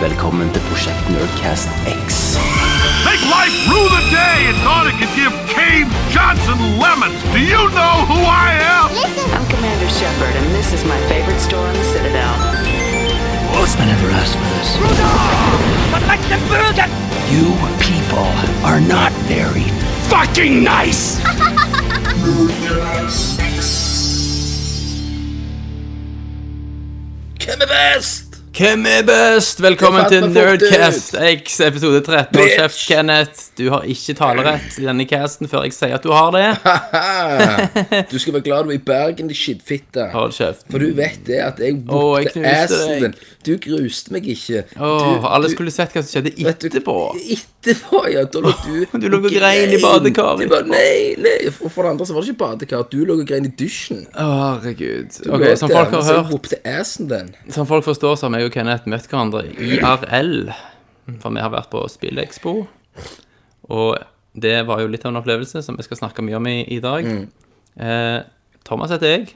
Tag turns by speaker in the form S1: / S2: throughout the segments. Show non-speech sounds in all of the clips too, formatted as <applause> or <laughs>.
S1: velkommen til Prosjekt Nerdcast X.
S2: Make life rue the day and thought it could give Cave Johnson lemons. Do you know who I am?
S3: I'm Commander Shepard, and this is my favorite store on the Citadel.
S4: I never asked for this. You people are not very fucking nice.
S5: Hvem er best?
S6: Hvem er best? Velkommen til Nerdcast X episode 13.
S5: Og
S6: kjeft, Kenneth. Du har ikke talerett i denne casten før jeg sier at du har det. <laughs>
S5: Du skal være glad du er i Bergen, din skittfitte.
S6: Hold kjeft.
S5: For du vet det at jeg bukte
S6: knuste
S5: assen din. Du gruste meg ikke.
S6: Åh, alle
S5: du-
S6: skulle sett hva som skjedde etterpå.
S5: Etterpå, ja. Da lå du <laughs>
S6: Du lå og grein i badekaret
S5: nei, nei. Og for det andre så var det ikke badekar. Du lå og grein i dusjen.
S6: Herregud. Ok, Som folk har hørt. Som folk forstår, så har jeg og Kenneth møtt hverandre IRL. For vi har vært på Spillekspo. Og det var jo litt av en opplevelse som vi skal snakke mye om i, i dag.
S5: Mm.
S6: Eh, Thomas heter jeg.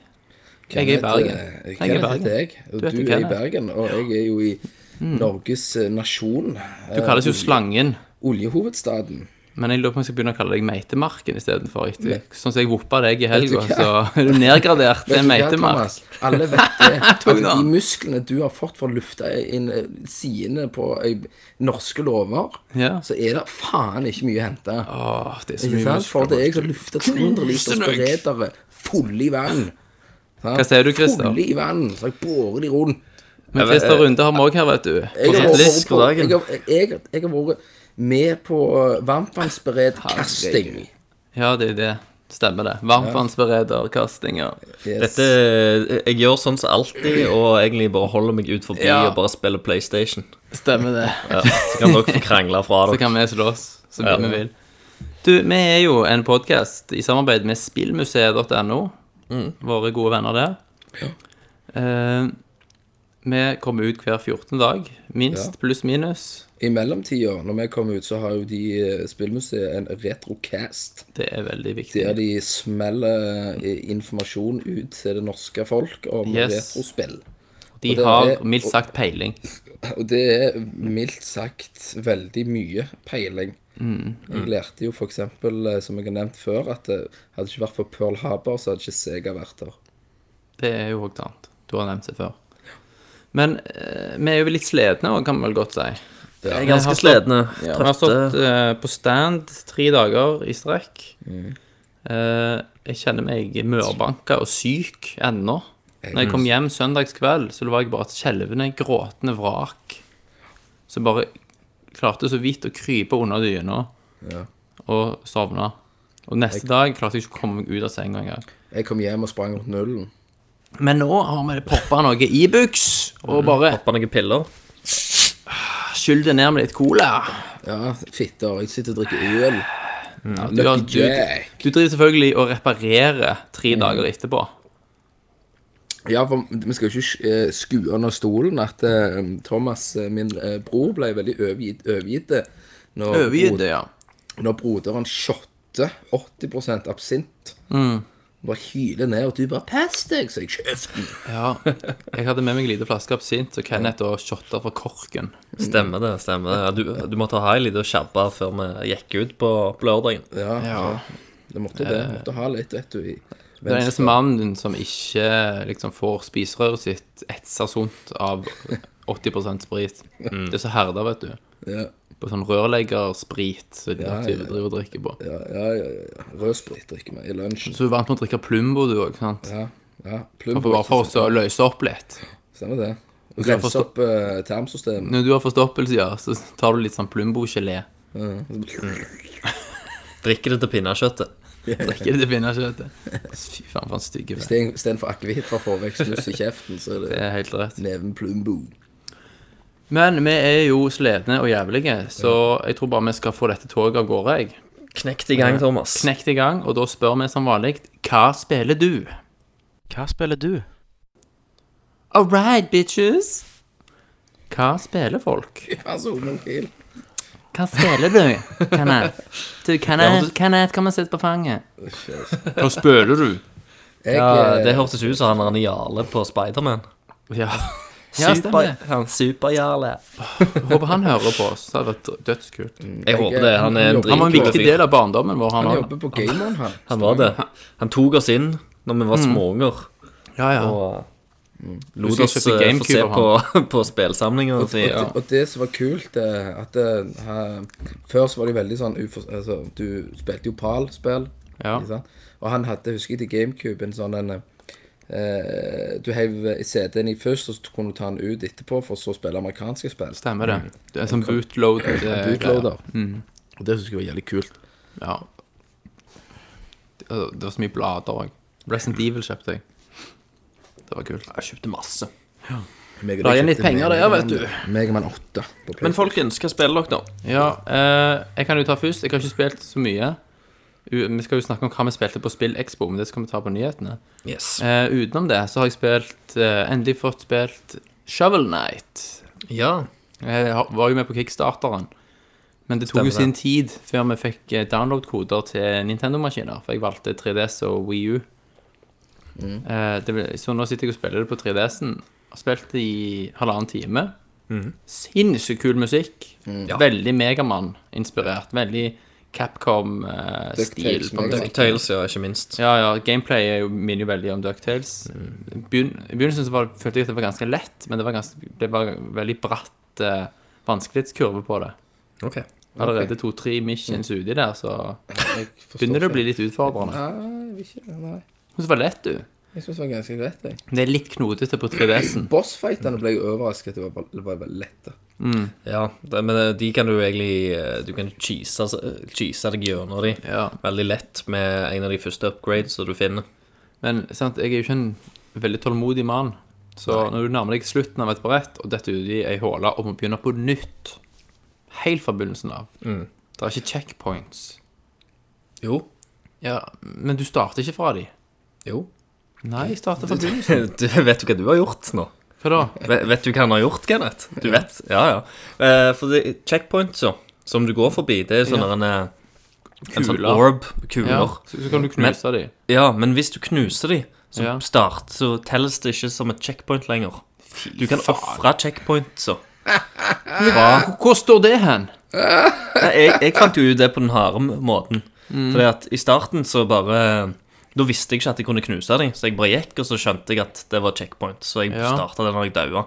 S6: Jeg er i Bergen.
S5: Eh,
S6: Jeg er i Bergen.
S5: jeg, og
S6: Du
S5: du er i.
S6: Mm.
S5: Bergen. Og jeg er jo i Norges eh, nasjon.
S6: Du kalles jo Slangen.
S5: Oljehovedstaden.
S6: Men jeg lurer på om jeg skal begynne å kalle deg Meitemarken istedenfor. Sånn som jeg voppa deg i helga, så er du nedgradert til
S5: en
S6: Meitemark.
S5: Thomas? Alle vet det. <laughs> At de musklene du har fått for å lufte inn eh, sidene på eh, norske lover,
S6: Ja.
S5: så er det faen ikke mye å hente.
S6: Åh, det er så
S5: Ikke
S6: mye
S5: sant? For det er jeg som
S6: muskler.
S5: lufter 200 liters beredere fulle i vann.
S6: Hva sier du, Christer?
S5: Fulle i vann. Så jeg borer de rundt.
S6: Men Christer Runde har vi òg her, vet du.
S5: Jeg har,
S6: På
S5: vært, med på varmtvannsberedt kasting.
S6: Ja, det er det. Stemmer det. Varmtvannsberederkastinger.
S5: Yes.
S7: Dette, jeg gjør sånn som alltid, og egentlig bare holder meg ut forbi
S6: Ja.
S7: og bare spiller PlayStation.
S6: Stemmer det.
S7: Ja, så kan dere få krangle fra <laughs>
S6: Så kan vi slåss så mye
S7: Ja.
S6: vi vil. Du, vi er jo en podkast i samarbeid med spillmuseet.no. Våre gode venner der. Eh, vi kommer ut hver 14. dag. Minst pluss minus.
S5: I mellomtida, når vi kommer ut, så har jo de eh, Spillmuseet en retrocast.
S6: Det er veldig viktig.
S5: Der de smeller eh, informasjon ut til det norske folk om
S6: Yes.
S5: retrospill.
S6: De
S5: og
S6: har
S5: er-
S6: mildt sagt peiling. <laughs>
S5: Og det er mildt sagt veldig mye peiling.
S6: Mm.
S5: Jeg lærte jo eksempel, eh, som jeg har nevnt før, at det hadde ikke vært for Pearl Harbor, så hadde ikke Sega vært der.
S6: Det er jo òg sant. Du har nevnt det før. Men vi er jo litt slitne òg, kan vi vel godt si.
S7: Jeg er ganske
S6: har stått- Ja, vi har stått eh, på stand tre dager i strekk.
S5: Mm.
S6: Eh, jeg kjenner meg mørbanka og syk ennå. Når jeg kom hjem søndagskveld, så var jeg bare et skjelvende, gråtende vrak. Så bare klarte så vidt å krype under dyna og sovne. Og neste dag klarte jeg ikke å komme meg ut av senga engang.
S5: Jeg kom hjem og sprang rundt nullen.
S6: Men nå har vi poppa noe Ibux, og bare
S7: Hoppa noen piller.
S6: Skyld det ned med litt cola.
S5: Ja, fitter. Jeg sitter og drikker øl.
S6: Ja, du, har, du, du driver selvfølgelig og reparerer tre dager etterpå.
S5: Ja, for vi skal jo ikke eh, skue under stolen at eh, Thomas, eh, min eh, bror, ble veldig overgitt, overgitt når,
S6: Overgitt det, ja.
S5: når broderen shotter 80% absint.
S6: Mm.
S5: Bare hyler ned, og du bare 'pass deg', så jeg kjeften.
S6: ja. Jeg hadde med meg en liten flaske absint, så Kenneth og shotta fra korken.
S7: Stemmer det. stemmer det du, du måtte ha ei lita shabba før vi gikk ut på, på lørdagen.
S5: Ja,
S6: Ja.
S5: det måtte det. Måtte ha litt, vet du. I
S6: Det er den eneste mannen som ikke liksom får spiserøret sitt etsa sunt av 80% sprit. Det er så herda, vet du.
S5: Ja,
S6: På sånn rørleggersprit som de
S5: Ja, ja, ja.
S6: driver og drikker på.
S5: ja, ja. ja, ja. Rødsprit drikker vi i lunsjen.
S6: Så du er vant med å drikke Plumbo, du òg, sant?
S5: Ja, ja.
S6: For
S5: Plumbo.
S6: bare for å løse opp litt.
S5: Stemmer det.
S6: Du har
S5: Rense
S6: forstå-
S5: opp uh, tarmsystemet.
S6: Når du har forstoppelse, ja, så tar du litt sånn Plumbo-gelé.
S7: Drikker det til pinnekjøttet.
S6: Drikker det til pinnekjøttet. Fy faen, for en stygge fe.
S5: Istedenfor akevitt for å få vekk snus i kjeften, så er
S6: Det
S5: det
S6: er helt rett.
S5: neven plumbo.
S6: Men vi er jo slitne og jævlige, så jeg tror bare vi skal få dette toget av gårde, jeg.
S7: Knekt i gang, Thomas.
S6: Knekt i gang, og da spør vi som vanlig Hva spiller du?
S1: Hva spiller du?
S6: All right, bitches. Hva spiller folk? <laughs>
S5: Ja, så homofil.
S6: Hva spiller du, Kenneth? <laughs> Du, Kenneth, Kenneth, kom og sitt på fanget. Hva spiller du?
S5: Jeg,
S7: Ja,
S5: eh,
S7: det hørtes ut som han er en jale på Spiderman.
S6: Ja, <laughs> ja stemmer.
S7: han Super-Jarle.
S6: Håper han hører på oss. Det hadde vært dødskult.
S7: Jeg håper det. Han er en
S6: Han var en viktig del av barndommen vår, han
S5: han jobber på Gameren, han.
S7: Han var det. Han tok oss inn når vi var småunger.
S6: Ja, ja.
S7: Og lot oss eh, få
S6: GameCube
S7: se
S6: av
S7: på, <laughs> på spillsamlinger.
S5: Og,
S7: Og si,
S5: og, det som var kult, eh, at det, ha, Før så var det veldig sånn ufor, altså, Du spilte jo PAL-spill.
S6: Ja.
S5: ikke sant? Og han hadde, husker jeg til GameCube, en sånn en eh, Du heiv CD-en i først, og så kunne du ta den ut etterpå for så å spille amerikanske spill.
S6: Stemmer det. Det er sånn bootload. eh,
S5: Bootloader.
S6: Mm.
S5: Og det syns jeg var jævlig kult.
S6: Ja. Det, det var så mye blader òg. Resident Evil kjøpte jeg. Det var kult.
S7: Jeg kjøpte masse.
S5: Ja. og
S6: La igjen litt penger der, vet du.
S5: Mega Man 8 på
S7: Men folkens, hva spiller dere, da?
S6: Ja, eh, jeg kan jo ta først. Jeg har ikke spilt så mye. Vi skal jo snakke om hva vi spilte på Spill Expo, men det skal vi ta på nyhetene.
S7: Yes.
S6: Eh, utenom det så har jeg spilt eh, Endelig fått spilt Shovel Knight.
S7: Ja.
S6: Jeg var jo med på kickstarteren. Men det tok jo sin
S7: det.
S6: tid før vi fikk eh, download-koder til Nintendo-maskiner. For jeg valgte 3DS og Wii U. Eh, det, så nå sitter jeg og spiller det på 3DS-en. Har spilt det i halvannen time. Sinnssykt kul musikk. Veldig Megamann-inspirert. Veldig Capcom-stil.
S5: DuckTales,
S6: på
S5: Mega Man.
S6: musikk.
S7: Tales, ja, ikke minst.
S6: Ja, ja, gameplay er minner jo veldig om DuckTales. Begyn I begynnelsen så var, følte jeg at det var ganske lett, men det var, ganske, det var veldig bratt uh, vanskelighetskurve på det.
S7: Ok.
S6: Allerede to-tre missions uti der, så begynner det å bli litt utfordrende.
S5: Nei, jeg vil ikke, nei.
S6: Men så var det lett, du.
S5: Jeg syns det var ganske greit. Jeg.
S6: Det er litt knotete på 3DS-en.
S5: Bossfightene ble jeg overrasket at det var, veldig lette.
S7: Ja, det, men eh, de kan du egentlig eh, Du kan cheese, cheese deg gjennom de
S6: Ja.
S7: veldig lett med en av de første upgrades som du finner.
S6: Men sant, jeg er jo ikke en veldig tålmodig mann. Så når du nærmer deg slutten av et brett, og detter uti ei håle og må begynne på nytt Helt fra begynnelsen av Det er ikke checkpoints.
S7: Jo.
S6: Ja, Men du starter ikke fra de.
S7: Jo.
S6: Nei, jeg starter fra begynnelsen. <laughs>
S7: Du, vet du hva du har gjort nå?
S6: Hva da?
S7: Vet, vet du hva han har gjort, Kenneth? Du vet? Ja, ja. Eh, for det checkpoints, så, som du går forbi, det er sånn
S6: Ja.
S7: en, eh, en sånn
S6: Kuler.
S7: orb,
S6: Ja,
S7: kuler.
S6: så, så kan du knuse de.
S7: Ja, men hvis du knuser de, som
S6: Ja.
S7: start, så telles det ikke som et checkpoint lenger. Du kan ofre checkpoints, så. <laughs> Fra
S6: Hvor står det hen?
S7: Jeg, jeg fant jo ut det på den harde måten.
S6: Mm.
S7: Fordi at i starten så bare Da visste jeg ikke at jeg kunne knuse dem, så jeg bare gikk, og så skjønte jeg at det var checkpoint. Så jeg
S6: Ja.
S7: starta det når jeg daua.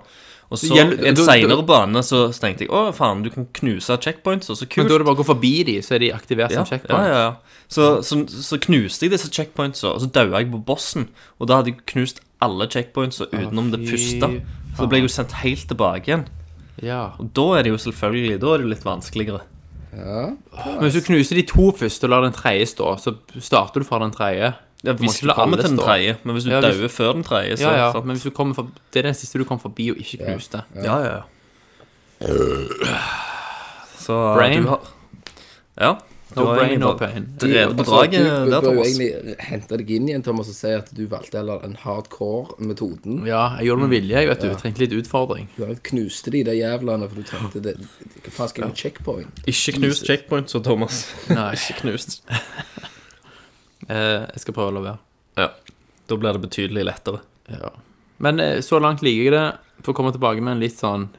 S7: Og så, Gjell, en seinere bane, så tenkte jeg å faen, du kan knuse checkpoints, og så kult.
S6: Men da er det bare å gå forbi de, så er de aktivert
S7: ja,
S6: som checkpoint.
S7: ja, ja, ja. Så, så, så knuste jeg disse checkpointsa, og så daua jeg på bossen. Og da hadde jeg knust alle checkpointsa utenom det
S6: fy
S7: første. Så da ble jeg jo sendt helt tilbake igjen.
S6: Ja.
S7: Og da er det jo selvfølgelig Da er det jo litt vanskeligere.
S6: Men hvis du knuser de to første og lar den tredje stå, så starter du fra den tredje.
S7: Ja,
S6: Du
S7: hvis du kommer til den tredje, men hvis du
S6: Ja, hvis-
S7: dauer før den tredje, så
S6: Ja, ja, men hvis du kommer for, det er den siste du kom forbi og ikke knuste.
S7: ja, ja, ja. Så
S6: Brain?
S7: du har Ja. Du
S6: No brain, no pain.
S7: drevet på
S5: Altså,
S7: draget
S5: du
S7: der,
S5: bør jo
S7: Thomas.
S5: egentlig hente deg inn igjen, Thomas, og si at du valgte heller en hardcore-metoden.
S6: Ja, jeg gjorde det med vilje, jeg vet du. Jeg trengte litt utfordring.
S5: Du har knuste de der jævlene, for du trengte det. Hva faen skal jeg med checkpoint?
S7: Ikke knust checkpoint, så Thomas.
S6: Nei. <laughs>
S7: Ikke knust. <laughs>
S6: Eh, jeg skal prøve å la være.
S7: Ja. Da blir det betydelig lettere.
S6: Ja. Men eh, så langt liker jeg det. For å komme tilbake med en litt sånn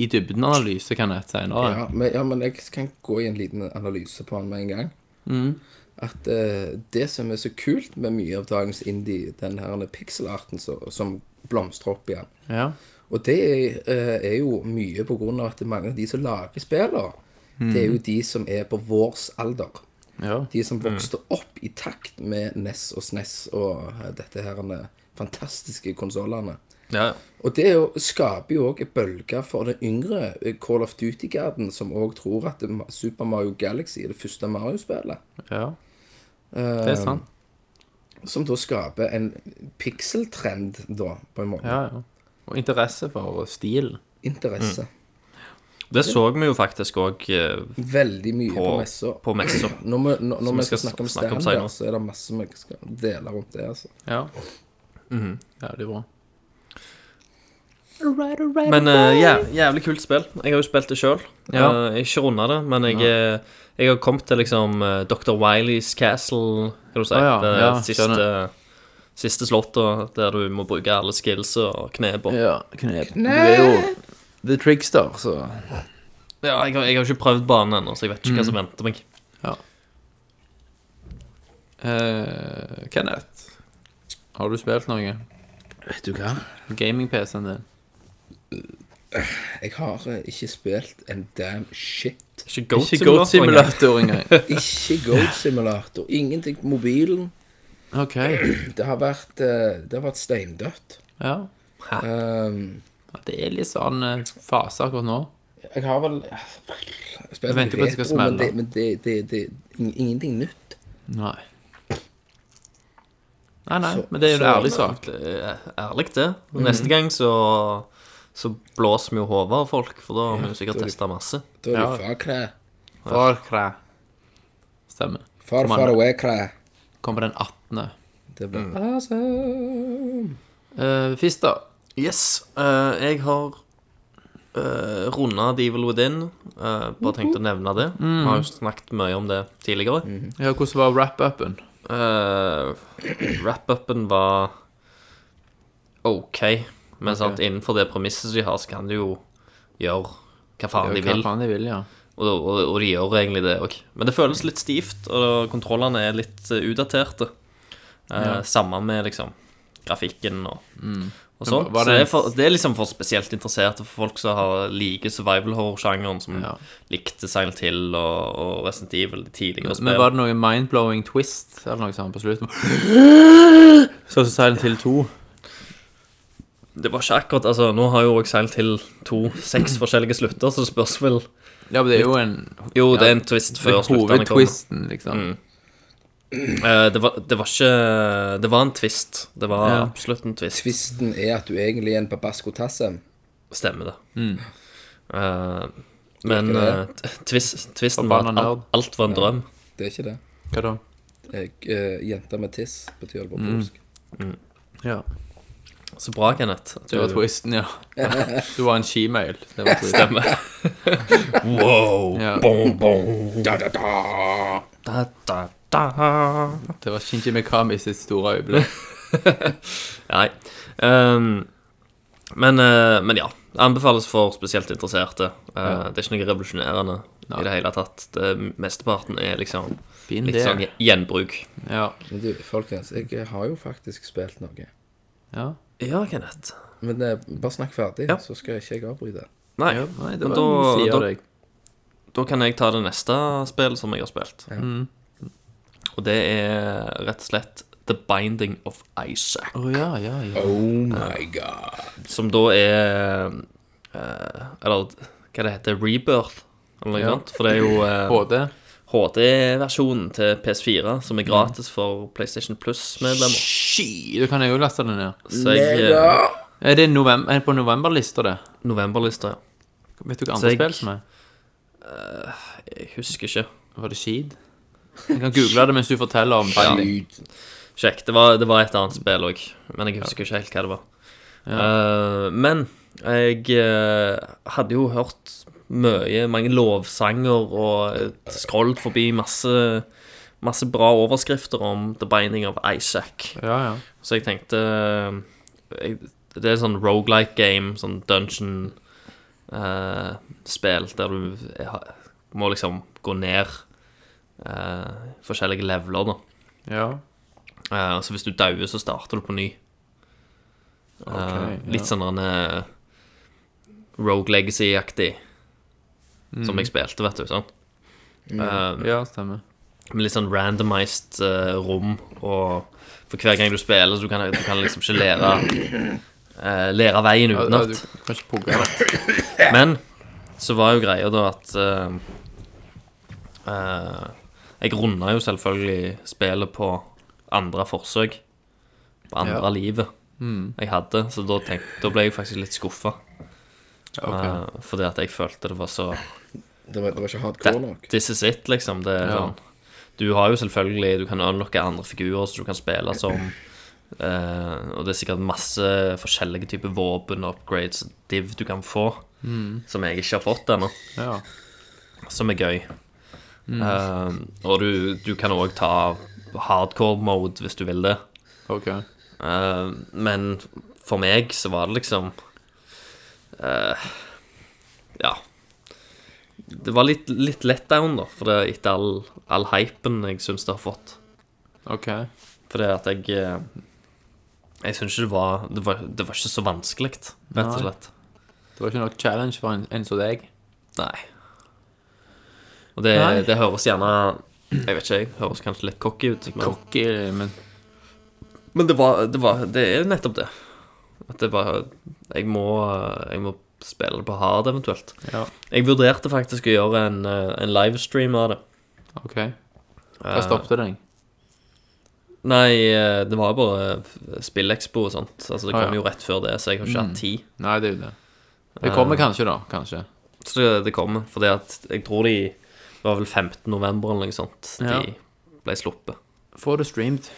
S6: i dybden-analyse, kan jeg senere.
S5: Ja, men, ja, men jeg kan gå i en liten analyse på den med en gang.
S6: Mm.
S5: At eh, det som er så kult med mye av dagens indie, den her pixelarten så, som blomstrer opp igjen
S6: Ja.
S5: Og det er, eh, er jo mye på grunn av at mange av de som lager spillene, det er jo de som er på vårs alder.
S6: Ja.
S5: De som vokste opp i takt med NES og SNES og eh, dette her eh, fantastiske konsollene.
S7: Ja.
S5: Og det er jo, skaper jo òg en bølge for den yngre eh, Call of Duty-garden, som òg tror at Super Mario Galaxy er det første Mario-spillet.
S6: ja. Det er sant.
S5: Som da skaper en pikseltrend, da, på en måte.
S6: Ja, ja. Og interesse for stil.
S5: Interesse.
S7: Det så vi jo faktisk òg
S5: Veldig mye på,
S7: på,
S5: messer.
S7: på. <clears throat>
S5: Når vi, når, når vi skal
S7: skal
S5: snakke om
S7: snakke om
S5: så er det masse vi skal dele rundt det. altså.
S6: Ja.
S7: det
S6: Jævlig bra.
S7: Men uh, ja, jævlig kult spill. Jeg har jo spilt det sjøl.
S6: Ja.
S7: jeg har ikke runda det, men jeg, ja. jeg har kommet til liksom eh, Dr. Wileys Castle, kan du si.
S6: Ah, ja,
S7: det
S6: ja,
S7: siste, siste slottet der du må bruke alle skills og knep og
S6: Ja, knep. Du er jo The Trickster, så
S7: Ja, jeg har, jeg har ikke prøvd banen ennå, så jeg vet ikke
S6: Mm.
S7: hva som venter meg. ja.
S6: eh, Kenneth, har du spilt noe?
S5: Vet du hva?
S6: Gaming-PC-en din?
S5: Jeg har eh, ikke spilt en damn shit.
S7: Ikke Goat
S6: Ikke Goat
S7: Simulator engang.
S6: Simulator engang.
S5: Ikke Goat Simulator. Ingenting på mobilen.
S6: OK. <clears throat>
S5: Det har vært, eh, det har vært steindødt.
S6: Ja.
S5: Um,
S6: Det er litt sånn eh, fase akkurat nå.
S5: jeg har vel
S6: Jeg venter på at det skal smelle.
S5: det, men det, det, det ing- ingenting nytt.
S6: Nei. Nei, nei,
S5: Så-
S6: men det er jo en ærlig sak.
S7: Er ærlig, det. Og
S6: Mhm.
S7: Neste gang så så blåser vi jo hodet av folk, for da har vi jo sikkert testa masse.
S5: Da er
S6: Ja.
S5: det far kræ.
S6: Far kræ. Stemmer.
S5: Far far away kræ.
S6: Kommer den 18.
S5: Det blir
S6: Mm.
S5: awesome.
S6: Uh, Fista.
S7: Yes. Uh, jeg har uh, runda Devil Within. Uh, bare tenkte å nevne det. Vi har jo snakket mye om det tidligere.
S6: Ja, hvordan var wrap-upen?
S7: Uh, Wrap-upen var OK. Men sant, innenfor det premisset som de har, så kan de jo gjøre hva faen de
S6: Hva
S7: vil.
S6: faen de vil, ja.
S7: Og, og, og de gjør egentlig det òg. Men det føles litt stivt, og kontrollene er litt eh, utdaterte. Eh, Samme med liksom grafikken og, og
S6: sånt. Var
S7: Så
S6: det
S7: det er, for, det er liksom for spesielt interesserte, for folk som har liker survival horror-sjangeren, som
S6: Ja.
S7: likte Silent Hill og, og Resident Evil, de tidligere
S6: Men var det noe mind-blowing twist eller noe sånt på slutten? <gasps> Sånn som Silent Hill 2.
S7: Det var ikke akkurat Altså, nå har jo også Silent Hill 2 seks <clears throat> forskjellige slutter, så det spørs vel
S6: Ja, men det er jo en
S7: Jo, det er en twist før sluttene kommer.
S6: Hovedtwisten, liksom.
S7: Eh, det, var, det var ikke Det var en twist. Det var
S6: Ja.
S7: absolutt en twist.
S5: Tvisten er at du egentlig er en babasco tassem.
S7: Stemmer det.
S6: Mm.
S7: Uh, men
S5: det det?
S7: eh, twist, twisten var at alt, alt var en drøm.
S5: Det er ikke det.
S6: Hva da?
S5: Jeg, jenta med tiss betyr det på
S6: Mm.
S5: polsk.
S6: Ja.
S7: Så bra, Kenneth. at
S6: Det var twisten, ja. <laughs> Du var en shemale. Det var twisten.
S7: Stemmer. <laughs> wow.
S6: Ja.
S7: Bom, bom. Da, da, da.
S6: Det var Shinji Mikami sitt store øyeblikk. <laughs>
S7: Nei. Um, men, uh, men ja. Det anbefales for spesielt interesserte. Eh, Det er ikke noe revolusjonerende i det hele tatt. Det, mesteparten er liksom
S6: Fin
S7: litt sånn gjenbruk.
S6: Ja.
S5: Men du, folkens, jeg har jo faktisk spilt noe.
S6: ja.
S7: Ja, Kenneth.
S5: Men eh, bare snakk ferdig,
S7: Ja.
S5: så skal ikke jeg avbryte.
S7: Nei,
S6: ja. Nei, det
S7: men
S6: var
S7: da,
S6: en side av
S7: da, da kan jeg ta det neste spillet som jeg har spilt.
S6: Mm.
S7: Og det er rett og slett The Binding of Isaac.
S6: Oh, ja, ja, ja.
S5: Oh my god.
S7: Som da er eh, Eller hva det heter Rebirth, eller noe
S6: Ja.
S7: sånt. For det er jo eh,
S6: HD.
S7: HD-versjonen til PS4, som er gratis for PlayStation Plus-medlemmer.
S6: Ski! da kan jo laste den ned.
S7: Så jeg eh,
S6: Er det november, er det på novemberlista, det?
S7: Novemberlista, ja.
S6: Vet du hva andre
S7: jeg-
S6: spill som er?
S7: Jeg husker ikke.
S6: Var det Skid? Jeg kan google det mens du forteller om ja.
S7: Sjekk. Det var, det var et annet spill òg, men jeg husker ikke helt hva det var. Eh, men jeg uh, hadde jo hørt mye, mange lovsanger og scrollet forbi masse, masse bra overskrifter om The Binding of Isaac.
S6: Ja, ja.
S7: Så jeg tenkte eh, jeg, Det er sånn rogelike game, sånn dungeon-spill, der du må liksom gå ned eh, forskjellige leveler, da.
S6: ja.
S7: Eh, så hvis du dauer, så starter du på ny. Eh,
S6: Ok,
S7: litt
S6: ja.
S7: sånn uh, Rogue Legacy-aktig som jeg spilte, vet du. sant? Eh,
S6: ja, stemmer.
S7: med litt sånn randomized rom, og for hver gang du spiller, så du kan du kan liksom ikke lære uh, Lære veien
S6: Ja, ja,
S7: utenat.
S6: du kan ikke.
S7: Men så var jo greia da at uh, eh, Jeg runda jo selvfølgelig spillet på andre forsøk. På andre
S6: Ja.
S7: livet jeg hadde, så da, tenkte, da ble jeg faktisk litt skuffa.
S6: Okay.
S7: Uh, fordi at jeg følte det var så
S5: Det var, det var ikke hardcore nok.
S7: This is it, liksom. Det er
S6: Ja.
S7: sånn Du har jo selvfølgelig Du kan unlocke andre figurer som du kan spille som. Uh, og det er sikkert masse forskjellige typer våpen og upgrades og div du kan få. Som jeg ikke har fått ennå.
S6: Ja.
S7: Som er gøy. Eh, og du, du kan òg ta hardcore mode hvis du vil det.
S6: Ok.
S7: Uh, men for meg så var det liksom uh, Ja. Det var litt, litt let down, da, for det etter all, all hypen jeg syns det har fått.
S6: Ok.
S7: Fordi at jeg eh, Jeg syns ikke det var, det var Det var ikke så vanskelig, rett og slett.
S6: Det var ikke noe challenge for en, en som deg.
S7: Nei. Og det,
S6: Nei.
S7: det høres gjerne Jeg vet ikke, jeg høres kanskje litt cocky ut. Men,
S6: Cocky, men
S7: men det, var, det var Det er nettopp det. At det var Jeg må, jeg må spille det på hard, eventuelt.
S6: ja.
S7: Jeg vurderte faktisk å gjøre en, eh, en livestream av det.
S6: OK. Hva stoppet deg?
S7: Nei, eh, det var jo bare Spillekspo og sånt. Altså, det
S6: Ah,
S7: kom
S6: ja.
S7: jo rett før det, så jeg har ikke hatt tid.
S6: Nei, det er jo det. Det kommer kanskje, da. Kanskje.
S7: Så det, det kommer. Fordi at jeg tror de Det var vel 15. november eller noe sånt
S6: Ja.
S7: de ble sluppet.
S6: Få det streamed.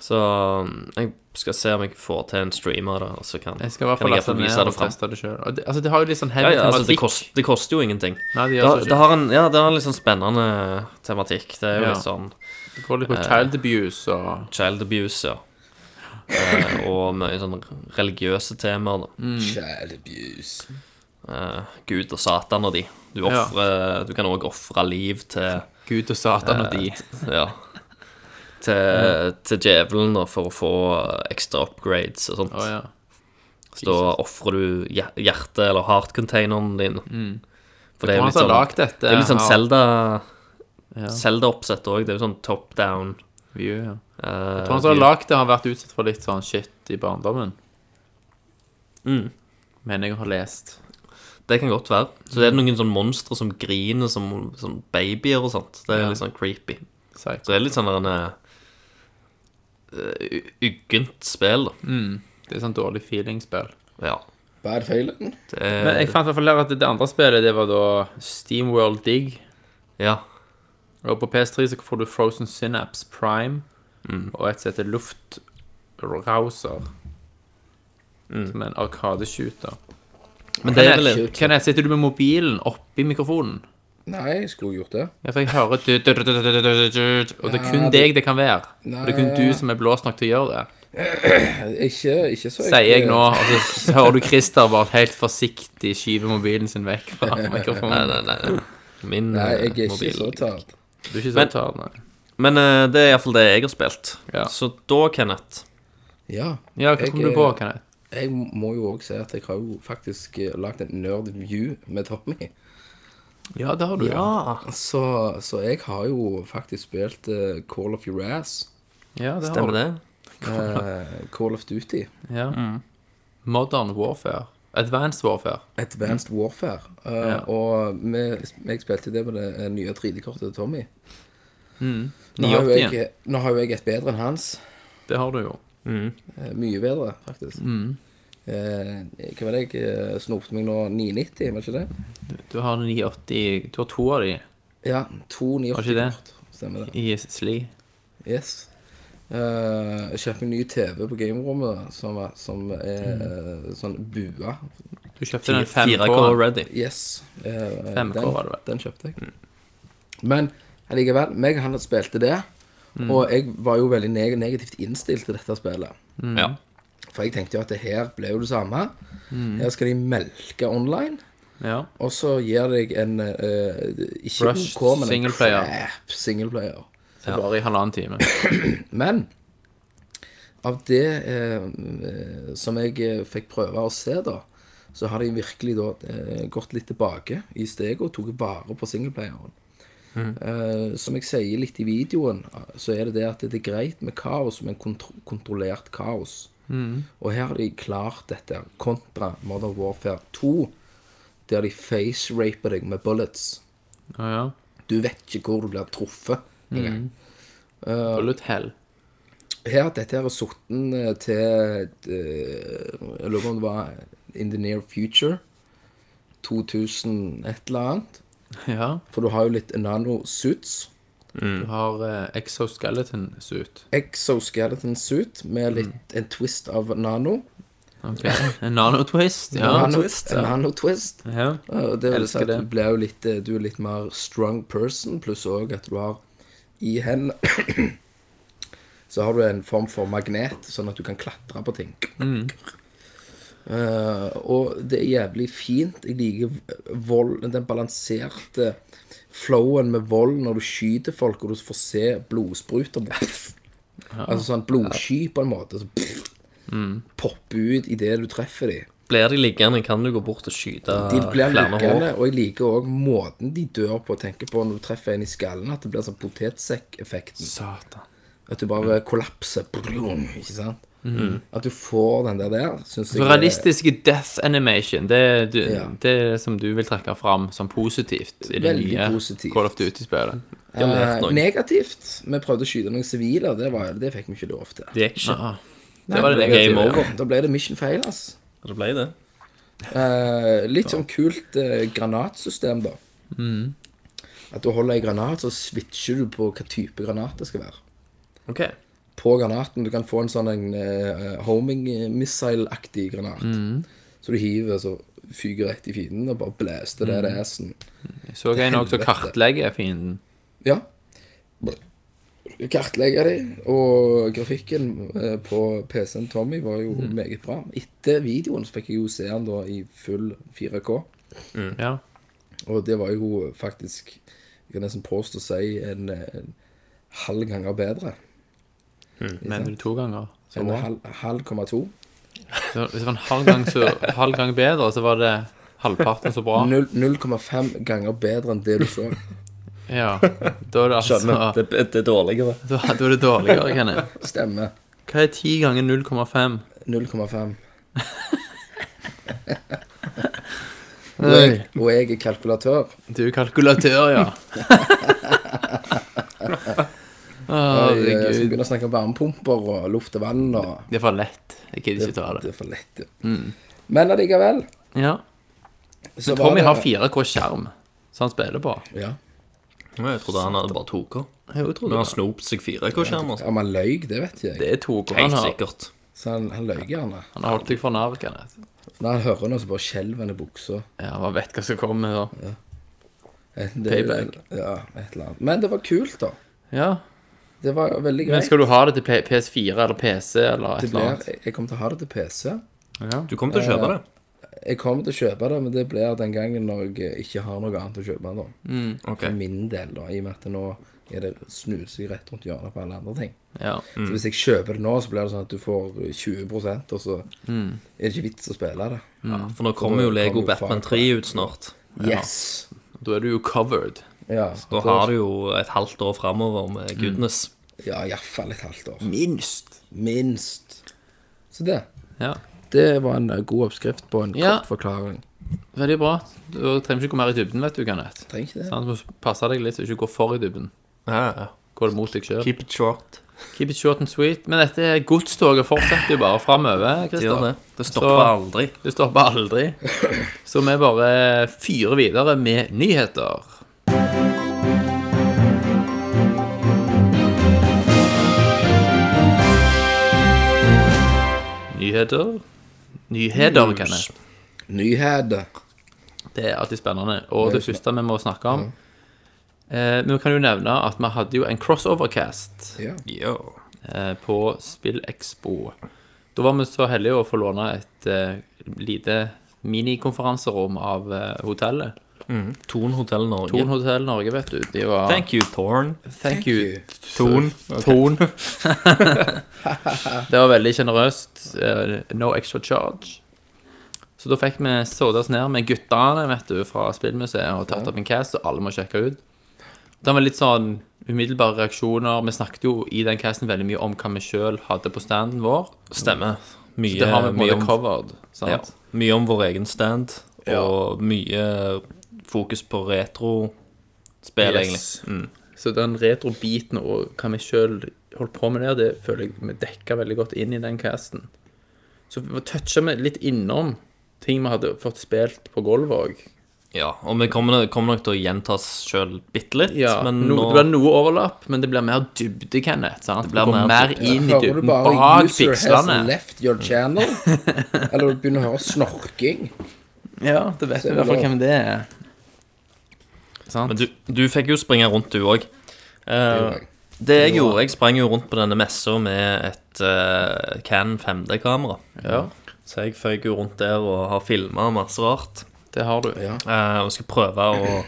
S7: Så um, jeg skal se om jeg får til en stream av det, og så kan,
S6: Jeg skal i hvert
S7: kan
S6: fall
S7: jeg vise
S6: og
S7: det fram.
S6: teste det sjøl. Altså, det har jo litt sånn
S7: Ja,
S6: heavy
S7: ja, altså, det,
S6: tematikk.
S7: kost, det koster jo ingenting.
S6: Nei, det
S7: Det, det har en, ja, det har en litt sånn spennende tematikk. Det er jo
S6: Ja.
S7: litt sånn
S6: Det går litt på child abuse og
S7: child abuse, ja. Eh, og mye sånn religiøse temaer, da.
S6: Mm.
S5: Child abuse.
S7: Eh, Gud og Satan og de. Du, offrer- du kan òg ofre liv til
S6: Gud og Satan og de.
S7: Ja. Til, til djevelen da, for å få ekstra upgrades og sånt.
S6: Oh, ja.
S7: Så da ofrer du hjertet hjerte- eller heart-containeren din. For det er litt sånn,
S6: dette,
S7: det er litt sånn Zelda
S6: Ja.
S7: Zelda-oppsett òg. Det er jo sånn top down.
S6: View, ja.
S7: eh,
S6: Han som har lagd det, har vært utsatt for litt sånn shit i barndommen.
S7: Mm.
S6: Mener jeg har lest.
S7: Det kan godt være. Så det er noen sånne monstre som griner som sånn babyer og sånt. Det er
S6: Ja.
S7: litt sånn creepy.
S6: Psycho.
S7: Så det er litt sånn der en uh, uggent spill, da.
S6: Det er sånn dårlig feeling-spill.
S7: Ja.
S5: Bad failing.
S7: Det er,
S6: Men jeg fant i hvert fall at det andre spillet, det var da Steamworld Dig.
S7: ja.
S6: Og på PS3 så får du Frozen Synapse Prime
S7: Mm.
S6: og et som heter Luftrouser.
S7: Mm.
S6: Som er en arkadeshooter.
S7: Men det er vel
S6: Kan jeg sitter du med mobilen oppi mikrofonen?
S5: Nei, jeg skulle gjort det.
S6: Ja, for jeg hører du, du, du, Og det er kun deg det kan være. Og det er kun du som er blåst nok til å gjøre det.
S5: Ikke, ikke så jeg
S6: Sier jeg nå. Altså, så hører du Christer bare helt forsiktig skyve mobilen sin vekk fra mikrofonen.
S7: Nei, nei, nei. Min
S5: nei, jeg er
S7: mobil.
S5: ikke så talt.
S6: Du er ikke så talt, nei.
S7: Men det er iallfall det jeg har spilt.
S6: Ja.
S7: Så da, Kenneth
S5: Ja.
S6: ja hva kom du på, Kenneth?
S5: Jeg må jo òg si at jeg har jo faktisk eh, lagd en nerd view med Tommy.
S6: Ja, det har du. Ja,
S5: Så, så jeg har jo faktisk spilt uh, Call of Your Ass.
S6: ja det har du.
S7: det?
S5: Uh, Call of Duty.
S6: Ja. Modern Warfare. Advanced Warfare.
S5: Advanced Warfare. Uh,
S6: Ja.
S5: Og jeg spilte det med det nye 3D-kortet til Tommy.
S6: Mm.
S5: Nå har, jeg, nå har jo jeg et bedre enn hans.
S6: Det har du jo.
S5: Eh, Mye bedre, faktisk.
S6: Mm.
S5: Eh, hva var det jeg eh, snopte meg nå? 990, var ikke det?
S6: Du har 980 Du har to av de
S5: Ja, to
S6: Var ikke det?
S5: 980-kort. Stemmer det.
S6: i Sli.
S5: Yes. Eh, jeg kjøpte meg ny TV på gamerommet som, som er mm. sånn bua.
S6: Du kjøpte den
S7: 4K ready.
S5: Yes. eh,
S6: 5K
S5: den,
S6: var det vel.
S5: Den kjøpte jeg. Men allikevel, meg og han spilte det.
S6: Mm.
S5: Og jeg var jo veldig neg negativt innstilt til dette spillet.
S7: Ja.
S5: For jeg tenkte jo at det her ble jo det samme.
S6: Mm.
S5: Her skal de melke online.
S6: Ja.
S5: Og så gir deg en uh, Ikke
S6: Rush
S5: OK, men en
S6: singleplayer.
S5: crap singleplayer.
S6: Ja. bare i halvannen time. <clears throat>
S5: Men av det eh, eh, som jeg eh, fikk prøve å se, da, så har de virkelig da uh, gått litt tilbake i steget og tatt vare på singleplayeren. Eh, som jeg sier litt i videoen, så er det det at det er greit med kaos, men kontro kontrollert kaos. Og her har de klart dette kontra Modern Warfare 2, der de face-raper deg med bullets.
S6: Ah, ja.
S5: Du vet ikke hvor du blir truffet engang.
S6: Bullet Hell.
S5: Her, dette her er sorten eh, til eh, Jeg lurer på om det var In the Near Future. 2000 et eller annet.
S6: Ja.
S5: For du har jo litt nano-suits.
S6: Du har eh, exoskeleton suit.
S5: Exoskeleton suit med litt en twist av nano.
S6: Ok. En nanotwist. Ja.
S5: nano,
S6: twist,
S5: en
S6: ja.
S5: nano-twist.
S6: ja.
S5: Og det vil si
S6: Elsker
S5: at
S6: det.
S5: du blir jo litt, eh, du er litt mer strong person, pluss òg at du har i hendene <clears throat> Så har du en form for magnet, sånn at du kan klatre på ting. Eh, og det er jævlig fint. Jeg liker vold, den balanserte flowen med vold når du skyter folk, og du får se blodspruter. Altså sånn blodsky, på en måte. Så popper ut idet du treffer dem.
S7: Blir de liggende, kan du gå bort og skyte
S5: De blir liggende, og jeg liker òg måten de dør på. Tenker på når du treffer en i skallen, at det blir sånn potetsekkeffekten.
S6: Satan.
S5: At du bare kollapser. Brum, Ikke sant? At du får den der der, syns jeg
S6: Så
S5: er-
S6: death animation, det, er du,
S5: Ja.
S6: det er som du vil trekke fram som positivt i det
S5: Veldig
S6: nye
S5: positivt.
S6: Call of Duty-spillet.
S5: Eh, negativt. Vi prøvde å skyte noen sivile, det, var, det fikk vi ikke lov til.
S7: Det gikk ikke.
S6: Ah, Det var det
S7: Game over.
S6: ja.
S5: Da ble det mission fail, altså.
S7: Det ble det.
S5: Eh, litt sånn kult eh, granatsystem, da.
S6: Mm.
S5: At du holder ei granat, så switcher du på hva type granat det skal være.
S7: OK.
S5: På granaten. Du kan få en sånn en, uh, homing missile-aktig granat.
S6: Mm.
S5: Så du hiver, så fyker rett i fienden og bare blæster det
S6: Mm.
S5: det assen.
S6: Jeg så en også som kartlegger fienden.
S5: Ja. Kartlegge de, og grafikken eh, på PC-en Tommy var jo
S6: Mm.
S5: meget bra. Etter videoen så fikk jeg jo se den da i full 4K.
S6: Ja.
S5: Og det var jo faktisk Jeg kan nesten påstå å si en, en halv ganger bedre.
S6: Mener du to ganger? Så
S5: En
S6: bra.
S5: halv, halv komma to.
S6: Hvis det var en halv gang, så, halv gang bedre, så var det halvparten så bra.
S5: 0,5 ganger bedre enn det du så.
S6: Ja. Da er det altså
S7: Skjønner. Det, det er dårligere.
S6: Da, da er det dårligere, Kenneth.
S5: Stemmer.
S6: Hva er ti ganger 0,5?
S5: 0,5. <laughs> Og jeg, og jeg er kalkulatør.
S6: Du er kalkulatør, ja. <laughs> Å,
S5: Jeg, jeg skal begynne å snakke om varmepumper og luft og vann og
S6: Det er for lett. Jeg gidder ikke ta
S5: Det
S6: det.
S5: er for lett, ja. Men allikevel
S6: Ja.
S5: så
S6: Men Tommy
S5: det...
S6: har 4K-skjerm, så han spiller på.
S5: Ja.
S7: Jeg trodde han hadde bare 2K.
S6: Jeg
S7: Men han snopt seg 4K-skjerm. Altså.
S5: Om han løy, det vet jeg.
S6: Det er 2K han
S7: Helt
S6: har.
S7: sikkert.
S5: Så han, han løy gjerne.
S6: Han har holdt deg for narr, Kenneth.
S5: Når han hører noe, så bare skjelver han i buksa.
S6: Ja, han vet hva som kommer. da.
S5: Eh, det-
S6: Payback.
S5: Ja, et eller annet. Men det var kult, da.
S6: Ja.
S5: Det var veldig greit.
S6: Men skal du ha det til P PS4 eller PC eller et eller annet?
S5: jeg kommer til å ha det til PC.
S6: Ja.
S7: Du kommer til å kjøpe det?
S5: Jeg kommer til å kjøpe det, men det blir den gangen når jeg ikke har noe annet å kjøpe. da
S7: Ok.
S5: For min del, da, i og med at nå er det snusig rett rundt hjørnet på alle andre ting.
S6: ja.
S5: Så hvis jeg kjøper det nå, så blir det sånn at du får 20% og så er det ikke vits å spille det.
S7: Ja, For nå kommer jo Lego Batman 3 ut snart.
S5: Yes!
S6: Da er du jo covered.
S5: Ja,
S7: Da har du jo et halvt år framover med goodness.
S5: Ja, iallfall et halvt år.
S6: Minst.
S5: Minst. Så det.
S6: Ja.
S5: Det var en eh, god oppskrift på en
S6: Ja.
S5: kort forklaring.
S6: Veldig bra. Du trenger ikke gå mer i dybden, vet du, Kenneth.
S5: Trenger ikke det.
S6: Sånn, Du må passe deg litt så du ikke går for i dybden.
S7: Ja, ja.
S6: Går det mot deg sjøl.
S7: Keep it short.
S6: Keep it short and sweet. Men dette godstoget fortsetter jo bare framover.
S7: Det det. Det stopper
S6: Så-
S7: aldri.
S6: Det stopper aldri. <laughs> Så vi bare fyrer videre med nyheter. Nyheter. Nyheter, Kenneth.
S5: Nyheter.
S6: Det er alltid spennende. Og det første vi må snakke om eh, Vi kan jo nevne at vi hadde jo en crossovercast
S5: Ja.
S6: Eh, på SpillExpo. Da var vi så heldige å få låne et eh, lite minikonferanserom av eh, hotellet.
S7: Torn Hotell Norge.
S6: Torn Hotell Norge, vet du. De var
S7: Thank you, Torn.
S6: Thank you.
S7: Torn. <laughs>
S6: Torn. <laughs> det var veldig sjenerøst. eh, no extra charge. Så da fikk vi satt oss ned med guttene vet du, fra spillmuseet og tatt opp en cast, og alle må sjekke ut. Det var litt sånn umiddelbare reaksjoner. Vi snakket jo i den casten veldig mye om hva vi sjøl hadde på standen vår.
S7: Stemmer. Mye,
S6: Det har vi på
S7: mye, om,
S6: covered.
S7: ja, mye om vår egen stand, og mye fokus på retro-spill,
S6: Yes.
S7: egentlig.
S6: Så den retro-biten og hva vi sjøl holdt på med der, det føler jeg vi dekka veldig godt inn i den casten. Så vi toucha vi litt innom ting vi hadde fått spilt på gulvet òg.
S7: Ja, og vi kommer, kommer nok til å gjenta oss sjøl bitte litt,
S6: Ja,
S7: men
S6: no,
S7: nå
S6: Det blir noe overlapp, men det blir mer dybde, Kenneth. Sant? Det
S7: blir mer
S6: mer inn i
S5: Hører du
S6: dybden
S5: bare
S6: bak
S5: 'user has
S6: pikslene.
S5: left your channel'? <laughs> Eller du begynner å høre snorking?
S6: Ja, det vet vi i hvert fall hvem det er. Sant?
S7: Men du, du fikk jo springe rundt, du òg.
S5: Uh,
S7: det jeg gjorde, jeg sprang jo rundt på denne messa med et uh, Can 5D-kamera.
S6: Ja,
S7: Så jeg føyk jo rundt der og har filma masse rart.
S6: det har du.
S5: Ja.
S7: Uh, og skal prøve å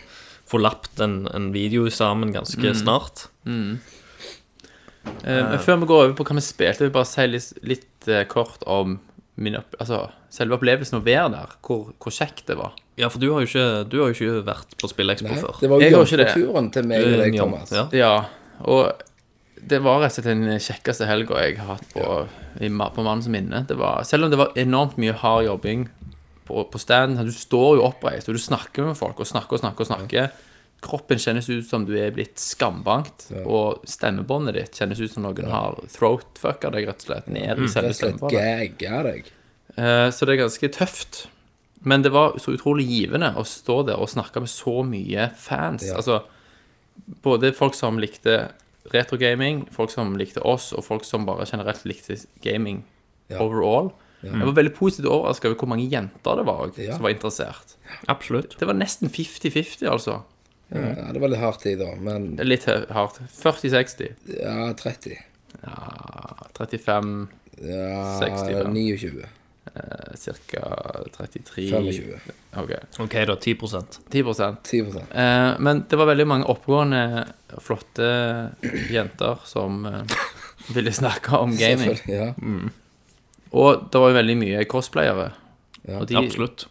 S7: få lappet en, en video sammen ganske snart.
S6: Eh, men før vi går over på hva vi spilte, vil jeg bare si litt, litt eh, kort om min opp, altså, selve opplevelsen å være der. Hvor, hvor kjekt det var.
S7: Ja, for du har jo ikke, du har jo ikke vært på SpillExpo
S5: Nei,
S7: før.
S5: det var
S6: Jeg
S5: jo
S6: har ikke det.
S5: jomfruturen til meg og deg,
S7: Ja,
S5: Thomas.
S7: Ja.
S6: Ja, og det var rett og slett den kjekkeste helga jeg har hatt på, i, ma- på mannens minne. Det var, selv om det var enormt mye hard jobbing på, på stand, du står jo oppreist, og du snakker med folk, og snakker og snakker og snakker. Kroppen kjennes ut som du er blitt skambankt, og stemmebåndet ditt kjennes ut som noen har throat-fucka deg rett og slett ned i
S5: Rett
S6: selve
S5: og slett
S6: stemmebåndet.
S5: gagga deg.
S6: Eh, Så det er ganske tøft. Men det var så utrolig givende å stå der og snakke med så mye fans.
S5: Ja.
S6: Altså, både folk som likte retrogaming, folk som likte oss, og folk som bare generelt likte gaming
S5: Ja.
S6: overall. Jeg var veldig positivt overraska over hvor mange jenter det var
S5: Ja.
S6: som var interessert.
S7: Absolutt.
S6: Det var nesten 50-50, altså.
S5: Ja, det var litt hardt tid, da, men
S6: litt hardt. 40-60.
S5: ja, 30.
S6: Ja, 35,
S5: Ja,
S6: 65.
S5: 29.
S6: ca. 33
S5: 25.
S6: OK.
S7: OK, da. 10%
S6: 10
S5: 10
S6: Eh, men det var veldig mange oppegående, flotte jenter som eh, <laughs> ville snakke om gaming.
S5: Selvfølgelig, Ja.
S6: Og det var jo veldig mye cosplayere.
S5: Ja,
S6: og de
S7: Absolutt.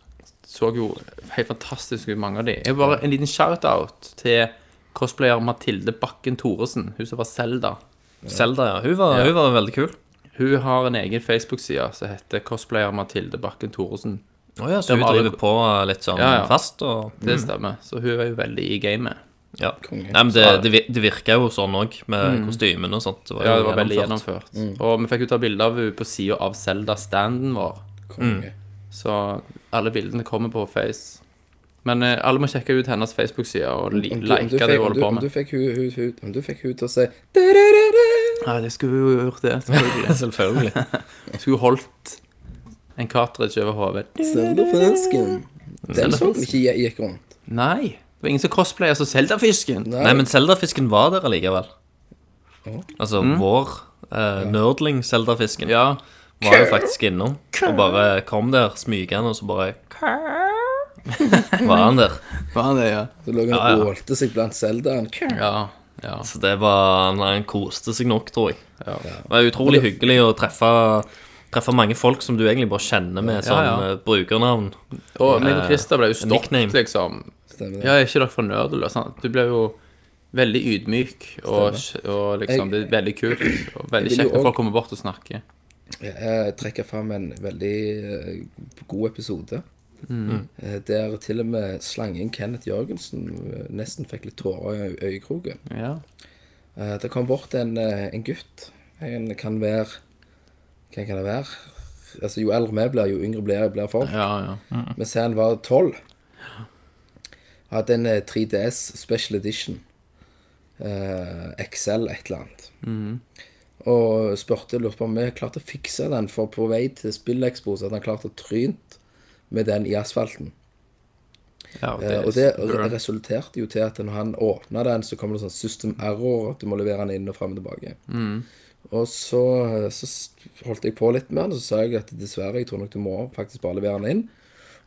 S6: så jo helt fantastisk ut, mange av de. Jeg vil bare En liten shout-out til cosplayer Mathilde Bakken Thoresen, hun som var Selda.
S7: Selda, ja. Hun var,
S6: Ja.
S7: hun var veldig kul.
S6: Hun har en egen Facebook-side som heter Cosplayer Mathilde Bakken Thoresen.
S7: Å ja, så hun
S6: alle-
S7: driver på litt sånn
S6: Ja, ja.
S7: fast og
S6: Det stemmer. Så hun er jo veldig i gamet.
S7: Ja. Nei, men det, det, det virka jo sånn òg, med kostymene og sånt. Det var
S6: Ja, det var veldig gjennomført. Og vi fikk jo ta bilde av henne på sida av Selda-standen vår.
S5: Konge.
S6: Så alle bildene kommer på Face. Men eh, alle må sjekke ut hennes Facebook-side og like det hun holder på med.
S5: om du fikk hun til å si
S6: Ja, det skulle jo gjort, det. Selvfølgelig. <laughs>
S7: Selvfølgelig.
S6: Skulle holdt en cartridge over hodet.
S5: Zelda-fisken. Den så vi ikke gikk rundt.
S6: Nei. Det var ingen som cosplayer som Zelda-fisken.
S7: Nei, men Zelda-fisken var der allikevel. Altså vår eh, nerdling-Zelda-fisken
S6: Ja.
S7: var jo faktisk innom og bare kom der smygende, og så bare <laughs> Var han der.
S6: Var han det, ja?
S5: Så lå han
S7: Ja, ja.
S5: ålte seg blant Zeldaen.
S6: Ja. Ja.
S7: Så det var nei, han koste seg nok, tror jeg. Det var utrolig hyggelig å treffe Treffe mange folk som du egentlig bare kjenner med sånn
S6: ja.
S7: ja. brukernavn.
S6: Og meg og Christer ble jo
S7: stoppet,
S6: liksom.
S5: Stemmer det.
S6: Ja, er ikke dere for Nerdle? Sant? Du ble jo veldig ydmyk, og, og liksom, det er veldig kult. Og veldig
S5: Jeg
S6: kjekt når folk kommer bort og snakker.
S5: Jeg trekker fram en veldig eh, god episode. Eh, Der til og med slangen Kenneth Jørgensen eh, nesten fikk litt tårer i øyekroken.
S6: Ja.
S5: Eh, Det kom bort en, en gutt. En kan være Hvem kan det være? Altså Jo eldre vi blir, jo yngre blir, blir folk.
S6: Ja, ja.
S5: Mens han var tolv. Hadde en eh, 3DS Special Edition. Eh, XL et eller annet. Og spurte lurte på om vi klarte å fikse den, for på vei til SpillExpo så hadde han klart å trynt med den i asfalten.
S6: ja
S5: Eh, og det resulterte jo til at når han åpna den, så kom det sånn system error, at du må levere den inn og fram og tilbake. Og så, så holdt jeg på litt med han, og så sa jeg at dessverre, jeg tror nok du må faktisk bare levere den inn.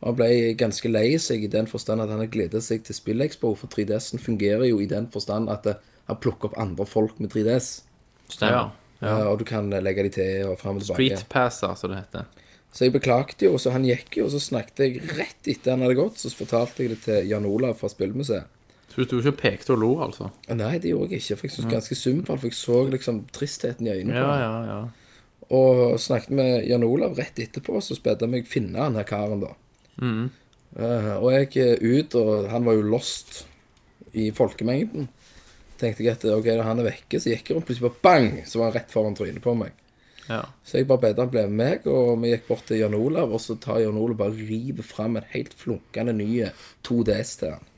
S5: Og han ble ganske lei seg i den forstand at han har gledet seg til SpillExpo, for 3DS-en fungerer jo i den forstand at det, han plukker opp andre folk med 3DS.
S7: Stemmer.
S6: Ja.
S5: Eh, og du kan legge de til og fram og tilbake.
S6: Street passer, som det heter.
S5: Så jeg beklagte jo, så han gikk jo, og så snakket jeg rett etter han hadde gått, så fortalte jeg det til Jan Olav fra Spillmuseet.
S6: Så du sto ikke og pekte og lo, altså?
S5: Nei, det gjorde jeg ikke, for jeg syntes ganske synd på ham, for jeg så liksom tristheten i øynene på
S6: Ja, ja, ja.
S5: Og snakket med Jan Olav rett etterpå, så spedde han meg finne han her karen, da. Eh, og jeg gikk ut, og han var jo lost i folkemengden. Tenkte jeg at ok, da han er vekke, så gikk jeg rundt plutselig bare bang, så var han rett foran trynet på meg.
S6: Ja.
S5: Så jeg bare bedte han bli med meg, og vi gikk bort til Jan Olav, og så tar Jan Olav bare river fram en helt flunkende ny 2DS til han.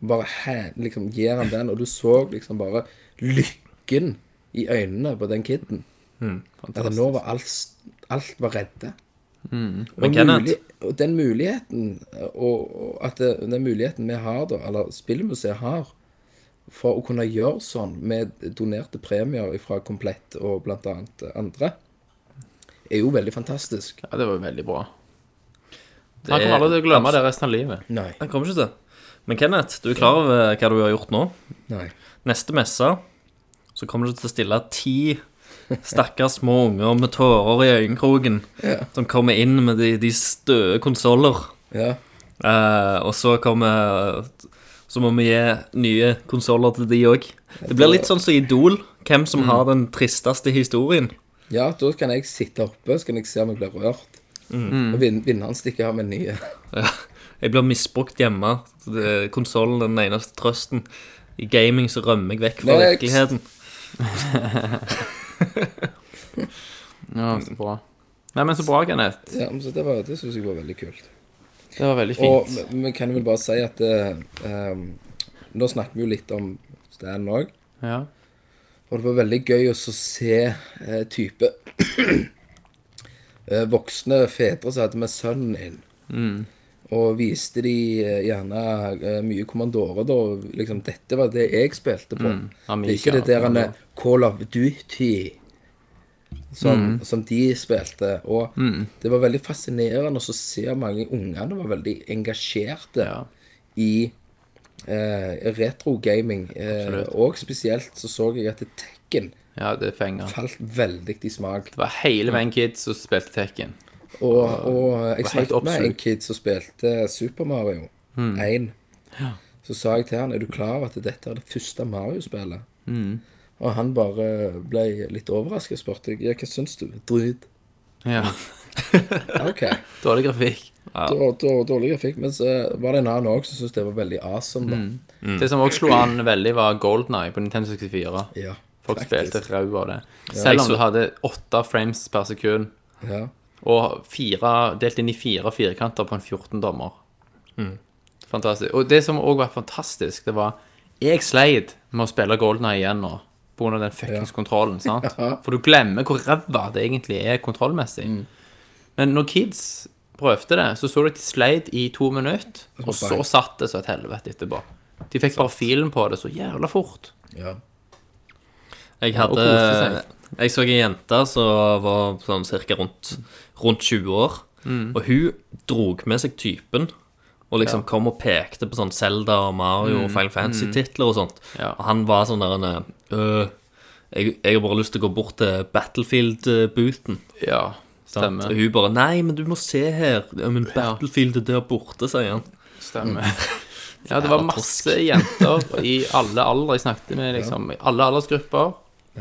S5: Bare hæ, liksom gir han den, og du så liksom bare lykken i øynene på den kiden. At nå var alt, alt var redde.
S7: Men
S5: Og, mulig, og den muligheten og, og at det, den muligheten vi har da, eller Spillmuseet har for å kunne gjøre sånn med donerte premier fra Komplett og annet andre, er jo veldig fantastisk.
S6: ja, det var veldig bra.
S7: Det
S6: Han kommer
S7: er
S6: aldri til å glemme det resten av livet.
S5: Nei.
S7: Han kommer ikke til. Men Kenneth, du er klar over hva du har gjort nå?
S5: nei.
S7: Neste messe så kommer du til å stille ti stakkars små unger med tårer i øyekroken som kommer inn med de, de støe konsoller.
S5: Ja.
S7: Eh, og så kommer Så må vi gi nye konsoller til de òg. Det blir litt sånn som Idol. Hvem som har den tristeste historien.
S5: ja, da kan jeg sitte oppe, så kan jeg se om jeg blir rørt. Og vin, vinneren stikker av med nye. <laughs>
S7: Jeg blir misbrukt hjemme. Konsollen er den eneste trøsten. I gaming så rømmer jeg vekk fra
S5: Next.
S7: virkeligheten. <laughs>
S6: Ja, så bra. Nei, men så bra, Kenneth.
S5: Ja, men så det, var- det syns jeg var veldig kult.
S6: Det var veldig fint.
S5: Og vi kan vel bare si at eh, ehm, Nå snakker vi jo litt om Stan òg.
S6: Ja.
S5: Og det var veldig gøy å se eh, type eh, voksne fedre som hadde med sønnen inn. Og viste de eh, gjerne eh, mye kommandorer, da. Liksom, dette var det jeg spilte på. det
S6: Amiga,
S5: ikke det der han er Call of Duty som, som de spilte. Og det var veldig fascinerende å se mange ungene var veldig engasjerte
S6: Ja.
S5: i eh, retrogaming. Eh, og spesielt så så jeg at Tekken
S6: ja, det
S5: falt veldig i smak.
S6: Det var hele veien kids som spilte Tekken.
S5: Og, og jeg snakket med en kid som spilte Super Mario 1. Så sa jeg til han, er du klar over at dette er det første Mario-spillet? Og han bare ble litt overrasket og spurte ja, hva syns du? Drit.
S6: Ja. <laughs>
S5: Ok,
S6: Dårlig grafikk.
S5: Ja. dårlig grafikk. Men så var det en annen òg som syntes det var veldig awesome. Da.
S6: Det som også slo an veldig, var Golden Eye på Nintendo 64.
S5: Ja,
S6: Folk
S5: faktisk.
S6: spilte rau av det. Selv om du hadde åtte frames per sekund,
S5: Ja.
S6: og fire, delt inn i fire firkanter på en 14-dommer. Fantastisk. Og det som òg var fantastisk, det var Jeg sleit med å spille Golden Eye igjen nå. Av den fuckings kontrollen. <laughs> sant? For du glemmer hvor ræva det egentlig er kontrollmessig. Men når kids prøvde det, så så du at de sleit i to minutter, og så satt det så et helvete etterpå. De fikk bare filen på det så jævla fort.
S5: ja.
S7: Jeg hadde. Jeg så ei jente som var sånn cirka rundt, rundt 20 år.
S6: Mm.
S7: Og hun drog med seg typen. Og liksom kom og pekte på sånn Zelda og Mario og Final Fantasy-titler og sånt.
S6: Mm. Ja.
S7: Og han var sånn der en, øh, jeg, jeg har bare lyst til å gå bort til Battlefield-booten.
S6: Ja, stemmer.
S7: Og hun bare Nei, men du må se her. Ja, men Battlefield er der borte, sier han.
S6: Stemmer. <laughs> Ja, det var masse jenter i alle aldre. Jeg snakket med liksom i alle aldersgrupper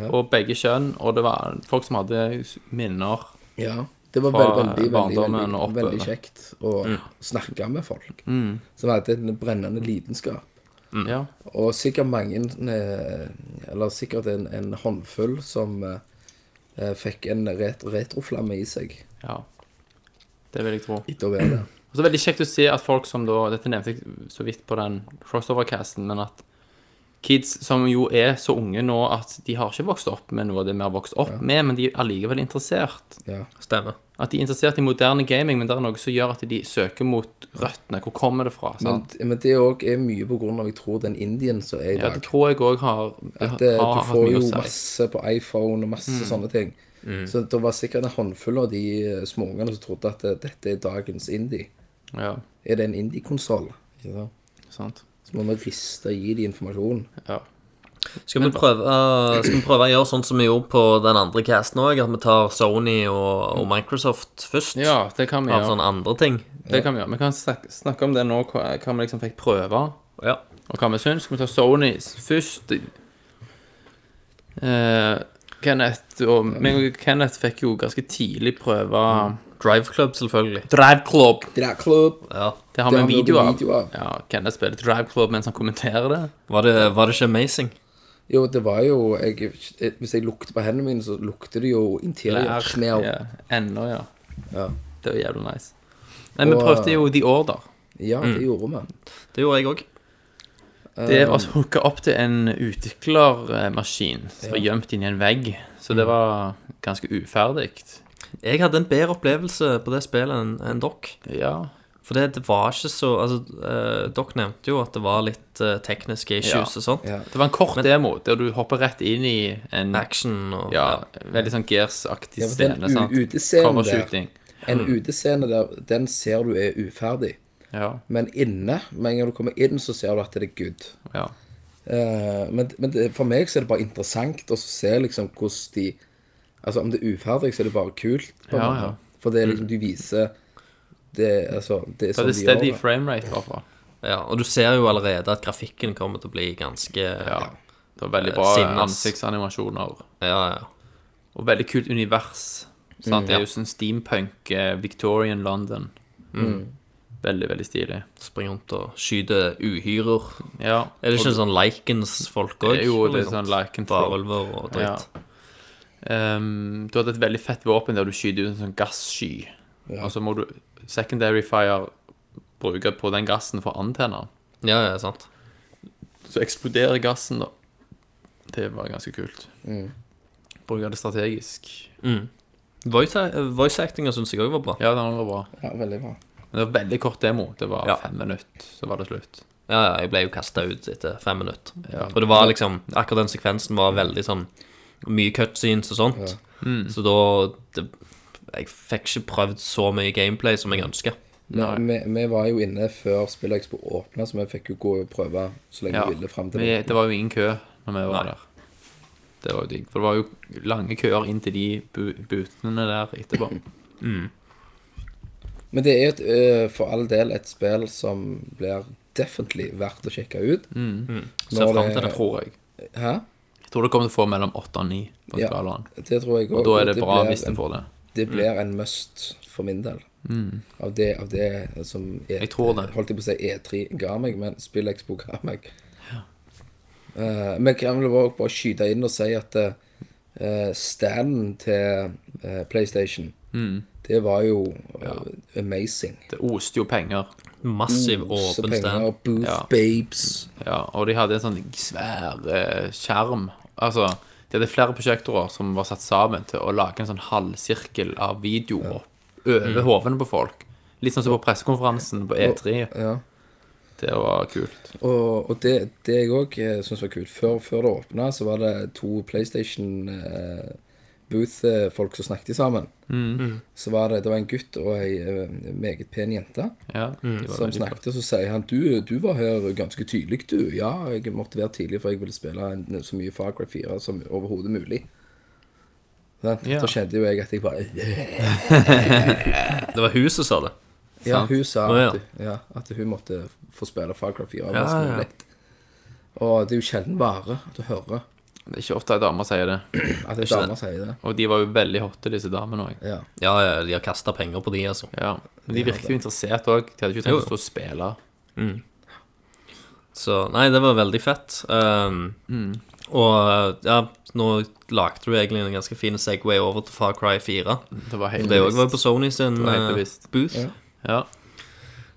S6: og begge kjønn. Og det var folk som hadde minner.
S5: ja. Det var veldig, veldig, veldig, veldig, veldig kjekt å snakke med folk som hadde en brennende lidenskap.
S6: Ja.
S5: Og sikkert mange eh, Eller sikkert en, en håndfull som eh, fikk en ret retroflamme i seg
S6: ja. Det vil jeg tro.
S5: etter å være der.
S6: Og så er det veldig kjekt å se at folk som da Dette nevnte jeg så vidt på den crossover-casten, men at kids som jo er så unge nå at de har ikke vokst opp med noe av det vi har vokst opp med, men de er allikevel interessert.
S5: Ja.
S7: Stemmer.
S6: At de er interessert i moderne gaming, men det er noe som gjør at de søker mot røttene. Hvor kommer det fra?
S5: Men,
S6: sant?
S5: men det òg er mye på grunn av jeg tror den indien som er i
S6: Ja,
S5: dag.
S6: det tror jeg òg har,
S5: At eh,
S6: har
S5: du
S6: hatt
S5: får
S6: mye
S5: jo
S6: å si.
S5: masse på iPhone og masse sånne ting. Så det var sikkert en håndfull av de eh, småungene som trodde at eh, dette er dagens indie.
S6: Ja,
S5: Er det en indie-konsoll? Ja.
S6: sant.
S5: Så må vi riste og gi de informasjon.
S6: Ja.
S7: Skal vi, prøve, skal vi prøve å gjøre sånn som vi gjorde på den andre casten òg? At vi tar Sony og, og Microsoft først?
S6: ja, det kan vi
S7: Av
S6: gjøre.
S7: sånne andre ting?
S6: Det kan Vi gjøre. Vi kan snakke, snakke om det nå, hva, hva vi liksom fikk prøve.
S7: Ja.
S6: Og hva vi syns. Skal vi ta Sony først? Eh, Kenneth og meg og Kenneth fikk jo ganske tidlig prøve
S7: Drive Club, selvfølgelig.
S6: Drive Club.
S5: Drive Club.
S7: Ja.
S6: Det har vi en video av.
S5: video av.
S6: Ja, Kenneth spiller Drive Club mens han kommenterer det.
S7: Var det, var det ikke amazing?
S5: Jo, det var jo jeg, Hvis jeg lukter på hendene mine, så lukter det jo smell.
S6: ja, Ennå, ja.
S5: Ja.
S6: Det var jævlig nice. Nei, vi prøvde jo The Order.
S5: Ja, det gjorde vi.
S7: Det gjorde jeg òg.
S6: Det var hooka opp til en utviklermaskin som var gjemt inni en vegg. Så det var ganske uferdig.
S7: Jeg hadde en bedre opplevelse på det spillet enn enn dere.
S6: Ja.
S7: For det, det var ikke så Altså, eh, dere nevnte jo at det var litt eh, tekniske issues
S6: Ja.
S7: og sånt.
S5: Ja.
S6: Det var en kort demo der du hopper rett inn i en
S7: Action og
S6: ja, veldig sånn Gears-aktig
S5: Ja, for
S6: scene. sant?
S5: u- utescenen der-
S6: Covershooting.
S5: En utescene der, den ser du er uferdig.
S6: Ja,
S5: Men inne, med en gang du kommer inn, så ser du at det er good.
S6: ja.
S5: Eh, men men det, for meg så er det bare interessant å se liksom hvordan de Altså om det er uferdig, så er det bare kult. På en
S6: Ja,
S5: måte.
S6: ja.
S5: For det er liksom de viser Det, altså, det er sånn
S6: det
S5: de
S6: er steady
S5: gjør det.
S6: framerate, i hvert fall.
S7: Ja, og du ser jo allerede at grafikken kommer til å bli ganske
S6: Ja. Det var veldig bra
S7: sinnes.
S6: ansiktsanimasjoner.
S7: ja, ja.
S6: Og veldig kult univers. Sant? Det er jo sånn steampunk, eh, Victorian London. Veldig, veldig stilig.
S7: Springer rundt og skyter uhyrer.
S6: Ja.
S7: Er det ikke
S6: Og-
S7: sånn Likens-folk òg?
S6: Jo, det er sånn Lycan-folk.
S7: Varulver og
S6: Ja.
S7: dritt.
S6: Ehm, du hadde et veldig fett våpen der du skyter ut en sånn gassky. Og så må du secondary fire bruke på den gassen for å antenne.
S7: Ja, ja, sant.
S6: Så eksploderer gassen, da. Det var ganske kult. Bruke det strategisk.
S7: Voice, voice actinga syns jeg òg var bra.
S6: Ja, den var bra.
S5: Ja, veldig bra.
S6: Men det var veldig kort demo. Det var
S7: Ja.
S6: fem minutter, så var det slutt.
S7: Ja, ja, jeg ble jo kasta ut etter fem minutter.
S6: Ja.
S7: Og det var liksom Akkurat den sekvensen var veldig sånn Mye cutscenes og sånt. Så da det, Jeg fikk ikke prøvd så mye gameplay som jeg ønska.
S5: Nei, vi, vi var jo inne før Spillexpo åpna, så vi fikk jo gå og prøve så lenge
S6: Ja.
S5: vi ville fram til
S6: Vi,
S5: det.
S6: det var jo ingen kø når vi var
S7: Nei.
S6: der. Det var jo digg. For det var jo lange køer inn til de bu butene der etterpå. <laughs>
S5: Men det er et, øh, for all del et spill som blir definitely verdt å sjekke ut.
S7: Ser
S5: Når
S7: fram til det.
S6: Tror jeg.
S5: Hæ?
S6: Jeg tror det kommer til å få mellom 8 og 9 på
S5: Ja.
S6: skalaen.
S5: Det tror jeg òg.
S6: Og da er det bra hvis en får det.
S5: Det blir en must for min del. Av, det, av det som E-
S6: Jeg tror det.
S5: Holdt jeg på å si E3 ga meg, men SpillExpo ga meg. Eh, men kan vel også bare skyte inn og si at uh, standen til uh, PlayStation, det var jo ja. amazing.
S6: Det oste jo penger.
S7: Massiv
S5: Så
S7: åpen
S5: penger,
S7: stand.
S5: booth
S6: Ja.
S5: babes.
S6: Ja, og de hadde en sånn svær eh, skjerm. Altså, de hadde flere prosjektorer som var satt sammen til å lage en sånn halvsirkel av videoer over hodene på folk. Litt sånn som på pressekonferansen på E3.
S5: Ja.
S6: Det var kult.
S5: Og, og det, det jeg òg syns var kult Før, før det åpna, så var det to PlayStation eh, Booth-folk som snakket sammen. Så var det, det var en gutt og ei eh, meget pen jente
S6: Ja, de
S5: som snakket. Og så sier han du, du var her ganske tydelig, du. Ja, jeg måtte være tidlig, for jeg ville spille en, så mye Far Cry 4 som overhodet mulig. Så
S6: Ja.
S5: Kjente jo jeg at jeg bare <laughs>
S7: Det var hun som sa det.
S5: Ja,
S6: Sant.
S5: hun sa
S7: ja.
S5: at, ja, at hun måtte få spille Far Cry 4
S7: Ja,
S5: mest
S7: ja.
S5: mulig. Og det er jo sjelden vare at du hører
S6: Det er ikke ofte ei dame sier det.
S5: at
S7: Ikke
S5: dame
S7: det.
S5: sier det.
S6: Og de var jo veldig hotte, disse damene òg.
S5: Ja.
S7: Ja, ja, de har kasta penger på de, altså.
S6: Ja. Men de virket jo interessert òg. De hadde ikke tenkt
S7: jo.
S6: å stå og spille.
S7: Så nei, det var veldig fett. Um, Og ja, nå lagde du egentlig en ganske fin Segway over til Far Cry 4.
S6: Det var helt
S7: Det òg var
S6: bevisst.
S7: på Sony sin eh,
S6: bevisst.
S7: booth.
S5: Ja.
S6: Ja.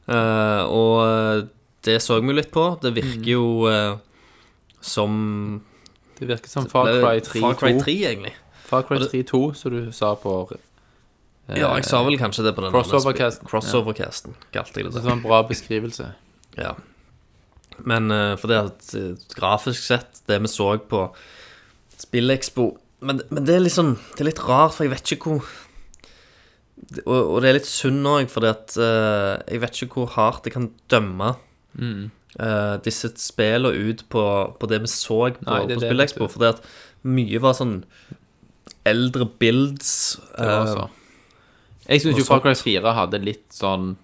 S7: Uh, og eh, det så vi litt på. Det virker jo uh, som
S6: Det virket som Far Cry 3
S7: Far Cry
S6: 2.
S7: 3, egentlig.
S6: Far Cry 3 2, som du sa på eh,
S7: Ja, jeg sa vel kanskje det på den
S6: Crossovercasten.
S7: Crossovercasten, kalte jeg det.
S6: Det var en bra beskrivelse.
S7: Ja. Men uh, for det at uh, grafisk sett, det vi så på SpillExpo men, men det er litt sånn Det er litt rart, for jeg vet ikke hvor Og, og det er litt synd òg, fordi at uh, jeg vet ikke hvor hardt jeg kan dømme eh, disse spillene ut på, på det vi så på,
S6: Nei, det
S7: på
S6: det,
S7: SpillExpo. Fordi at mye var sånn eldre builds.
S6: Det
S7: eh,
S6: så. Jeg syns jo Far Cry 4 hadde litt sånn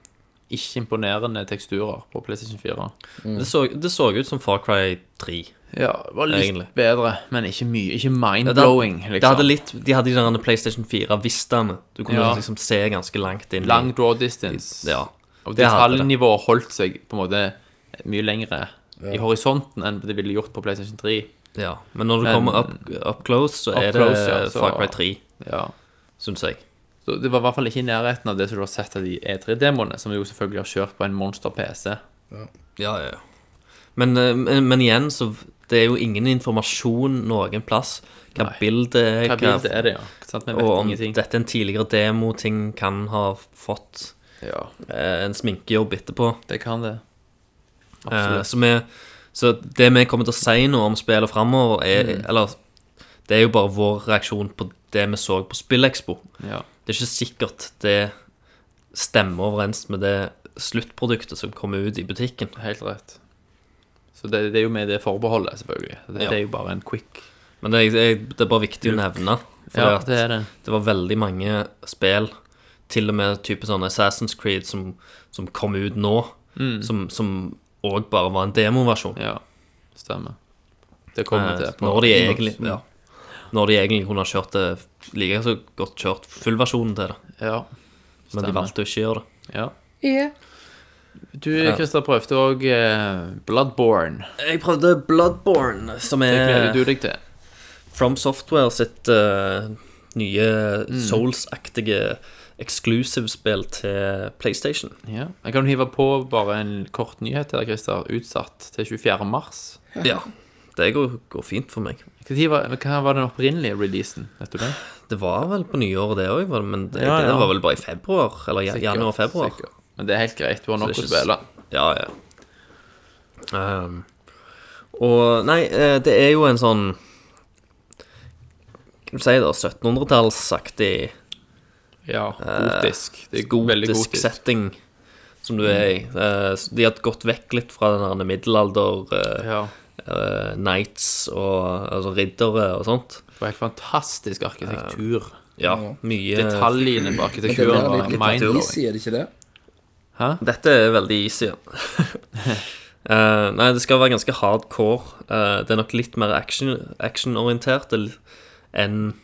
S6: ikke imponerende teksturer på PlayStation 4.
S7: det, så, det så ut som Far Cry 3.
S6: Ja, det var litt
S7: Egentlig.
S6: bedre, men ikke mye. Ikke mind-blowing,
S7: det,
S6: liksom.
S7: hadde litt, de hadde de PlayStation 4-vistene. Du kunne
S6: Ja.
S7: liksom se ganske langt inn.
S6: Lang draw distance.
S7: Ja.
S6: Og
S7: det det.
S6: detaljnivået holdt seg på en måte mye lengre i horisonten enn det ville gjort på PlayStation 3.
S7: Ja, men når du
S6: Men-
S7: kommer up, up close, så
S6: Up
S7: er
S6: close,
S7: det
S6: ja, så-
S7: Far Cry 3,
S6: Ja.
S7: syns jeg.
S6: Så det var i hvert fall ikke i nærheten av det som du har sett av de E3-demoene, som vi jo selvfølgelig har kjørt på en monster PC.
S7: Ja, ja, ja. Men, eh, men, men igjen, så det er jo ingen informasjon noen plass. Hva bildet er,
S6: Hva bildet er det, ja? Sant? Vi vet
S7: og om
S6: ingenting.
S7: dette er en tidligere demo, ting kan ha fått
S6: Ja,
S7: eh, en sminkejobb etterpå.
S6: det kan det.
S7: Eh, så, vi, så det vi kommer til å si nå om spillet framover, er
S6: Mm.
S7: Eller det er jo bare vår reaksjon på det vi så på Spillekspo.
S6: Ja.
S7: Det er ikke sikkert det stemmer overens med det sluttproduktet som kommer ut i butikken.
S6: Helt rett. Så det, det er jo med det forbeholdet, selvfølgelig. Det,
S7: Ja.
S6: det er jo bare en quick
S7: Men det er, det er bare viktig å nevne. For
S6: Ja, det er det.
S7: det var veldig mange spill, til og med type sånn Assassin's Creed, som, som kom ut nå, som, som òg bare var en demoversjon.
S6: Ja, stemmer. Det kommer
S7: Eh,
S6: til på
S7: når, de egentlig, ja, når de egentlig kunne ha kjørt det like så godt kjørt fullversjonen til det.
S6: Ja, stemmer.
S7: Men de valgte å ikke gjøre det.
S6: ja. Du, Christer, prøvde òg eh, Bloodborne.
S7: Jeg prøvde Bloodborne, som er
S6: Det gleder
S7: er
S6: du deg til.
S7: From Software sitt uh, nye
S6: Mm.
S7: Souls-aktige exclusive-spill til PlayStation.
S6: Ja. Jeg kan hive på bare en kort nyhet til deg, Christer. Utsatt til 24. mars.
S7: Ja, det går, går fint for meg.
S6: Hva var, hva var den opprinnelige releasen? Vet du det?
S7: Det var vel på nyåret, det òg, men det,
S6: Ja, ja.
S7: det var vel bare i februar? Eller ja- januar-februar?
S6: Men det er helt greit. Du har nok å spille.
S7: Ja, ja. Um, og nei, eh, det er jo en sånn Hva skal du si, da? 1700-tallsaktig
S6: Ja, gotisk. Det er go veldig
S7: gotisk
S6: gotisk.
S7: setting som du er i. Eh, de har gått vekk litt fra den middelalder eh,
S6: Ja.
S7: uh, Knights og altså riddere og sånt.
S6: Det var helt fantastisk arkitektur.
S7: Ja, mye
S6: Detaljene på arkitekturen var
S5: litt easy, er det ikke det?
S7: Dette er veldig easy, ja. <laughs> Eh, nei, det skal være ganske hardcore. Eh, det er nok litt mer action- actionorientert action enn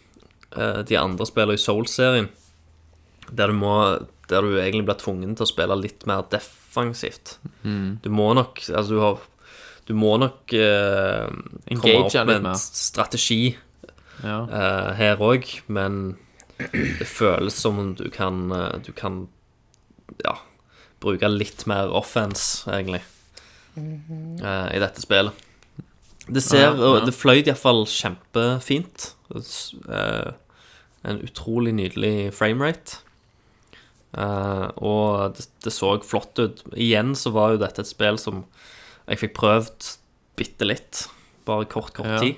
S7: eh, de andre spillene i Soul-serien. Der du må Der du egentlig blir tvungen til å spille litt mer defensivt. Du må nok Altså, du har Du må nok eh, komme opp med en strategi
S6: Ja.
S7: eh, her òg, men det føles som om du kan eh, Du kan ja, bruke litt mer offense, egentlig, eh, i dette spillet. Det ser
S6: Ja, ja.
S7: Det fløy iallfall kjempefint. Eh, en utrolig nydelig framerate. Uh, og det, det så flott ut. Igjen så var jo dette et spill som jeg fikk prøvd bitte litt. Bare kort, kort
S6: Ja.
S7: tid.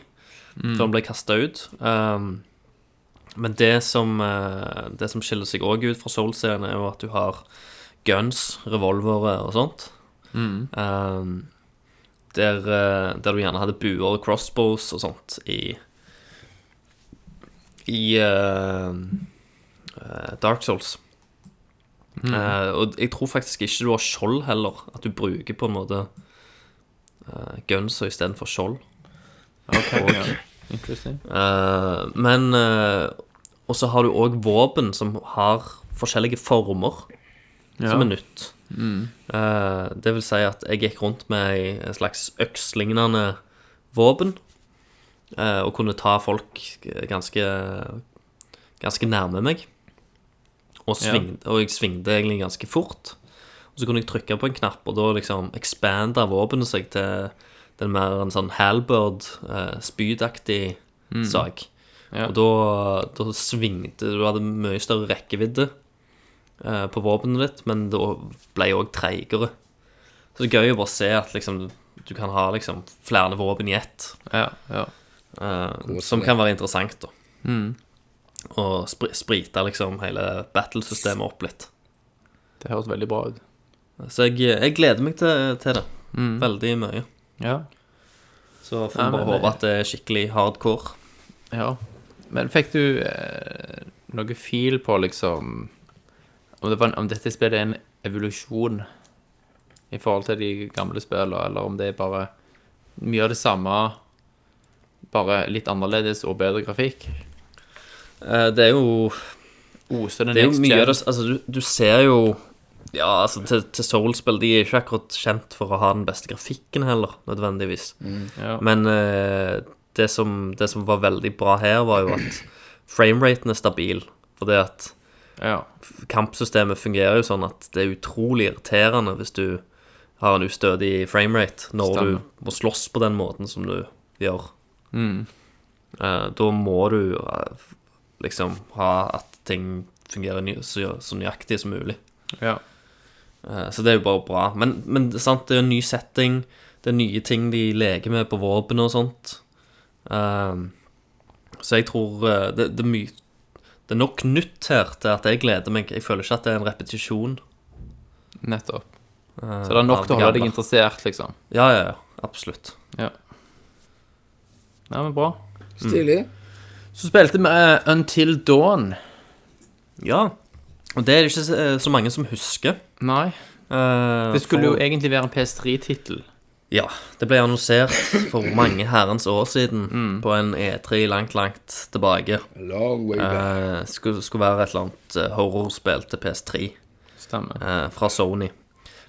S7: Før den ble kasta ut. Um, men det som, uh, det som skiller seg òg ut fra Soul-serien, er jo at du har guns, revolvere og sånt. Um, der, eh, der du gjerne hadde buer og crossbows og sånt i I uh, Dark Souls. Eh, og jeg tror faktisk ikke du har skjold heller. At du bruker på en måte uh, gunser istedenfor skjold.
S6: ja. Interesting.
S7: Uh, men uh, Og så har du òg våpen som har forskjellige former, som er nytt. Eh, det vil si at jeg gikk rundt med ei- en slags økslignende våpen. eh, og kunne ta folk ganske Ganske nærme meg. Og, svingte, og jeg svingte egentlig ganske fort. Og så kunne jeg trykke på en knapp, og da liksom expanda våpenet seg til den mer en sånn halbird, eh, spydaktig sak.
S6: Ja.
S7: Og da, da svingte Du hadde mye større rekkevidde eh, på våpenet ditt, men da ble jeg òg treigere. Så det er gøy å bare se at liksom du kan ha liksom flere våpen i ett,
S6: Ja, ja.
S7: eh, som kan være interessant, da. Og spr sprite liksom hele battlesystemet opp litt.
S6: Det høres veldig bra ut.
S7: Så jeg, jeg gleder meg til, til det. Veldig mye.
S6: Ja.
S7: Så får vi bare håpe at det er skikkelig hardcore.
S6: ja. Men fikk du eh, noe feel på, liksom om, det var, om dette spillet er en evolusjon i forhold til de gamle spillene, eller om det er bare mye av det samme, bare litt annerledes og bedre grafikk?
S7: Eh, det er jo
S6: Oser det
S7: Det er jo mye av det Altså, du, du ser jo Ja, altså, til, til Soul-spill De er ikke akkurat kjent for å ha den beste grafikken heller, nødvendigvis.
S6: Ja.
S7: Men eh, det som, det som var veldig bra her, var jo at frameraten er stabil. Fordi at
S6: Ja.
S7: kampsystemet fungerer jo sånn at det er utrolig irriterende hvis du har en ustødig framerate når
S6: Stemmer.
S7: du må slåss på den måten som du gjør. Eh, da må du eh, liksom ha at ting fungerer ny, så, så nøyaktig som mulig.
S6: ja.
S7: Eh, Så det er jo bare bra. Men, men det sant, det er en ny setting. Det er nye ting de leker med på våpen og sånt. Eh, så jeg tror eh, det, det er mye Det er nok nytt her til at jeg gleder meg. Jeg føler ikke at det er en repetisjon.
S6: Nettopp. Så det er nok til å holde deg interessert, liksom.
S7: Ja, ja, ja. Absolutt.
S6: Ja. Ja, men bra.
S5: Stilig.
S6: Så spilte vi eh, Until Dawn.
S7: Ja. Og det er det ikke så, eh, så mange som husker.
S6: Nei.
S7: Eh,
S6: Det skulle jo egentlig være en PS3-tittel.
S7: Ja, det ble annonsert for mange herrens år siden på en E3 langt, langt tilbake.
S5: Long way back.
S7: Eh, skulle, skulle være et eller annet eh, horrorspill til PS3
S6: Stemmer.
S7: eh, fra Sony.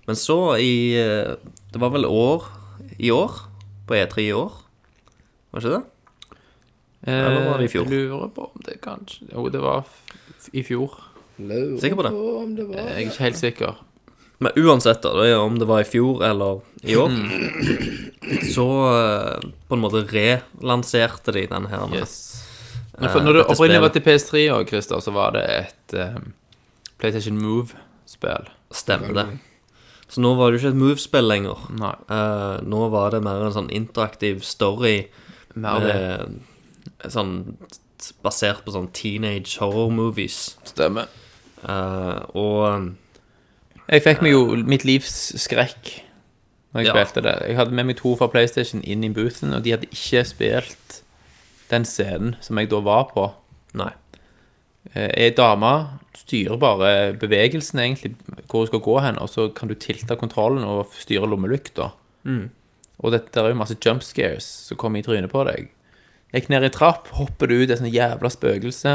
S7: Men så i eh, Det var vel år i år? På E3 i år? Var ikke det? Eller var det i fjor?
S6: Jeg lurer på om det kanskje Jo, det var i fjor.
S5: Lurer
S7: Sikker på det?
S5: om det var
S6: Jeg er ikke helt sikker.
S7: Men uansett, da, det er om det var i fjor eller i år, så eh, på en måte relanserte de den her.
S6: Yes.
S7: Eh,
S6: Men for når du
S7: dette
S6: opprinnelig var til PS3 òg, Christer, så var det et eh, PlayStation Move-spill.
S7: Stemmer det. Så nå var det jo ikke et Move-spill lenger.
S6: Nei.
S7: Eh, nå var det mer en sånn interaktiv story
S6: Mer det.
S7: eh, sånn basert på sånn teenage horror movies.
S6: Stemmer.
S7: Eh, og
S6: Jeg fikk meg jo mitt livs skrekk når jeg
S7: Ja.
S6: spilte det. Jeg hadde med meg to fra PlayStation inn i boothen, og de hadde ikke spilt den scenen som jeg da var på.
S7: Nei.
S6: Eh, Ei dame styrer bare bevegelsen, egentlig, hvor hun skal gå hen, og så kan du tilte kontrollen og styre lommelykta. Og det der er jo masse jump scares som kommer i trynet på deg. Jeg gikk ned i trapp, hopper du ut, et sånt jævla spøkelse.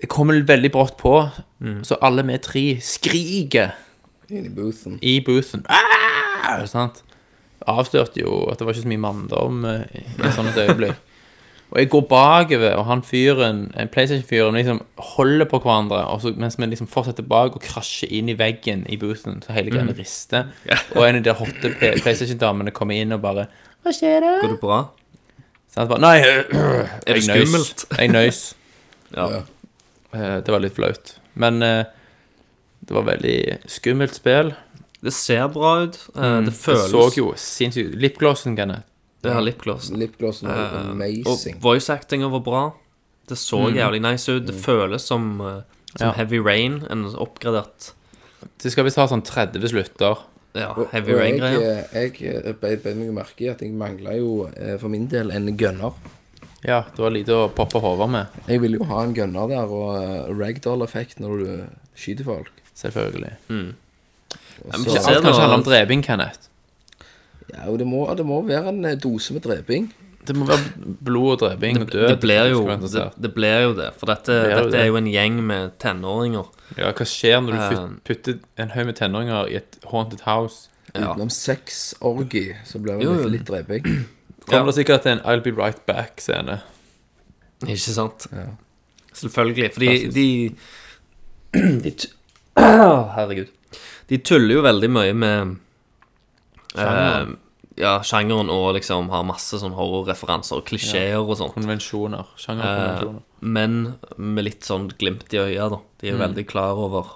S6: Det kommer veldig brått på, så alle vi tre skriker
S5: Inn i boothen.
S6: i boothen. Ah! Sant? Avslørte jo at det var ikke så mye manndom eh, i et sånt øyeblikk. Og jeg går bakover, og han fyren, en PlayStation-fyren, liksom holder på hverandre, og så, mens vi liksom fortsetter bak og krasjer inn i veggen i boothen, så hele greia rister. Og en av de hotte P- PlayStation-damene kommer inn og bare Hva skjer da?
S7: Går det bra?
S6: Så han bare Nei, <clears throat>
S7: Er det <laughs>
S6: jeg nøys.
S7: skummelt?
S6: Jeg nøys.
S7: Ja.
S6: Eh, Det var litt flaut. Men eh, det var veldig skummelt spill.
S7: Det ser bra ut. Mm, det
S6: Det så jo sinnssykt ut. Lipglossen, Kenneth.
S7: Det her lipgloss.
S5: Lipglossen var
S7: Eh,
S5: amazing.
S7: Og voice-actinga var bra. Det så jævlig nice ut. Det føles som, eh, som
S6: Ja.
S7: Heavy Rain, en oppgradert
S6: Det skal visst ha sånn 30 slutter.
S7: Ja, Heavy
S5: jeg,
S7: Rain-greier.
S5: jeg jeg beit beit meg merke i at jeg mangla jo eh, for min del en gunner.
S6: Ja, det var lite å poppe hodet med.
S5: Jeg vil jo ha en gunner der, og uh, ragdoll-effekt når du skyter folk.
S6: Selvfølgelig.
S7: Men
S5: Så-
S6: Alt kan ikke handle om dreping, Kenneth.
S5: Ja, og det må, det må være en eh, dose med dreping.
S6: Det må være blod og dreping og død.
S7: det blir jo det, det blir jo det. For dette,
S6: det
S7: dette
S6: det.
S7: er jo en gjeng med tenåringer.
S6: Ja, hva skjer når du
S7: Eh.
S6: putter en haug med tenåringer i et haunted house?
S7: Ja.
S5: Utenom sexorgy, så blir det
S7: Jo,
S5: litt,
S7: jo.
S5: litt dreping. <clears throat>
S6: Kommer det sikkert til en I'll be right back-scene.
S7: Ikke sant? Selvfølgelig. Fordi de <clears throat> De t- <clears throat> Herregud. De tuller jo veldig mye med
S6: Sjanger.
S7: eh, Ja, sjangeren og liksom har masse sånn horrorreferanser og klisjeer og sånt.
S6: Konvensjoner. Sjangerkonvensjoner.
S7: Men med litt sånn glimt i øya, da. De er veldig klar over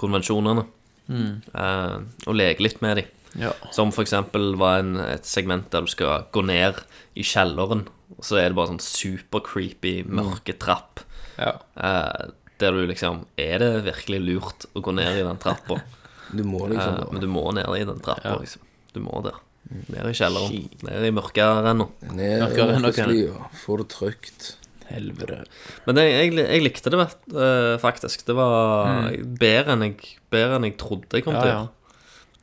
S7: konvensjonene. Eh, og leker litt med dem.
S6: Ja.
S7: Som for eksempel var en, et segment der du skal gå ned i kjelleren, og så er det bare sånn super creepy, mørke trapp.
S6: ja.
S7: Eh, der du liksom Er det virkelig lurt å gå ned i den trappa? <laughs>
S5: Du må
S7: Eh,
S5: liksom
S7: men du må ned i den trappa, liksom. Du må der. Ned i kjelleren. Nede i mørkerenna.
S6: Nede
S5: i mørkeslia, få det trygt.
S6: Helvete.
S7: Men det, jeg, jeg likte det vet, eh, faktisk. Det var bedre, enn jeg, bedre enn jeg trodde jeg kom
S6: Mm. Ja,
S7: til å
S6: ja.
S7: gjøre.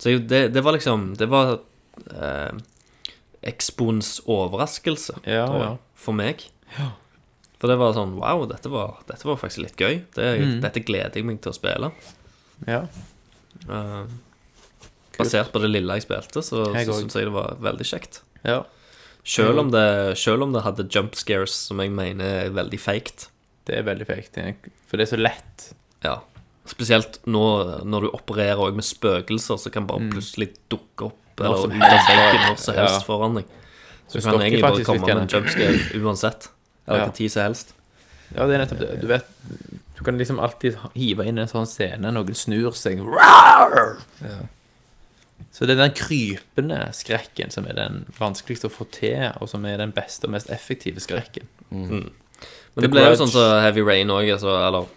S7: Så jeg- det, det var liksom Det var eh, Expons overraskelse,
S6: Ja,
S7: da,
S6: ja.
S7: for meg. For det var sånn Wow, dette var, dette var faktisk litt gøy. Det,
S6: Mm.
S7: Dette gleder jeg meg til å spille.
S6: Ja.
S7: Eh, basert på det lille jeg spilte, så,
S6: Jeg
S7: så syns jeg det var veldig kjekt.
S6: ja.
S7: Selv om, det, selv om det hadde jump scares, som jeg mener er veldig faked.
S6: Det er veldig er- For det er så lett.
S7: Ja. Spesielt nå når du opererer også med spøkelser, så kan bare plutselig dukke opp eller ut av veggen når som helst
S6: Ja.
S7: foran deg. Så
S6: du
S7: kan egentlig bare komme med en
S6: jump
S7: jumpscare uansett. Eller
S6: Ja.
S7: hva tid som helst.
S6: Ja, det er nettopp det. Du vet Du kan liksom alltid hive inn en sånn scene, noen snur seg Så det er den krypende skrekken som er den vanskeligste å få til, og som er den beste og mest effektive skrekken.
S7: Men
S6: The
S7: det ble jo sånn som Heavy Rain òg, altså, eller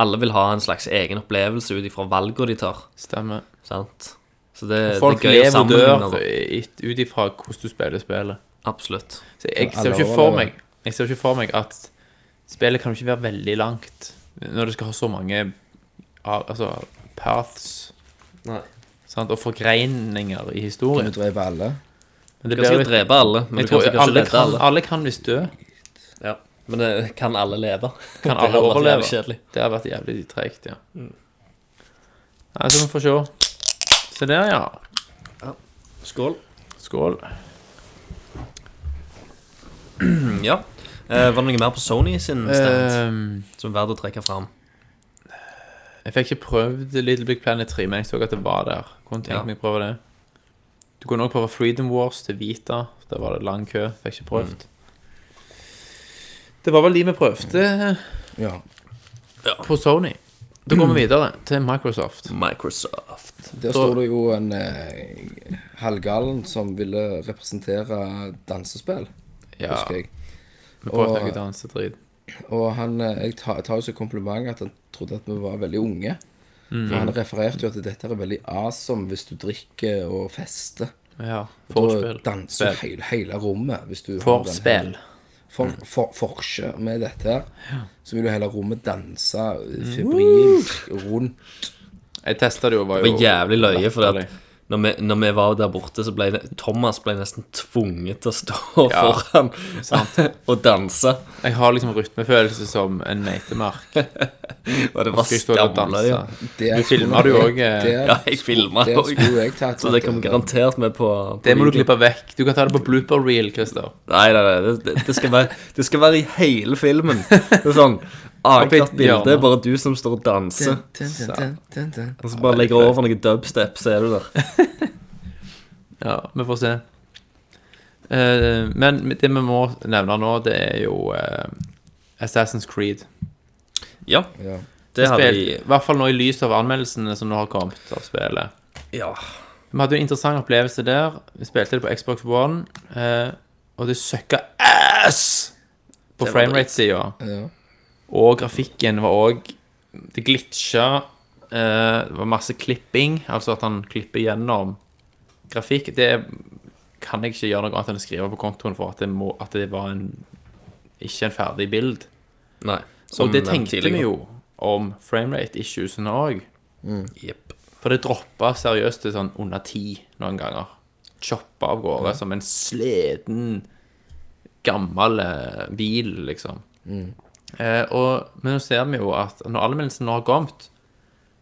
S7: Alle vil ha en slags egen opplevelse ut ifra valgene de tar,
S6: Stemmer.
S7: sant? Så det,
S6: Folk
S7: det er
S6: lever og dør ut ifra hvordan du spiller spillet.
S7: Absolutt.
S6: Så jeg ser jo ikke for meg Jeg ser ikke for meg at spillet kan jo ikke være veldig langt når du skal ha så mange altså, paths
S7: Nei.
S6: Sant? og forgreininger i historien.
S5: Kan du drepe alle?
S6: Men
S7: Du
S6: det
S7: kan
S6: blir
S7: sikkert drepe alle, men
S6: jeg
S7: du kan
S6: tror
S7: sikkert ikke
S6: alle
S7: redde
S6: kan,
S7: alle.
S6: alle kan visst dø.
S7: Ja. Men det, kan alle leve?
S6: Kan <laughs>
S7: Det
S6: alle
S7: det
S6: overleve? Det har vært jævlig tregt, ja. Nei, så vi får se. Se der, ja.
S7: Skål.
S6: Skål.
S7: Ja. Eh, var det noe mer på Sony sin stand
S6: um,
S7: som er verdt å trekke fram?
S6: Jeg fikk ikke prøvd Little Big Planet 3, men jeg så at det var der. Kunne tenkt
S7: Ja.
S6: meg å prøve det. Du kunne også prøve Freedom Wars til Vita. Der var det lang kø. Fikk ikke prøvd. Det var vel de vi prøvde
S5: Ja.
S6: på Sony. Da går vi videre til Microsoft.
S7: Microsoft.
S5: Der står det jo en eh, halvgallen som ville representere dansespill,
S6: Ja,
S5: husker jeg.
S6: vi prøvde
S5: Og-
S6: noe dansedrit.
S5: Og han, eh, jeg tar, tar jo som kompliment at han trodde at vi var veldig unge. For han refererte jo at dette er veldig awesome hvis du drikker og fester.
S6: Ja,
S5: Da
S6: forspill.
S5: danser jo hele, hele rommet. Hvis du har den
S6: Forspill.
S5: For, for, forse med dette her, så vil jo hele rommet danse febrilsk rundt.
S6: Jeg testa det jo, var
S7: Det var jævlig løye, for
S6: det
S7: at når vi, når vi var der borte, så ble det, Thomas ble nesten tvunget til å stå <laughs>
S6: Ja,
S7: foran <laughs> og danse.
S6: Jeg har liksom rytmefølelse som en meitemark. <laughs>
S7: Og det var
S6: Skal jeg stå og
S7: skamløye.
S6: danse?
S5: Der
S6: Du
S5: skulle
S6: filmer det jo også, eh,
S7: Ja, jeg
S5: filma
S7: det òg.
S5: skulle jeg tatt
S7: Så det kom garantert med på, på
S6: Det må du
S7: video.
S6: klippe vekk. Du kan ta det på blooper reel, Christer.
S7: Nei, nei, nei. Det, det, det, skal være, det skal være i hele filmen. Det er sånn
S6: Et
S7: bilde bare du som står og danser. Og så bare legger over noe dubstep, så er du der. <laughs>
S6: Ja, vi får se. Eh, men det vi må nevne nå, det er jo eh, Assassin's Creed.
S7: Ja,
S5: Ja.
S7: det
S6: har
S7: vi
S6: I hvert fall nå i lys av anmeldelsene som nå har kommet av spillet.
S7: Ja.
S6: Vi hadde jo en interessant opplevelse der. Vi spilte det på Xbox One, eh, og det søkka ass på framerate-sida.
S5: Ja.
S6: Og grafikken var òg Det glitcha. Eh, det var masse klipping, altså at han klipper gjennom grafikk. Det kan jeg ikke gjøre noe annet enn å skrive på kontoen for at det, må, at det var en ikke en ferdig bild.
S7: Nei. som
S6: Og det tenkte
S7: tidligere.
S6: vi jo om framerate-issuesene òg.
S7: Jepp.
S6: For det droppa seriøst til sånn under ti noen ganger. Choppa av gårde som en sliten, gammel eh, bil, liksom. Eh, og, men nå ser vi jo at når anmeldelsen nå har kommet,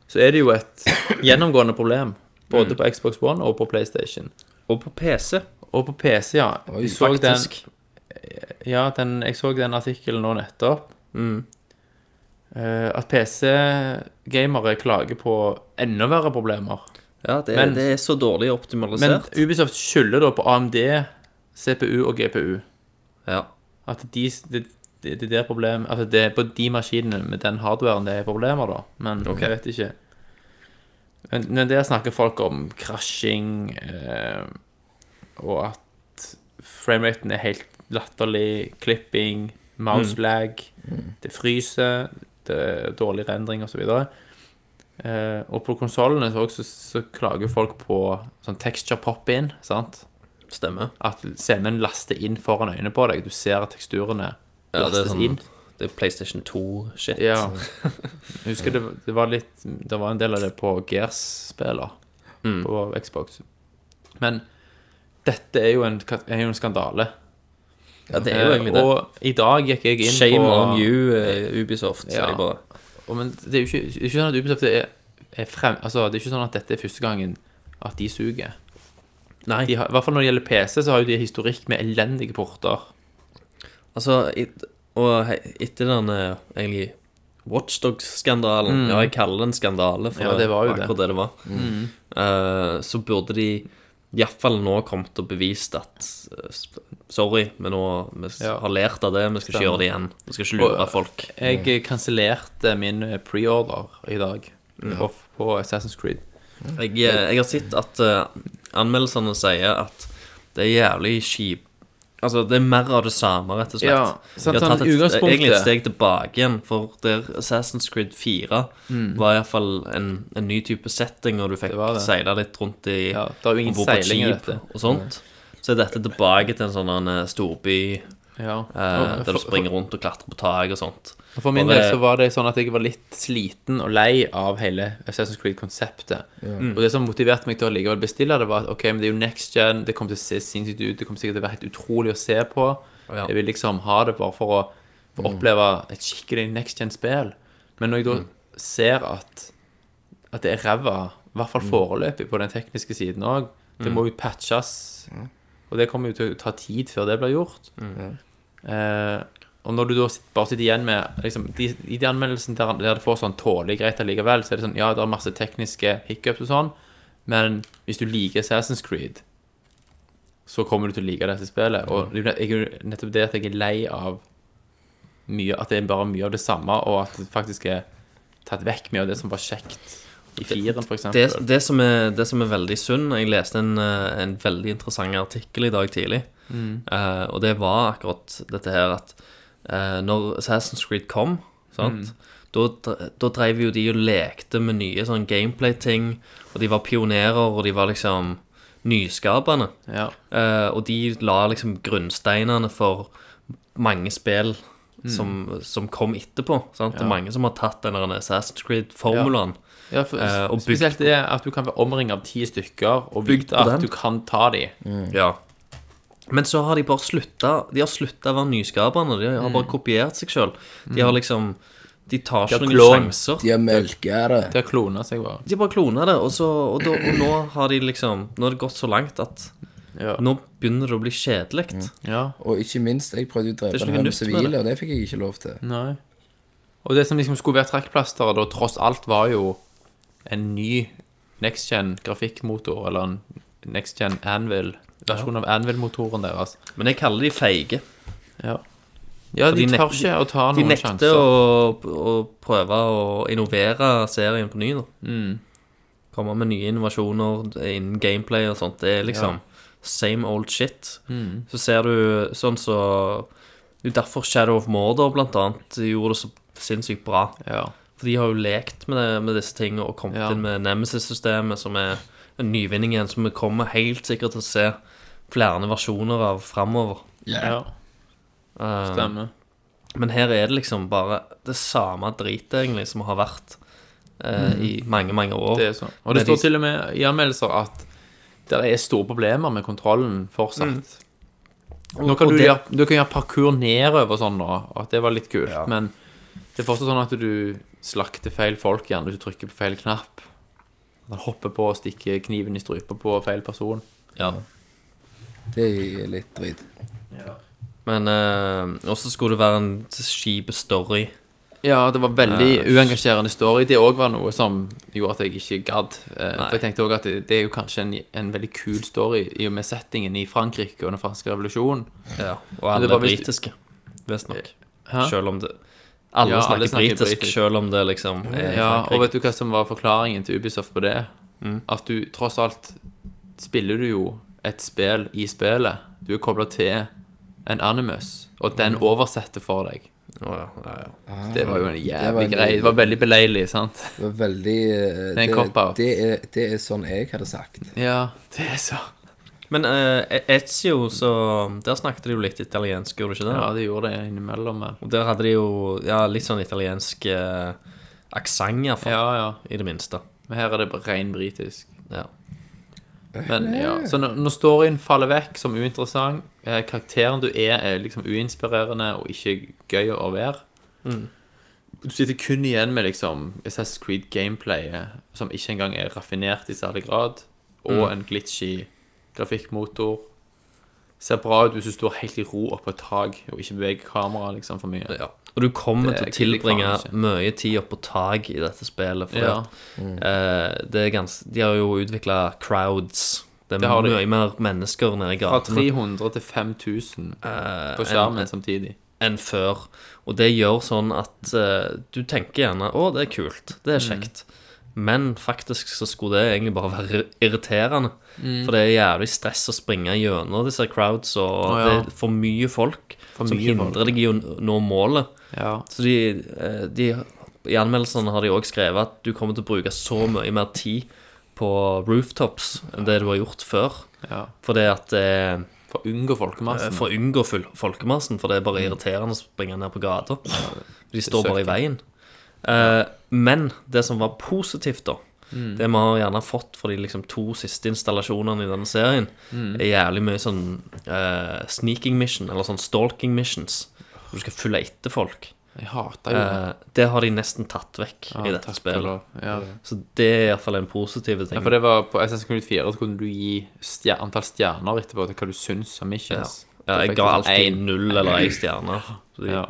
S6: så er det jo et <coughs> gjennomgående problem. Både på Xbox One og på PlayStation.
S7: Og på PC,
S6: Og på PC, ja.
S5: Oi,
S6: Jeg så den,
S7: faktisk.
S6: ja, den, jeg så den artikkelen nå nettopp. Eh, at PC-gamere klager på enda verre problemer.
S7: Ja, det,
S6: Men-
S7: det er så dårlig
S6: Men. Ubisoft skylder da på AMD, CPU og GPU.
S7: ja.
S6: At de, det, det, det problem Altså det er på de maskinene med den hardwaren det er problemer, da. Men
S7: okay.
S6: jeg vet ikke. Men, men der snakker folk om krasjing, eh, og at frameraten er helt latterlig, klipping, mouse lag, det fryser, det er dårlig rendring osv. Eh, og på konsollene så, så, så klager folk på sånn texture pop-in, sant?
S7: Stemmer.
S6: At scenen laster inn foran øynene på deg. Du ser teksturene
S7: Ja, det er sånn
S6: inn.
S7: Det er PlayStation 2-shit.
S6: Ja. Jeg husker det, det var litt Det var en del av det på Gears-spiller på Xbox. Men dette er jo en, er jo en skandale.
S7: Ja, det er jo egentlig det.
S6: Og i dag gikk jeg inn
S7: Shame
S6: på
S7: on you, eh, Ubisoft, sier jeg bare.
S6: Og, Men det er jo ikke, er ikke sånn at Ubisoft er, er frem... Altså, det er ikke sånn at dette er første gangen at de suger.
S7: Nei.
S6: De har, I hvert fall når det gjelder PC, så har jo de historikk med elendige porter.
S7: Altså, et, og etter den eh, egentlig Watchdog-skandalen Ja, jeg kaller det en skandale, for
S6: Mm. Ja, det var jo det.
S7: akkurat det det var. Uh, så burde de iallfall nå kommet og bevist at eh, Sorry, men nå vi
S6: Ja.
S7: har lært av det. Vi skal ikke gjøre det igjen. Vi skal ikke lure
S6: Og-
S7: folk.
S6: Jeg kansellerte min preorder i dag på, på Assassin's Creed.
S7: Jeg, jeg har sett at uh, anmeldelsene sier at det er jævlig kjip Altså, det er mer av det samme, rett og slett.
S6: Ja, sant,
S7: De har tatt et,
S6: utgangspunktet-
S7: egentlig et steg tilbake igjen, for der Assassin's Creed 4
S6: Mm.
S7: var iallfall en, en ny type setting, og du fikk seile litt rundt i
S6: Ja, det er jo ingen seiling i dette.
S7: og sånt. Så er dette tilbake til en sånn en storby
S6: Ja.
S7: eh, der du springer rundt og klatrer på tak og sånt.
S6: Og For min del så var det sånn at jeg var litt sliten og lei av hele Assassin's Creed-konseptet. Og det som motiverte meg til å likevel bestille det, var at ok, men det er jo next gen, det kommer til å se sinnssykt ut, det kommer sikkert til å være helt utrolig å se på.
S7: Ja.
S6: Jeg vil liksom ha det bare for å for å oppleve et skikkelig next gen-spill. Men når jeg da ser at, at det er ræva, i hvert fall foreløpig på den tekniske siden òg, det må jo patches, og det kommer jo til å ta tid før det blir gjort. Eh, og når du da bare sitter igjen med liksom, de, I de anmeldelsene der, der det får sånn tålelig greit allikevel, så er det sånn Ja, det er masse tekniske hiccups og sånn, men hvis du liker Assassin's Creed, så kommer du til å like dette spillet. Og det er nettopp det at jeg er lei av mye At det er bare mye av det samme, og at det faktisk er tatt vekk mye av det som var kjekt i firen, for
S7: Det,
S6: eksempel.
S7: det, som er, det som er veldig synd Jeg leste en, eh, en veldig interessant artikkel i dag tidlig. Eh, og det var akkurat dette her at eh, når Assassin's Creed kom, sant, da, da drev jo de og lekte med nye sånn gameplay-ting, og de var pionerer, og de var liksom nyskapende.
S6: Ja.
S7: Eh, og de la liksom grunnsteinene for mange spill som, som kom etterpå. Sant? Det er mange som har tatt den der Assassin's Creed-formulaen.
S6: Ja, for,
S7: Eh, og bygd
S6: spesielt det at du kan være omringet av ti stykker og
S7: Bygd
S6: vite
S7: på
S6: at
S7: den.
S6: du kan ta de.
S7: Ja. Men så har de bare slutta De har slutta å være nyskaperne. De har bare kopiert seg sjøl. De har liksom De tar ikke noen
S6: klon.
S7: sjanser.
S5: De har melka det.
S6: De har klona seg bare.
S7: De har bare klona det, og, så, og, da, og nå har de liksom Nå har det gått så langt at
S6: Ja.
S7: nå begynner det å bli kjedelig.
S6: ja.
S5: Og ikke minst, jeg prøvde å drepe en med sivile, og det fikk jeg ikke lov til.
S6: Nei. Og det som liksom skulle være trekkplasteret da, tross alt, var jo en ny next gen grafikkmotor, eller en next gen Anvil, versjon av Anvil-motoren deres.
S7: Men jeg kaller de feige.
S6: Ja, ja de,
S7: de
S6: tør ikke å ta
S7: De
S6: noen
S7: nekter
S6: sjanser.
S7: å, å prøve å innovere serien på ny. Da.
S6: Mm.
S7: Komme med nye innovasjoner innen gameplay og sånt. Det er liksom same old shit.
S6: Mm.
S7: Så ser du sånn så Det er derfor Shadow of Mordor blant annet gjorde det så sinnssykt bra.
S6: Ja.
S7: For de har jo lekt med, det, med disse tingene og kommet
S6: Ja.
S7: inn med Nemesis-systemet, som er en nyvinning igjen, som vi kommer helt sikkert til å se flere versjoner av framover.
S6: ja.
S7: Uh,
S6: Stemmer.
S7: men her er det liksom bare det samme dritet, egentlig, som har vært eh, i mange, mange år.
S6: Mm. Det er sånn. Og det står
S7: de-
S6: til og med i anmeldelser at det er store problemer med kontrollen fortsatt. Nå kan du,
S7: det-
S6: gjøre, du kan gjøre parkour nedover sånn nå, og at det var litt kult, men det er fortsatt sånn at du slakter feil folk igjen hvis du trykker på feil knapp. Han hopper på og stikker kniven i strupa på feil person.
S7: Ja.
S5: Det er litt drit.
S7: Men eh, også skulle det være en kjip story.
S6: Ja, det var veldig uengasjerende story. Det òg var noe som gjorde at jeg ikke gadd. Eh,
S7: Nei.
S6: for jeg tenkte også at det, det er jo kanskje en, en veldig kul story i og med settingen i Frankrike og den franske revolusjonen.
S7: Ja, og alle er britiske, visstnok.
S6: Hæ?
S7: Selv om det Alle
S6: Ja,
S7: snakker
S6: alle snakker
S7: britisk,
S6: britisk.
S7: selv om det liksom er
S6: Ja, og vet du hva som var forklaringen til Ubisoft på det? At du tross alt spiller du jo et spill i spillet. Du er kobla til en Animus, og den oversetter for deg.
S7: Oh, ja, ja, ja.
S6: Det var jo en jævlig
S5: en-
S6: grei. Det var veldig beleilig, sant?
S5: Det var veldig uh,
S6: Det er en cop-out.
S5: det, er, det er sånn jeg hadde sagt.
S6: Ja, det er så
S7: Men uh, Ezio, så Der snakket de jo litt italiensk, gjorde de ikke det?
S6: Ja, de gjorde det innimellom. men-
S7: Og der hadde de jo ja, litt sånn italiensk uh, aksent, iallfall.
S6: Ja, ja.
S7: I det minste.
S6: Men her er det ren britisk.
S7: Ja.
S6: Men ja, Så når, når storyen faller vekk som uinteressant, eh, karakteren du er, er liksom uinspirerende og ikke gøy å være Du sitter kun igjen med liksom Assassin's Creed gameplayet, som ikke engang er raffinert i særlig grad, og en glitchy grafikkmotor. Ser bra ut hvis du står helt i ro oppå et tak og ikke beveger kameraet liksom, for mye.
S7: Ja. Og du kommer til å tilbringe mye tid oppå tak i dette spillet. For
S6: Ja.
S7: eh, det er gans, de har jo utvikla crowds. Det er
S6: Det har de.
S7: mye mer mennesker nede i
S6: Fra 300 til 5000
S7: eh,
S6: på skjermen
S7: en,
S6: samtidig.
S7: enn før. Og det gjør sånn at eh, du tenker gjerne 'Å, det er kult. Det er
S6: Mm.
S7: kjekt'. Men faktisk så skulle det egentlig bare være irriterende.
S6: Mm.
S7: For det er jævlig stress å springe gjennom disse crowds, og
S6: oh, ja.
S7: det er for mye folk som hindrer deg i å nå målet.
S6: Ja.
S7: Så de, eh, de I anmeldelsene har de òg skrevet at du kommer til å bruke så mye mer tid på rooftops enn det du har gjort før.
S6: ja.
S7: Fordi at eh,
S6: For å unngå folkemassen.
S7: For å unngå folkemassen, for det er bare irriterende å springe ned på gata. De står bare i veien. Eh, men det som var positivt, da Det vi har gjerne fått for de liksom to siste installasjonene i denne serien, er jævlig mye sånn uh, sneaking mission, eller sånn stalking missions. Hvor du skal følge etter folk.
S6: Jeg hater jo det.
S7: Uh, det har de nesten tatt vekk i dette spillet.
S6: Ja.
S7: Så det er iallfall en positiv ting.
S6: ja, for det var på Creed 4 så kunne du gi stjer antall stjerner etterpå til hva du syns om missions.
S7: ja,
S6: ja
S7: jeg ga alltid
S6: en-
S7: null eller ei stjerne. De,
S6: Ja.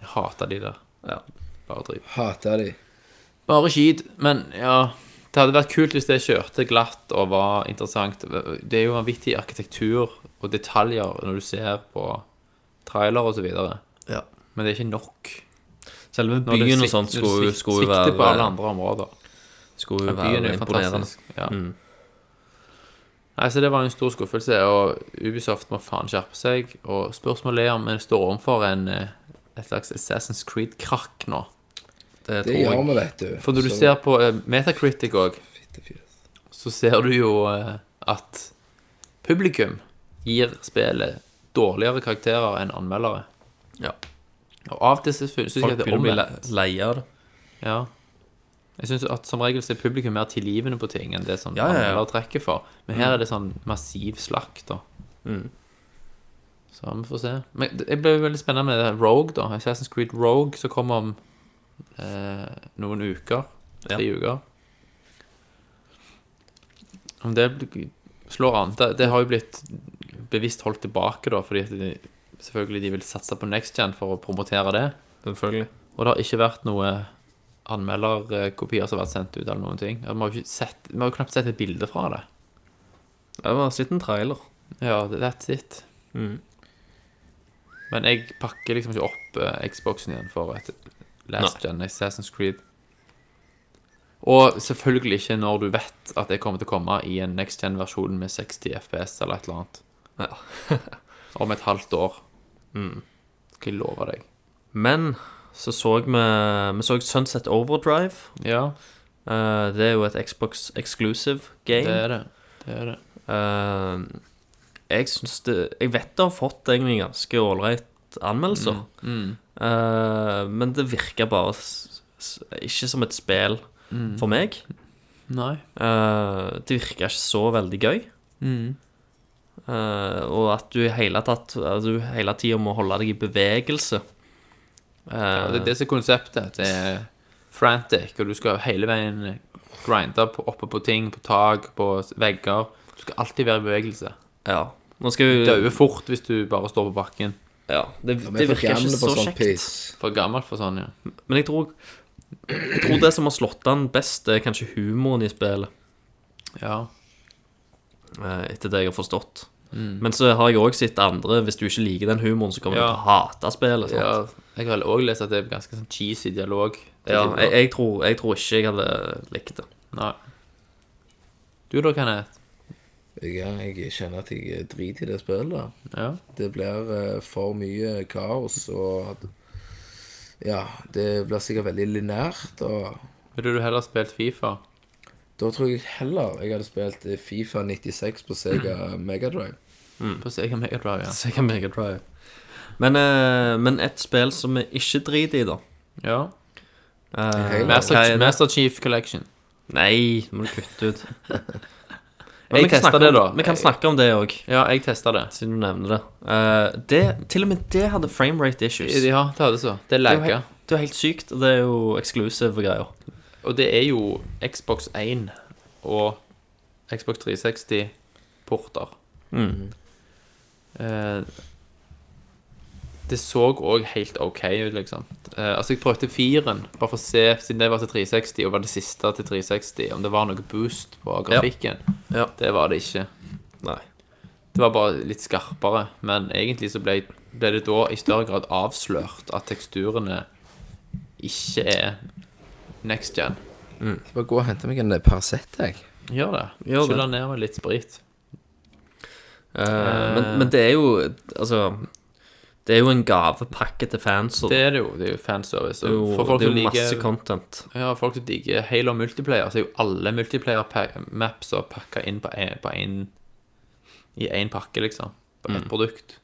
S6: Jeg hater de der.
S7: ja.
S6: Bare driv.
S5: Hater de.
S6: Bare skit. Men ja Det hadde vært kult hvis det kjørte glatt og var interessant. Det er jo vanvittig arkitektur og detaljer når du ser på trailer videre.
S7: Ja.
S6: Men det er ikke nok.
S7: Selve byen og sånt skulle,
S6: skulle,
S7: skulle jo
S6: svikter på alle
S7: være,
S6: andre områder.
S7: skulle
S6: byen
S7: være imponerende.
S6: Ja.
S7: Mm.
S6: Nei, så Det var en stor skuffelse, og Ubisoft må faen skjerpe seg. Og Spørsmålet er om vi står overfor en, eh, et slags Assassin's Creed-krakk nå.
S7: Det,
S5: Det
S7: tror
S5: gjør vi, vet du.
S6: For når du
S5: Så-
S6: ser på eh, Metacritic òg, så ser du jo eh, at publikum gir spillet dårligere karakterer enn anmeldere.
S7: Ja.
S6: Og av og til så synes jeg
S7: Folk
S6: at det er omvendt.
S7: le- lei av det.
S6: Ja. Jeg synes at som regel så er publikum mer tilgivende på ting enn det som
S7: Ja, ja, ja.
S6: anmeldere trekker for. Men her er det sånn massiv slakt, da.
S7: Mm.
S6: Så vi får se. Men det det ble veldig spennende med Rogue, da. Assassin's Creed Rogue, som kommer om eh, noen uker. Tre uker. Om det slår an det, det har jo blitt bevisst holdt tilbake, da, fordi de, selvfølgelig de vil satse på Next Gen for å promotere det.
S7: Selvfølgelig.
S6: Og det har ikke vært noe anmelderkopier som har vært sendt ut, eller noen ting. Vi har jo sett- vi har jo knapt sett et bilde fra det.
S7: Det var sett en trailer.
S6: Ja, that's it.
S7: Mm.
S6: Men jeg pakker liksom ikke opp eh, Xboxen igjen for et Last Gen Assassin's Creed. Og selvfølgelig ikke når du vet at det kommer til å komme i en Next Gen-versjon med 60 FPS eller et eller annet.
S7: Ja. <laughs>
S6: Om et halvt år.
S7: Mm.
S6: Skal jeg love deg.
S7: Men så så vi Vi så Sunset Overdrive.
S6: Ja,
S7: Uh, det er jo et Xbox exclusive game.
S6: det er det. Det er det.
S7: Uh, jeg syns det Jeg vet det har fått egentlig ganske ålreit anmeldelser.
S6: Mm.
S7: Eh, men det virker bare ikke som et spill
S6: Mm.
S7: for meg.
S6: Nei.
S7: Uh, det virker ikke så veldig gøy.
S6: Mm.
S7: Uh, og at du hele tatt at du hele tida må holde deg i bevegelse.
S6: Ja, det er det som er konseptet. Det er frantic, og du skal hele veien grinde på, oppe på ting, på tak, på vegger. Du skal alltid være i bevegelse.
S7: ja. Nå skal vi
S6: Dauer fort hvis du bare står på bakken.
S7: Ja, det,
S5: Vi
S7: det
S5: er for
S7: virker ikke så
S5: sånn
S7: kjekt.
S5: piss.
S6: For gammel for sånn, ja.
S7: Men jeg tror Jeg tror det som har slått an best, er kanskje humoren i spillet.
S6: Ja.
S7: eh, Etter det jeg har forstått.
S6: Mm.
S7: Men så har jeg òg sett andre Hvis du ikke liker den humoren, så kommer du til å hate spillet. Sant?
S6: ja. Jeg har òg lest at det er ganske sånn cheesy dialog.
S7: Ja, jeg, jeg, tror, jeg tror ikke jeg hadde likt det.
S6: Nei. Du da, Kenneth?
S5: Ja, jeg kjenner at jeg driter i det spillet.
S6: Ja.
S5: Det blir eh, for mye kaos, og Ja, det blir sikkert veldig linært, og
S6: Ville du heller spilt Fifa?
S5: da tror jeg heller jeg hadde spilt eh, Fifa 96 på Sega Megadrive.
S6: På Sega Mega Drive, ja. <laughs>
S7: Sega Mega Drive. Men, eh, men et spill som vi ikke driter i, da.
S6: ja.
S7: Eh,
S6: Master,
S7: er?
S6: Master Chief Collection.
S7: Nei, må du kutte ut. <laughs>
S6: Jeg
S7: vi kan snakke
S6: det, da.
S7: Vi kan snakke om det òg,
S6: Ja, jeg testa det.
S7: siden du nevner det. Uh, det. Til og med det hadde framerate issues.
S6: Ja, det hadde så. Det er
S7: Det er helt, det er helt sykt. og Det er jo exclusive greier.
S6: Og det er jo Xbox 1 og Xbox 360-porter. Eh, det så òg helt OK ut, liksom. Eh, altså, jeg prøvde firen, bare for å se, siden det var til 360, og var det siste til 360, om det var noe boost på grafikken.
S7: Ja.
S6: Det var det ikke.
S7: Nei.
S6: Det var bare litt skarpere, men egentlig så ble, ble det da i større grad avslørt at teksturene ikke er next gen.
S5: Jeg bare gå og hente meg en Paracet, jeg.
S6: Gjør det.
S7: Gjør det.
S6: Skyller ned med litt sprit.
S7: Eh, men, men det er jo Altså Det er jo en gavepakke til fans.
S6: Det er det jo. Det er jo fanservice.
S7: det er jo, det er jo masse
S6: liker
S7: content.
S6: Ja, folk som digger Halo multiplayer, så er jo alle multiplayer-maps pakka inn på en, på en I én pakke, liksom. På ett produkt.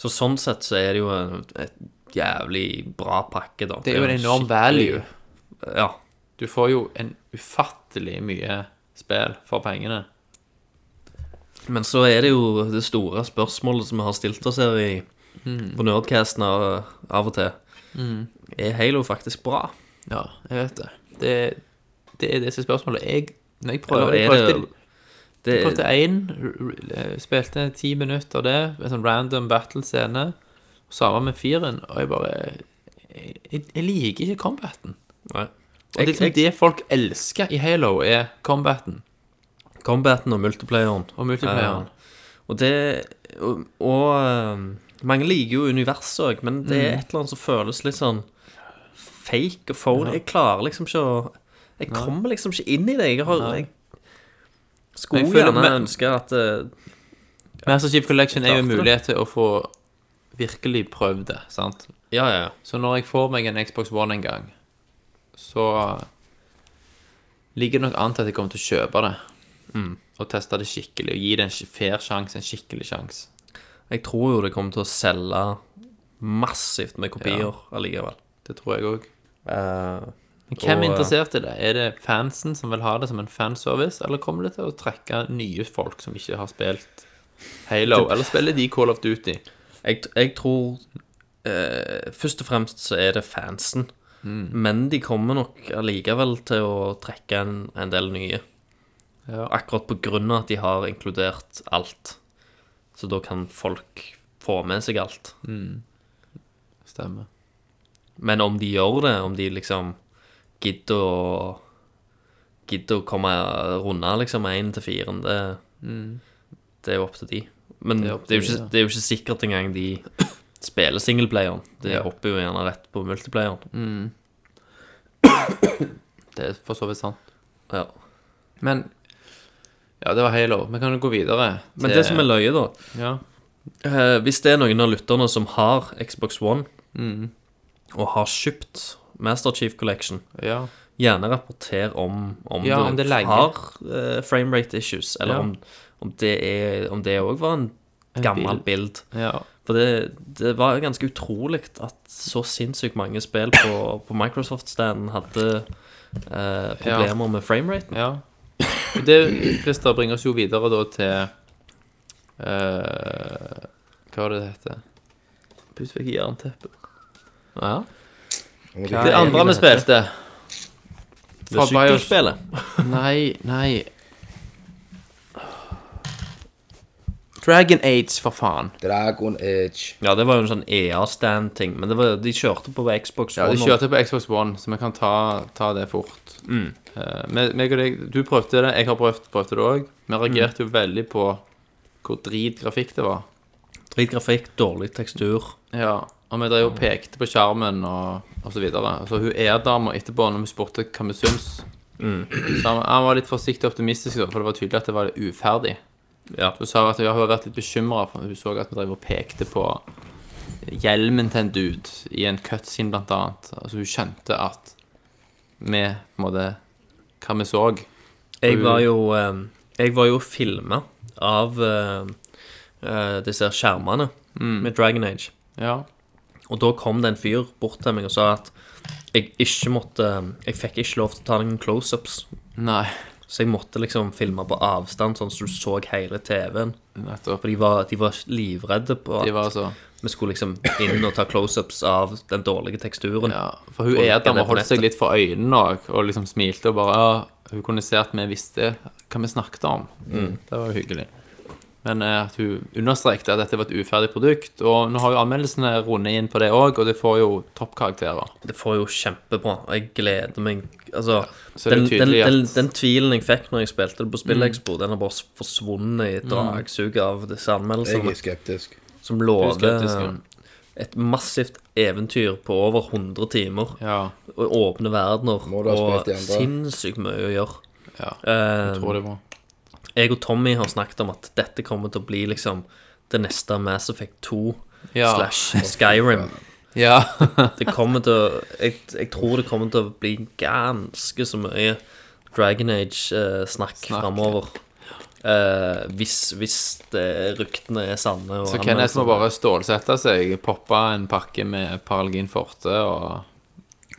S7: Så sånn sett så er det jo en, et jævlig bra pakke, da.
S6: Det er jo en enorm value.
S7: Ja.
S6: Du får jo en ufattelig mye spill for pengene.
S7: Men så er det jo det store spørsmålet som vi har stilt oss her i, på Nerdcasten av, av og til. Er Halo faktisk bra?
S6: Ja, jeg vet det. Det, det er disse spørsmålene. Jeg, når jeg prøver
S7: Eller
S6: Jeg
S7: er det,
S6: prøvde,
S7: det
S6: jeg prøvde én, r- spilte ti minutter det, en sånn random battle-scene. Samme med firen, og jeg bare Jeg, jeg, jeg liker ikke combaten.
S7: Nei.
S6: Og det, liksom det folk elsker i Halo, er combaten
S7: Combaten og multiplayeren.
S6: og multiplayeren.
S7: Og det Og, og um, mange liker jo universet òg, men det er et eller annet som føles litt sånn fake og phone. Jeg klarer liksom ikke å Jeg kommer liksom ikke inn i det. Jeg, har, jeg skulle
S6: Jeg føler
S7: gjerne
S6: med-
S7: ønske at uh,
S6: Master Chief Collection er jo en mulighet til å få virkelig prøvd det, sant?
S7: Ja, ja, ja.
S6: Så når jeg får meg en Xbox One en gang, så ligger det nok an til at jeg kommer til å kjøpe det. Og teste det skikkelig, og gi det en fair sjanse, en skikkelig sjanse.
S7: Jeg tror jo det kommer til å selge massivt med kopier allikevel.
S6: Det tror jeg òg.
S7: Eh,
S6: Men hvem er interessert i det? Er det fansen som vil ha det som en fanservice, eller kommer det til å trekke nye folk som ikke har spilt Halo, eller spiller de Call of Duty?
S7: jeg, jeg tror eh, Først og fremst så er det fansen. Men de kommer nok allikevel til å trekke en, en del nye.
S6: Ja.
S7: Akkurat på grunn av at de har inkludert alt. Så da kan folk få med seg alt.
S6: Stemmer.
S7: Men om de gjør det, om de liksom gidder å Gidder å komme runde liksom én til firen, det, det er jo opp til de. Men
S6: Det
S7: det
S6: er
S7: er,
S6: opp til
S7: jo ikke, det er jo ikke sikkert engang de spiller singleplayeren. De
S6: Ja.
S7: hopper jo gjerne rett på multiplayeren. <coughs>
S6: Det er for så vidt sant.
S7: Ja.
S6: Men Ja, det var Halo. Vi kan jo gå videre.
S7: til- Men det som er løye, da
S6: Ja.
S7: eh, Hvis det er noen av lytterne som har Xbox One
S6: Mm.
S7: og har kjøpt Master Chief Collection,
S6: ja.
S7: gjerne rapporter om, om
S6: Ja, om det
S7: har uh, framerate issues, eller
S6: Ja.
S7: om, om det er Om det òg var en gammel bild.
S6: ja.
S7: For det, det var ganske utrolig at så sinnssykt mange spill på, på Microsoft-standen hadde eh, problemer med frameraten.
S6: Ja. Og Det, Christer, bringer oss jo videre da til eh, Hva var det det heter? Plutselig fikk jeg jernteppe.
S7: Ja.
S6: Det andre vi spilte Fra Bios-
S7: sykkelspillet.
S6: Nei, nei Dragon Age, for faen.
S5: Dragon Age.
S7: Ja, det var jo en sånn EA-stand-ting, men det var, de kjørte på Xbox One.
S6: Ja, de kjørte på Xbox One, så vi kan ta, ta det fort. Mm. Uh, meg og deg, du prøvde det, jeg har prøvd, prøvd det òg. Vi reagerte jo veldig på hvor drit grafikk det var.
S7: Drit grafikk, dårlig tekstur.
S6: Ja, og vi drev og pekte på skjermen og, og så videre. Så hun er-dama etterpå, når vi spurte hva vi syns så han, han var litt forsiktig optimistisk, for det var tydelig at det var uferdig.
S7: Ja.
S6: Så sa at hun har vært litt bekymra, for hun så at vi drev og pekte på hjelmen til en dude i en cutscene, blant annet. Altså, hun skjønte at vi, på en måte Hva vi så.
S7: Jeg var jo eh, Jeg var jo filma av uh, disse skjermene med Dragon Age.
S6: Ja.
S7: Og da kom det en fyr bort til meg og sa at jeg ikke måtte Jeg fikk ikke lov til å ta noen close-ups.
S6: Nei,
S7: Så jeg måtte liksom filme på avstand, sånn så du så hele TV-en.
S6: nettopp.
S7: For de var, de var livredde på at
S6: var så
S7: vi skulle liksom inn og ta close-ups av den dårlige teksturen.
S6: Ja, for hun
S7: på
S6: holdt seg litt for øynene òg, og liksom smilte og bare ja, Hun kunne se at vi visste hva vi snakket om. Det var hyggelig. Men eh, at hun understrekte at dette var et uferdig produkt. Og nå har jo anmeldelsene rundet inn på det òg, og det får jo toppkarakterer.
S7: Det får jo kjempebra. og Jeg gleder meg Altså,
S6: så
S7: den, den,
S6: at-
S7: den, den tvilen jeg fikk når jeg spilte det på Spillekspo, den har bare forsvunnet i et dragsuget av disse anmeldelsene.
S5: Jeg er skeptisk.
S7: som lover
S6: skeptisk, ja.
S7: et massivt eventyr på over 100 timer.
S6: Ja.
S7: Og åpne verdener og sinnssykt mye å gjøre.
S6: ja.
S7: Eh,
S6: Jeg tror det var
S7: jeg og Tommy har snakket om at dette kommer til å bli liksom det neste Mass Effect 2
S6: Ja.
S7: slash Skyrim. <laughs>
S6: Ja.
S7: Det kommer til å jeg, jeg tror det kommer til å bli ganske så mye Dragon Age-snakk
S6: Snakk,
S7: framover. Eh, hvis, hvis det, ryktene er sanne. Og
S6: Så Kenneth må bare stålsette seg, poppe en pakke med Paralgin Forte og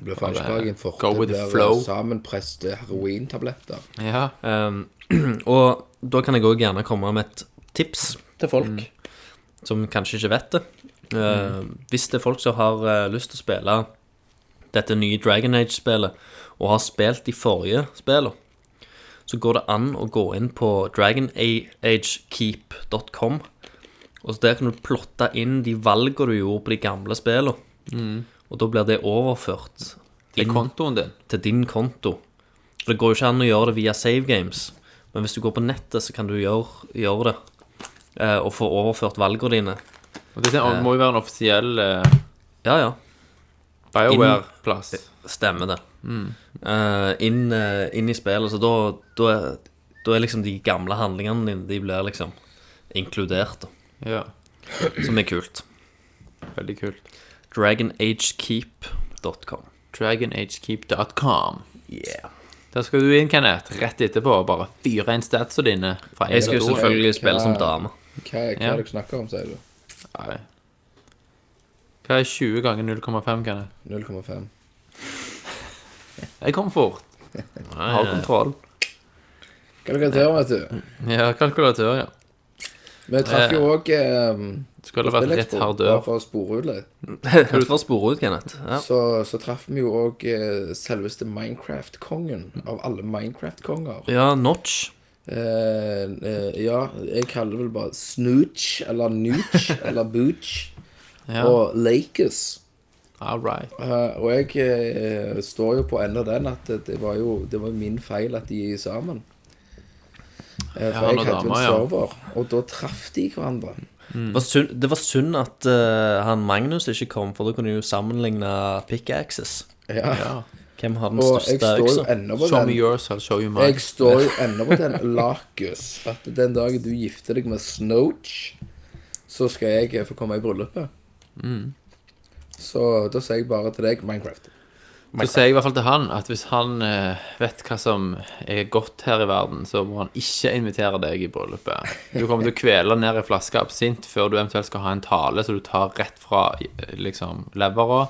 S5: blir faen ikke bare en forte. Blir sammenpreste herointabletter.
S6: Ja.
S7: Um, <clears throat> og da kan jeg òg gjerne komme med et tips til folk
S6: Mm.
S7: som kanskje ikke vet det. Uh, Hvis det er folk som har uh, lyst til å spille dette nye Dragon Age-spillet, og har spilt de forrige spillene, så går det an å gå inn på dragonagekeep.com. Og så der kan du plotte inn de valgene du gjorde på de gamle spillene. Og da blir det overført
S6: Til kontoen din.
S7: til din konto. For det går jo ikke an å gjøre det via save games. Men hvis du går på nettet, så kan du gjøre, gjøre det. Eh, og få overført valgene dine.
S6: Og det må jo være en offisiell eh,
S7: Ja, ja.
S6: BioWare-plass.
S7: Stemmer det. Eh, inn, eh, inn i spillet. Så da, da, er, da er liksom de gamle handlingene dine De blir liksom inkludert, da.
S6: Ja.
S7: Som er kult.
S6: Veldig kult.
S7: DragonAgeKeep.com.
S6: DragonAgeKeep.com.
S7: Yeah.
S6: Der skal du inn, Kenneth, rett etterpå og bare fyre inn statsene dine. Fra
S7: Jeg skal jo selvfølgelig spille som dame.
S5: Hva, hva
S6: Ja.
S5: er det du snakker om, sier du?
S6: Nei. Hva er 20 ganger 0,5, Kenneth?
S5: 0,5.
S6: Jeg kom fort. <laughs> Har kontroll.
S5: Kalkulatør, vet du.
S6: Ja, kalkulatør, ja.
S5: Vi traff jo òg
S6: Skulle vært rett hard dør.
S5: for å spore ut litt. <laughs>
S7: Du får spore ut, Kenneth. Ja.
S5: Så, så traff vi jo òg selveste Minecraft-kongen av alle Minecraft-konger.
S7: ja, Notch.
S5: Eh, eh, ja, jeg kaller det vel bare Snooch, eller Nooch, <laughs> eller Booch.
S6: Ja.
S5: Og Lakers.
S6: All right.
S5: Uh, og jeg uh, står jo på enda den at det, det var jo det var min feil at de er sammen. Eh, for
S6: han
S5: jeg hadde
S6: dama,
S5: en
S6: ja.
S5: server, og da traff de hverandre.
S7: Det var synd, det var synd at uh, han Magnus ikke kom, for da kunne de jo sammenligne pickaxes.
S5: Ja.
S6: Ja.
S7: Hvem har den
S5: Og
S7: største øksa?
S6: Show me yours, I'll show you mine.
S5: Jeg står jo <laughs> ennå på den Lakus. At den dagen du gifter deg med Snoach, så skal jeg få komme i bryllupet.
S6: Mm.
S5: Så da sier jeg bare til deg Minecraft.
S6: Så sier jeg i hvert fall til han at hvis han eh, vet hva som er godt her i verden, så må han ikke invitere deg i bryllupet. Du kommer til å kvele ned i flaske absint før du eventuelt skal ha en tale så du tar rett fra eh, liksom levera,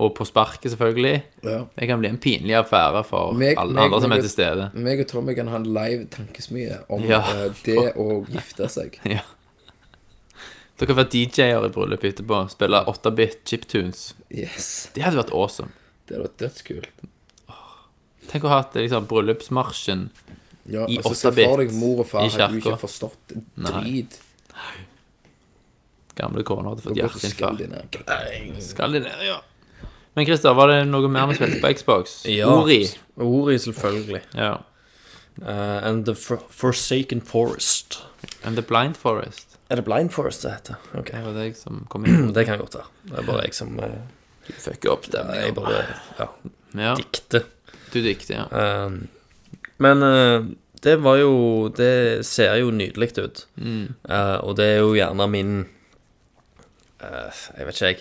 S6: og på sparket, selvfølgelig.
S5: Ja.
S6: Det kan bli en pinlig affære for
S5: Meg-
S6: alle
S5: meg-
S6: andre som
S5: meg-
S6: er til stede.
S5: Meg og Tommy kan ha en live tankesmie om
S6: Ja.
S5: eh, det å gifte seg. <laughs>
S6: Ja. Dere kan være DJ-er i bryllupet etterpå. Spille 8-bit chiptunes.
S5: Yes.
S6: Det hadde vært awesome.
S5: Det hadde vært dødskult.
S6: Tenk å ha hatt liksom, bryllupsmarsjen
S5: Ja,
S6: I
S5: altså, se
S6: 8-bit
S5: for deg mor og far
S6: i
S5: hadde jo
S6: kirka.
S5: ikke forstått en drit.
S6: Gamle kone hadde fått
S5: det skall
S6: hjerteinfarkt.
S5: dine.
S6: Skal de ned, ja. Men Christer, var det noe mer vi spilte på Xbox? Ja. Ori.
S7: Ori, selvfølgelig.
S6: Ja.
S7: Uh, and The For Forsaken Forest.
S6: And The Blind Forest.
S7: Er det Blind Forest det heter? Ok,
S6: Det var deg som kom inn. <clears throat>
S7: Det kan godt være. Det er bare jeg som uh,
S6: Fucker opp stemningen.
S7: Jeg bare ja,
S6: Ja,
S7: dikter.
S6: du dikter, ja.
S7: Um, men uh, det var jo Det ser jo nydelig ut. Eh, og det er jo gjerne min uh, Jeg vet ikke, jeg.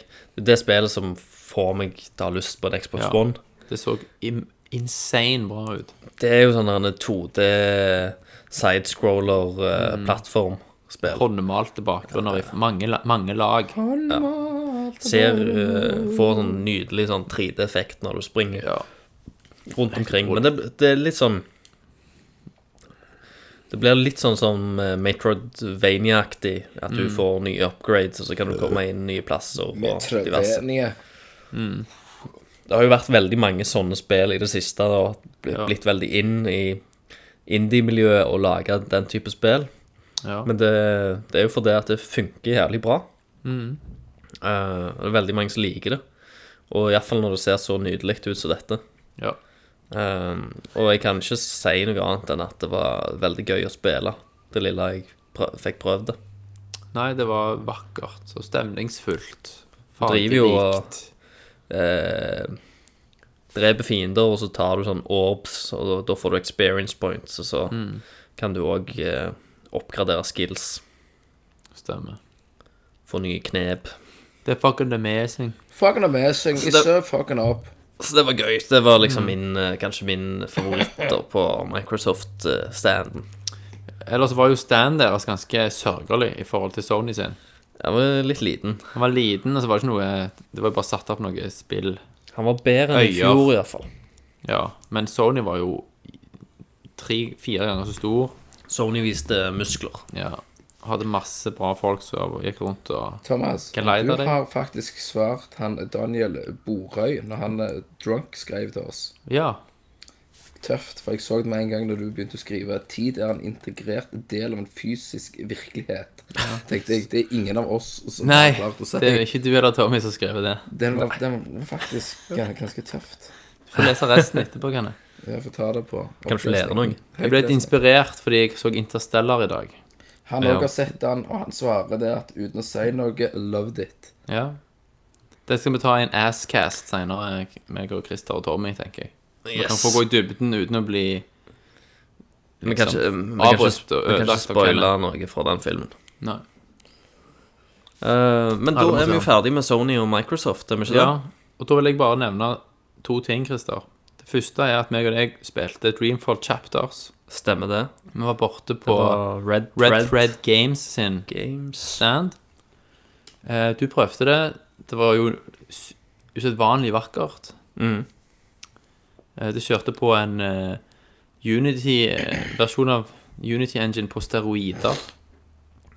S7: Det spillet som får meg til å ha lyst på en Xbox
S6: Ja.
S7: One.
S6: Det så insane bra ut.
S7: Det er jo sånn en 2D sidescroller-plattformspill.
S6: Håndmalte bakgrunner i mange, mange lag.
S7: Ser uh, Får sånn nydelig sånn 3D-effekt når du springer
S6: Ja.
S7: rundt omkring. Men det, det er litt sånn Det blir litt sånn som uh, Metroidvania-aktig. At du får nye upgrades, og så kan du komme inn nye plasser. Og diverse.
S5: Mm.
S7: Det har jo vært veldig mange sånne spill i det siste. Og blitt,
S6: Ja.
S7: veldig inn i indie-miljøet og lage den type spill.
S6: Ja.
S7: Men det, det er jo fordi at det funker jævlig bra. Eh, og det er veldig mange som liker det. Og iallfall når det ser så nydelig ut som dette.
S6: ja.
S7: Um, og jeg kan ikke si noe annet enn at det var veldig gøy å spille det lille jeg prøv, fikk prøvd det.
S6: Nei, det var vakkert og stemningsfullt.
S7: Driver jo og-. Eh, dreper fiender, og så tar du sånn orbs, og da, da får du experience points, og så kan du òg eh, oppgradere skills.
S6: Stemmer.
S7: Få nye knep.
S6: Det er fucking amazing.
S5: Fucking amazing. It's so fucking up.
S7: Så det var gøy. Det var liksom min, eh, kanskje min favoritt da <laughs> på Microsoft-standen.
S6: Ellers var jo stand deres ganske sørgelig i forhold til Sony sin.
S7: Jeg var litt liten.
S6: Han var liten, og så var det ikke noe Det var jo bare satt opp noe spill.
S7: Han var bedre enn i
S6: Øyer.
S7: fjor, iallfall.
S6: Ja, men Sony var jo tre-fire ganger så stor.
S7: Sony viste muskler.
S6: Ja. Hadde masse bra folk som gikk rundt og
S5: Thomas, du
S6: deg.
S5: har faktisk svart han Daniel Borøy når han eh, drunk skrev til oss.
S6: Ja.
S5: Tøft, for jeg så det med en gang når du begynte å skrive Tid er en integrert del av en fysisk virkelighet. <laughs> Tenkte jeg, Det er ingen av oss som
S6: Nei,
S5: har klart å si
S6: det er ikke du eller Tommy som skrev det.
S5: Den var, den var faktisk ganske tøft.
S6: Du Får lese resten etterpå, kan jeg.
S5: Jeg får ta det på.
S7: Kan du lære noe?
S6: Jeg ble litt inspirert fordi jeg så Interstellar i dag.
S5: Han
S7: Ja.
S5: òg har sett den, og han svarer det at uten å si noe, loved it.
S6: Ja. Det skal vi ta i en asscast seinere, meg og Christer og Tommy, tenker jeg. Vi kan få gå i dybden uten å bli
S7: Vi kan ikke, vi kan
S6: avbrutt og ødelagt
S7: spoile noe fra den filmen.
S6: Nei.
S7: Uh, men da er vi jo ferdig med Sony og Microsoft, er vi ikke
S6: Ja,
S7: det?
S6: og da vil jeg bare nevne to ting, Christer. Første er at meg og deg spilte Dreamfall Chapters.
S7: Stemmer det?
S6: Vi var borte på
S7: var Red,
S6: Red Thread Games sin
S7: Games.
S6: stand. Eh, du prøvde det. Det var jo usedvanlig vakkert.
S7: Mm.
S6: Eh, det kjørte på en uh, Unity-versjon av Unity Engine på steroider.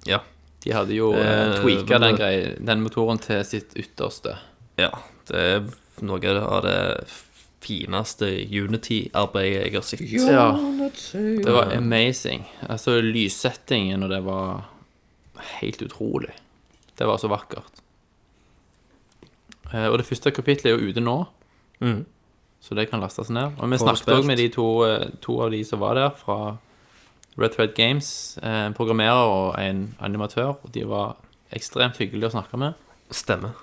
S7: Ja.
S6: De hadde jo
S7: Eh,
S6: uh, tweaka den, den motoren til sitt ytterste.
S7: ja. Det er noe av det fineste Unity-arbeidet jeg har sett.
S6: Ja. Det var amazing. Altså, lyssettingen og det var helt utrolig. Det var så vakkert. Eh, og det første kapitlet er jo ute nå,
S7: mm.
S6: så det kan lastes ned. Og vi snakket òg med de to, eh, to av de som var der, fra Red Thread Games. eh, En programmerer og en animatør. Og de var ekstremt hyggelige å snakke med.
S7: Stemmer.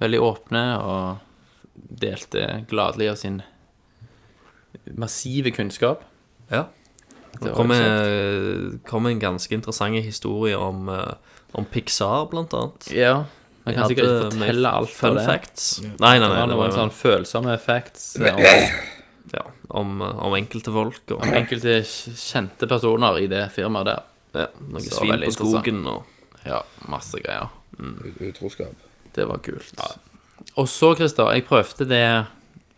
S6: Veldig åpne og delte gladelig av sin massive kunnskap.
S7: Ja.
S6: Det
S7: kom,
S6: en,
S7: kom en ganske interessant historie om, eh, om Pixar, blant annet.
S6: Ja. Man kan sikkert ikke fortelle alt
S7: fun
S6: det.
S7: facts. Nei, nei, nei. Det var noen
S6: sånn følsomme facts om,
S7: ja, om, eh, om enkelte folk og
S6: om enkelte kjente personer i det firmaet der.
S7: ja, noe svin på skogen og
S6: Ja, masse greier.
S5: Utroskap.
S6: Det var kult. Og så, Christer, jeg prøvde det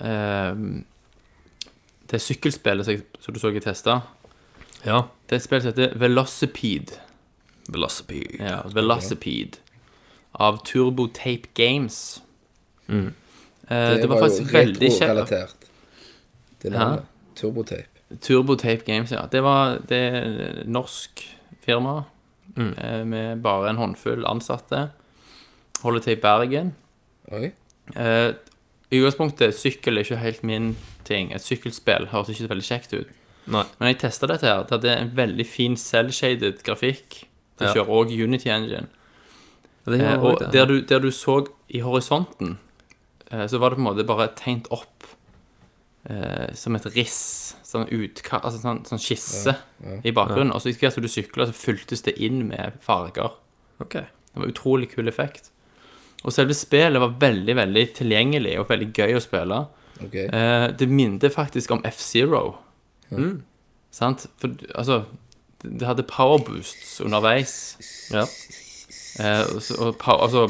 S6: eh, Det sykkelspillet som du så jeg testa.
S7: Ja.
S6: Det er et spill som heter Velocipede.
S7: Velocipede.
S6: Ja, Velocipede. Av Turbotape Games. Eh, det, var
S5: jo
S6: faktisk veldig kjekt.
S5: Det navnet. Turbotape.
S6: Turbotape Games, ja. Det var det norsk firma eh, med bare en håndfull ansatte. Holder til i Bergen.
S5: Oi.
S6: Eh, I utgangspunktet, sykkel er ikke helt min ting. Et sykkelspill høres ikke veldig kjekt ut.
S7: Nei.
S6: Men jeg testa dette her. Det hadde en veldig fin cell-shaded grafikk. Det
S7: Ja.
S6: kjører òg Unity Engine.
S7: Det
S6: Eh, og
S7: det.
S6: der du, der du så i horisonten, eh, så var det på en måte bare tegnet opp eh, som et riss. Sånn utka... Altså sånn, sånn skisse i bakgrunnen. Og så etter hvert som du sykla, så fyltes det inn med farger.
S7: Okay.
S6: Det var utrolig kul effekt. Og selve spillet var veldig, veldig tilgjengelig og veldig gøy å spille.
S5: Okay.
S6: Eh, det minte faktisk om F-Zero. Sant? For altså Det det hadde powerboosts underveis.
S7: Ja.
S6: Eh, og og altså,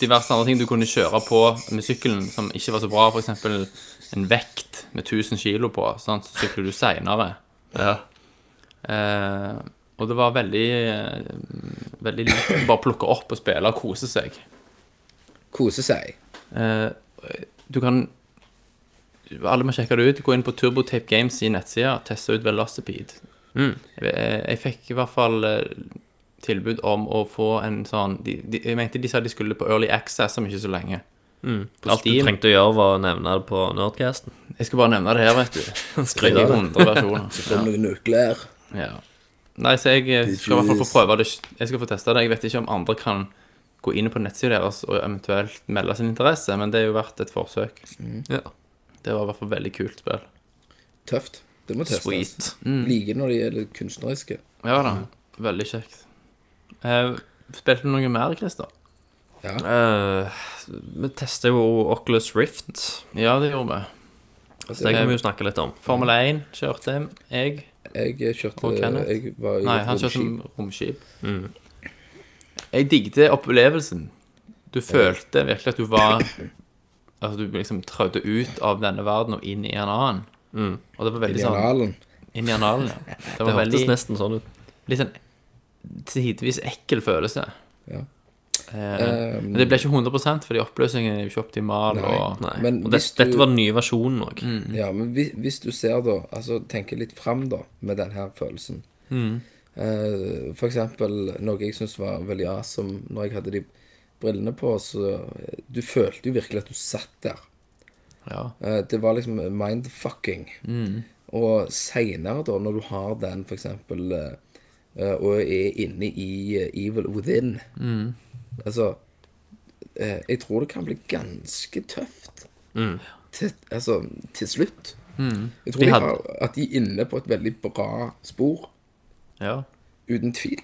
S6: diverse andre ting du kunne kjøre på med sykkelen som ikke var så bra. F.eks. en vekt med 1000 kilo på. Sant? Så sykler du seinere.
S7: ja.
S6: Eh, og det var veldig eh, Veldig lett å bare plukke opp og spille og kose seg.
S5: Kose seg.
S6: Eh, du kan Alle må sjekke det ut. Gå inn på Turbotape Games i nettsida. Teste ut Velocipede.
S7: Mm.
S6: Jeg, jeg fikk i hvert fall eh, tilbud om å få en sånn de, de, Jeg mente de sa de skulle på Early Access om ikke så lenge. Mm.
S7: Alt du trengte å gjøre, var å nevne det på Nerdcasten.
S6: Jeg skal bare nevne det her, vet du. <laughs>
S7: Skryt av det.
S6: 100 versjoner.
S5: Som noe nøkler.
S6: Ja. Nei, så jeg eh, skal i hvert fall få prøve det. Jeg skal få teste det. Jeg vet ikke om andre kan gå inn på nettsida deres og eventuelt melde sin interesse, men det er jo verdt et forsøk.
S7: Ja.
S6: Det var i hvert fall veldig kult spill.
S5: Tøft. Det må testes.
S7: Sweet.
S5: Liker når det gjelder kunstneriske.
S6: Ja da. Veldig kjekt. Eh, spilte du noe mer, Christer?
S7: Eh, vi testa jo Oculus Rift.
S6: Ja, det gjorde vi.
S7: Så det kan vi jo snakke litt om.
S6: Formel 1 kjørte jeg.
S5: Jeg kjørte
S6: Og Kenneth?
S5: Jeg var i
S6: Nei, han kjørte
S5: romskip.
S6: romskip. Jeg digget opplevelsen. Du følte virkelig at du var Altså, du liksom trødde ut av denne verden og inn i en annen. Og det var veldig sånn. Inn i analen, ja. Det <laughs>
S7: Det
S6: var
S7: hørtes
S6: veldig
S7: nesten sånn ut.
S6: Litt sånn tidvis ekkel følelse.
S5: Ja.
S6: Eh, men det ble ikke 100 fordi oppløsningen er jo ikke optimal.
S5: Nei.
S6: Og,
S7: Nei.
S5: Men
S7: og det,
S5: du-
S7: dette var den nye versjonen òg.
S5: Ja, men hvis, hvis du ser da Altså tenker litt fram da Med den her følelsen eh, For eksempel Noe jeg synes var veldig awesome Når jeg hadde de brillene på Så eh, Du følte jo virkelig at du satt der.
S6: Ja.
S5: Uh, Det var liksom mindfucking. Og senere da Når du har den for eksempel eh, Og er inne i Evil Within Altså eh, Jeg tror det kan bli ganske tøft til, Altså til slutt. Jeg tror
S6: De
S5: de
S6: hadde-
S5: at de er inne på et veldig bra spor
S6: ja.
S5: Uten tvil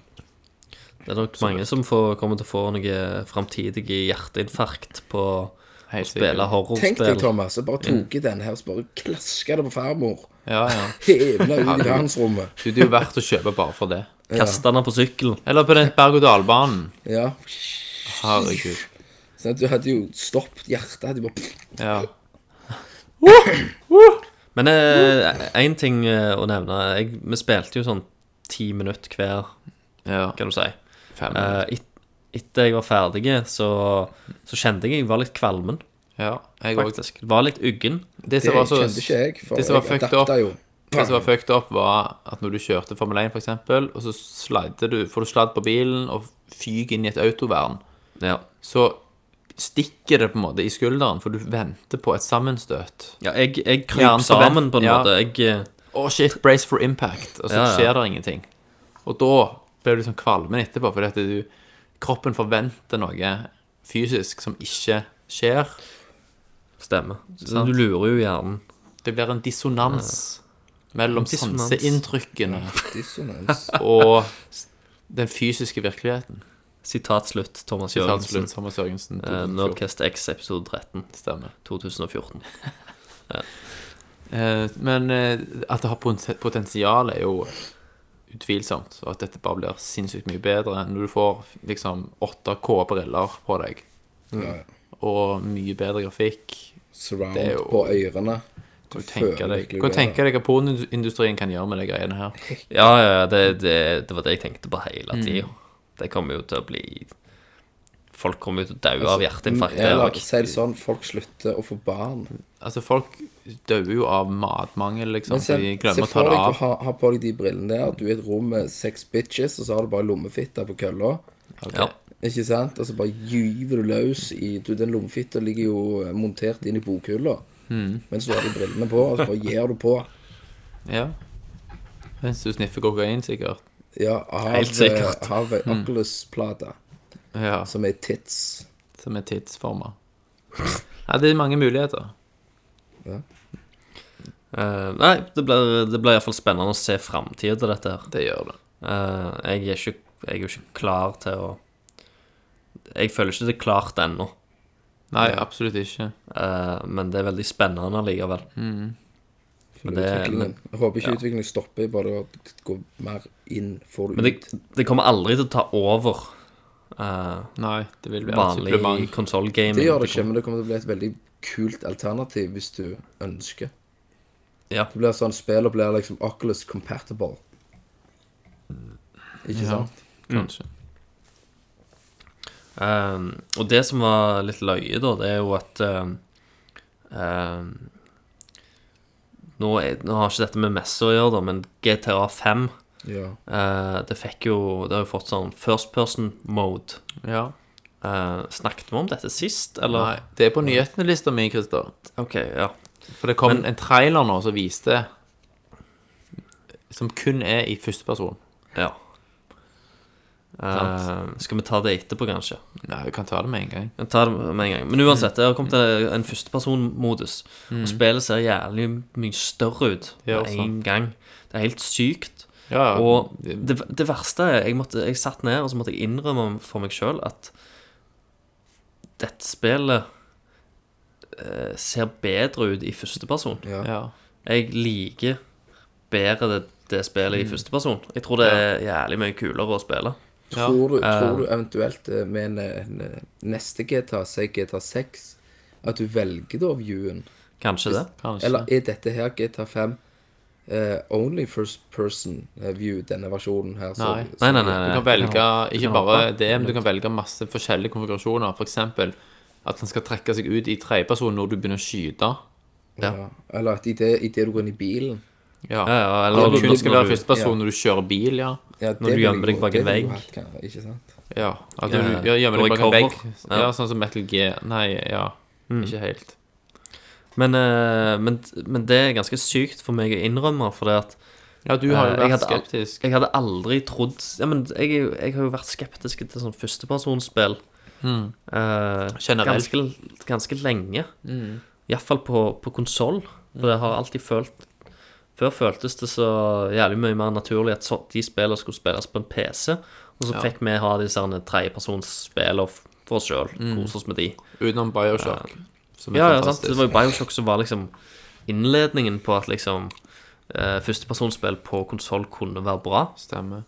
S7: Det er nok mange som får, kommer til å få noe framtidig hjerteinfarkt på å spille
S6: horrorspill.
S5: Tenk deg. Thomas jeg bare tok i denne her Så bare klasket det på farmor
S6: Ja, ja. <laughs>
S5: Hevla ut i gransrommet.
S6: Du, det er jo verdt å kjøpe bare for det.
S7: Kaste den på sykkelen.
S6: Eller på den berg-og-dal-banen.
S5: Ja
S6: Herregud.
S5: Sånn at du hadde jo stoppet hjertet Hadde jo bare
S6: Ja.
S7: Men én ting eh, å nevne. Jeg, vi spilte jo sånn ti minutter hver,
S6: ja.
S7: kan du si.
S6: Fem.
S7: uh, et, etter jeg var ferdig, så, så kjente jeg jeg var litt kvalmen,
S6: ja. Jeg
S7: faktisk. Var litt uggen.
S6: Det
S5: Det
S6: som var så
S5: kjente ikke jeg For
S6: det
S5: jeg adapta jo
S6: Det som var fucked up, var at når du kjørte Formel 1, for eksempel, og så slider du, får du sladd på bilen og fyker inn i et autovern,
S7: Ja.
S6: så stikker det på en måte i skulderen, for du venter på et sammenstøt.
S7: ja jeg, jeg
S6: kryper
S7: sammen på en
S6: ja.
S7: måte. Jeg,
S6: Å, shit, brace for impact. Og så
S7: Ja, ja.
S6: skjer det ingenting. Og da blir du liksom kvalmen etterpå, fordi at du, kroppen forventer noe fysisk som ikke skjer.
S7: stemmer. Så du lurer jo hjernen.
S6: Det blir en dissonans mellom sanseinntrykkene <laughs> og den fysiske virkeligheten.
S7: Sitat slutt, Thomas Jørgensen.
S6: Thomas Jørgensen.
S7: Eh, Nerdcast X episode 13,
S6: Stemmer.
S7: 2014.
S6: Eh, <laughs> men eh, at det har potensial er jo utvilsomt, og at dette bare blir sinnssykt mye bedre når du får liksom 8K-briller på deg,
S5: ja.
S6: og mye bedre grafikk.
S5: Surround
S6: Det er jo-
S5: på ørene
S6: Kan
S5: Du
S6: du tenke deg, kan du tenke deg hva pornoindustrien kan gjøre med de greiene her? <laughs>
S7: Ja, ja, det, det, det var det jeg tenkte på hele tida. Det kommer jo til å bli Folk kommer jo til å daue av hjerteinfarkt.
S5: Eller si det sånn Folk slutter å få barn
S6: Altså, folk dør jo av matmangel, liksom,
S5: Men se,
S6: de glemmer å ta
S5: for
S6: det
S5: deg å
S6: av.
S5: ha, ha på deg de brillene der Du er i et rom med seks bitches Og så har du bare lommefitta på kølla
S7: Ja.
S5: Ikke sant? Og så bare gyver du løs i du, Den lommefitta ligger jo eh, montert inn i bokhylla
S6: Mm.
S5: Mens du har de brillene på Og så bare gir du på
S6: Ja. Mens du sniffer kokain, sikkert.
S5: Ja, av,
S7: Helt sikkert.
S5: eh, Av mm. Oculus-plate.
S6: Ja,
S5: Som er tits
S6: som er tidsforma. Ja, det er mange muligheter.
S7: Eh, nei, det blir, det blir iallfall spennende å se framtida til dette her.
S6: Det gjør det.
S7: Uh, jeg, er ikke, jeg er jo ikke klar til å Jeg føler ikke det er klart ennå.
S6: Nei, absolutt ikke.
S7: Uh, men det er veldig spennende allikevel.
S5: For
S7: det-
S5: men, Jeg håper ikke
S7: ja.
S5: utviklingen stopper Bare å gå mer inn Får du
S7: Men det, det kommer aldri til å ta over uh,
S6: Nei, det vil bli
S7: vanlig konsollgaming.
S5: Det gjør det ikke, men det kommer til å bli et veldig kult alternativ hvis du ønsker.
S7: Ja.
S5: Det blir sånn Spillet blir liksom Oculus compatible. Ikke
S6: Ja.
S5: sant?
S6: Kanskje.
S7: Um, og det som var litt løye, da, det er jo at um, um, nå, er, nå har ikke dette med messe å gjøre, da, men GTA 5
S5: Ja.
S7: Eh, det fikk jo Det har jo fått sånn first person mode.
S6: Ja.
S7: Eh, snakket vi om dette sist, eller?
S6: Nei, det er på nyhetene-lista mi, Christer.
S7: OK, ja.
S6: For det kom
S7: Men-
S6: en trailer nå som viste Som kun er i første person.
S7: ja. Uh, skal vi ta det etterpå, kanskje?
S6: Nei, vi kan ta det med en gang.
S7: Tar det med en gang. Men uansett, det har kommet en- en førstepersonmodus. Og spillet ser jævlig mye større ut med en gang. Det er helt sykt.
S6: Ja,
S7: Og det, det verste er jeg, måtte, jeg satt ned og så måtte jeg innrømme for meg sjøl at dette spillet ser bedre ut i førsteperson.
S5: Ja.
S6: ja.
S7: Jeg liker bedre det, det spillet i førsteperson. Jeg tror det er jævlig mye kulere å spille.
S5: Tror, du, tror du eventuelt eh, med en, en eh, neste GTA, si GTA 6, at du velger da viewen?
S7: Kanskje det.
S6: Kanskje.
S5: Eller er dette her GTA 5 Uh, only first person eh, view, denne versjonen her? så-
S6: Nei.
S5: så-
S7: Nei, nei, nei.
S6: Du kan velge ikke bare det, men du kan velge masse forskjellige konfigurasjoner. For eksempel at han skal trekke seg ut i tredjeperson når du begynner å skyte.
S5: Ja. Eller at idet i det du går inn i bilen
S6: Ja.
S7: Ja, ja, eller at
S6: kun
S7: du-
S6: skal være førsteperson
S5: ja.
S6: når du kjører bil, ja.
S5: ja,
S7: Når du gjemmer deg bak en vegg.
S5: Ikke sant?
S6: Ja, at du ja, gjemmer deg bak en vegg. Ja.
S7: Ja.
S6: sånn som Metal G. Nei, ja. Ikke helt.
S7: Men, eh, men, men det er ganske sykt for meg å innrømme, for det at
S6: Ja, du har jo
S7: Eh, jeg
S6: vært
S7: hadde
S6: skeptisk.
S7: Jeg hadde aldri trodd Ja, men jeg, jeg har jo vært skeptisk til sånn førstepersonsspill eh,
S6: Generelt.
S7: ganske, ganske lenge. Mm. Iallfall på, på konsoll. For jeg har alltid følt Før føltes det så jævlig mye mer naturlig at så, de spillene skulle spilles på en PC, og så fikk vi ha disse tredjepersonsspillene for oss sjøl. Kose oss med de.
S6: Utenom Bioshock. Som er
S7: Ja, ja, sant. Det var jo Bioshock som var liksom innledningen på at liksom uh, førstepersonsspill på konsoll kunne være bra.
S6: Stemmer.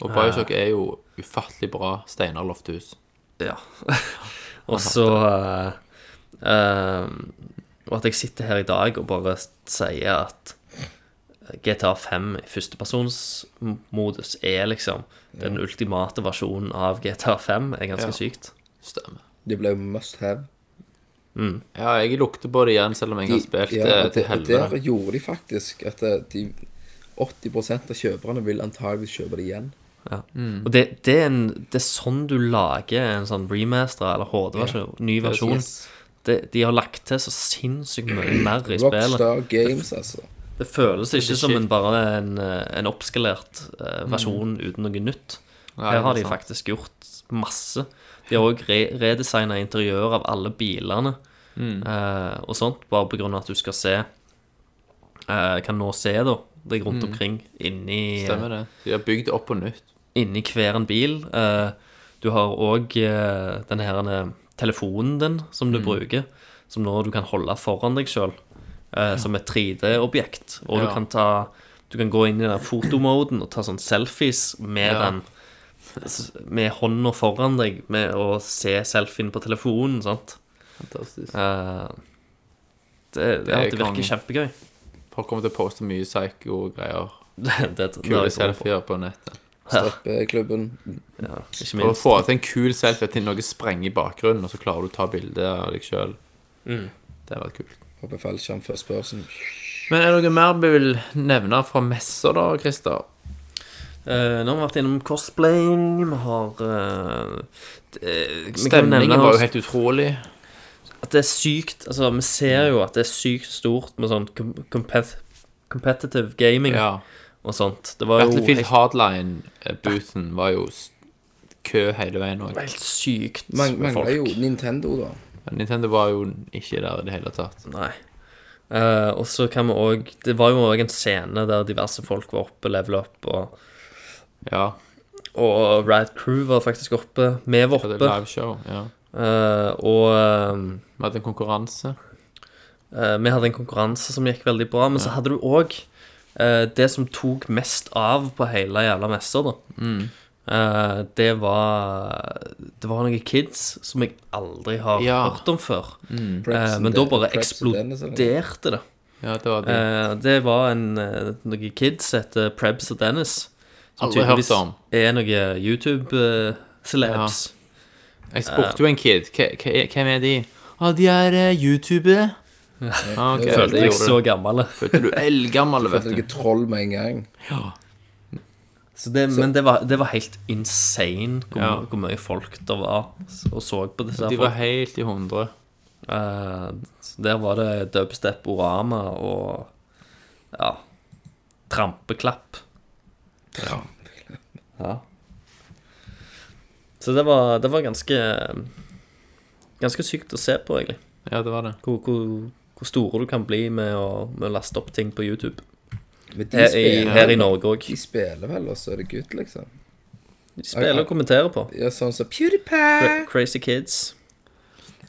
S6: Og Bioshock er jo ufattelig bra Steinar Lofthus.
S7: Ja. <laughs> og så uh, uh, Og at jeg sitter her i dag og bare sier at GTA 5 i førstepersonsmodus er liksom den ultimate versjonen av GTA 5, er ganske
S6: Ja.
S7: sykt.
S6: Stemmer.
S5: Det ble must have.
S6: Ja, jeg lukter på det igjen, selv om jeg har spilt
S5: ja,
S6: det
S5: og
S6: til
S5: det- Der gjorde de faktisk at eh, de 80% av kjøperne vil antageligvis kjøpe det igjen.
S7: Og det, det, er en, det er sånn du lager en sånn remaster eller HD-versjon, ny versjon.
S6: Yes.
S7: Det, de har lagt til så sinnssykt mye <clears throat> mer i spillet.
S5: Rockstar Games, altså.
S7: Det føles ikke som en, bare en, en oppskalert uh, versjon uten noe nytt. Her har de faktisk gjort masse. De har òg re redesigna interiør av alle bilene eh, og sånt, bare av at du skal se uh, Kan nå se da deg rundt omkring inni,
S6: Stemmer det. De har bygd det opp på nytt.
S7: inni hver en bil. Eh, du har òg uh, denne her eh, telefonen din som du bruker, som nå du kan holde foran deg sjøl, som et 3D-objekt. Og du kan ta Du kan gå inn i den fotomoden og ta sånn selfies med
S6: Ja.
S7: den med hånda foran deg med å se selfien på telefonen, sant.
S6: Fantastisk.
S7: Eh, det, det,
S6: er
S7: det virker kjempegøy.
S6: Folk kommer til å poste mye psycho-greier. <laughs> Kule
S7: selfier på.
S6: på nettet.
S5: Strippeklubben.
S7: Ja, ikke
S6: For å få til en kul selfie til noe sprenger i bakgrunnen, og så klarer du å ta bilde av deg sjøl.
S7: Mm.
S6: Det har vært kult.
S5: Hoppe fallskjerm first person.
S6: Men er det noe mer vi vil nevne fra messer, da, Christer?
S7: Uh, nå har vi vært innom cosplaying, vi har eh, nevne
S6: Stemningen var jo helt utrolig.
S7: At det er sykt Altså, vi ser jo at det er sykt stort med sånn com compet competitive gaming
S6: Ja.
S7: og sånt. Det var jo
S6: Battlefield
S7: helt,
S6: Hardline-boothen var jo kø hele veien òg.
S7: helt sykt
S5: Man,
S7: med folk.
S5: mangler jo Nintendo, da.
S6: Nintendo var jo ikke der i det hele tatt.
S7: Nei. Uh, og så kan vi òg Det var jo òg en scene der diverse folk var oppe, level up, og,
S6: Ja.
S7: og Riot Crew var faktisk oppe. Vi var
S6: et
S7: live
S6: show, Ja.
S7: Eh, og eh,
S6: Vi hadde en konkurranse.
S7: Uh, vi hadde en konkurranse som gikk veldig bra, men så hadde du òg det som tok mest av på hele jævla messa, da.
S6: Mm.
S7: Eh, det var Det var noen kids som jeg aldri har
S6: Ja.
S7: hørt om før.
S6: Mm.
S7: Eh, men da bare eksploderte det.
S6: Ja, det var det.
S7: Eh, det var en, noen kids som heter Prebz og Dennis. Som
S6: Aldri hørt
S7: tydeligvis
S6: om.
S7: er noen YouTube-celebs.
S6: Jeg spurte jo en kid "Hva- hva- hvem er de. Ah, de er uh, youtubere. <laughs> Ah, okay.
S7: Følte jeg så gammel. <laughs>
S6: Følte du eldgammel, vet
S5: Følte
S6: du.
S5: deg troll med en gang.
S7: Så det, men det var, det var helt insane hvor,
S6: Ja.
S7: hvor mye folk det var og så på disse.
S6: De
S7: her
S6: var
S7: folk.
S6: helt i hundre.
S7: Uh, der var det dubstep orama og ja trampeklapp. Ja. Så det var, det var ganske Ganske sykt å se på, egentlig.
S6: Ja, det var det.
S7: Hvor, hvor, hvor store du kan bli med å, med å laste opp ting på YouTube.
S5: Men de
S7: Her i, her i Norge òg.
S5: de spiller vel, og så er det gutt, liksom.
S7: De spiller og kommenterer på.
S5: Ja, sånn som PewDiePie.
S7: Cra- Crazy Kids.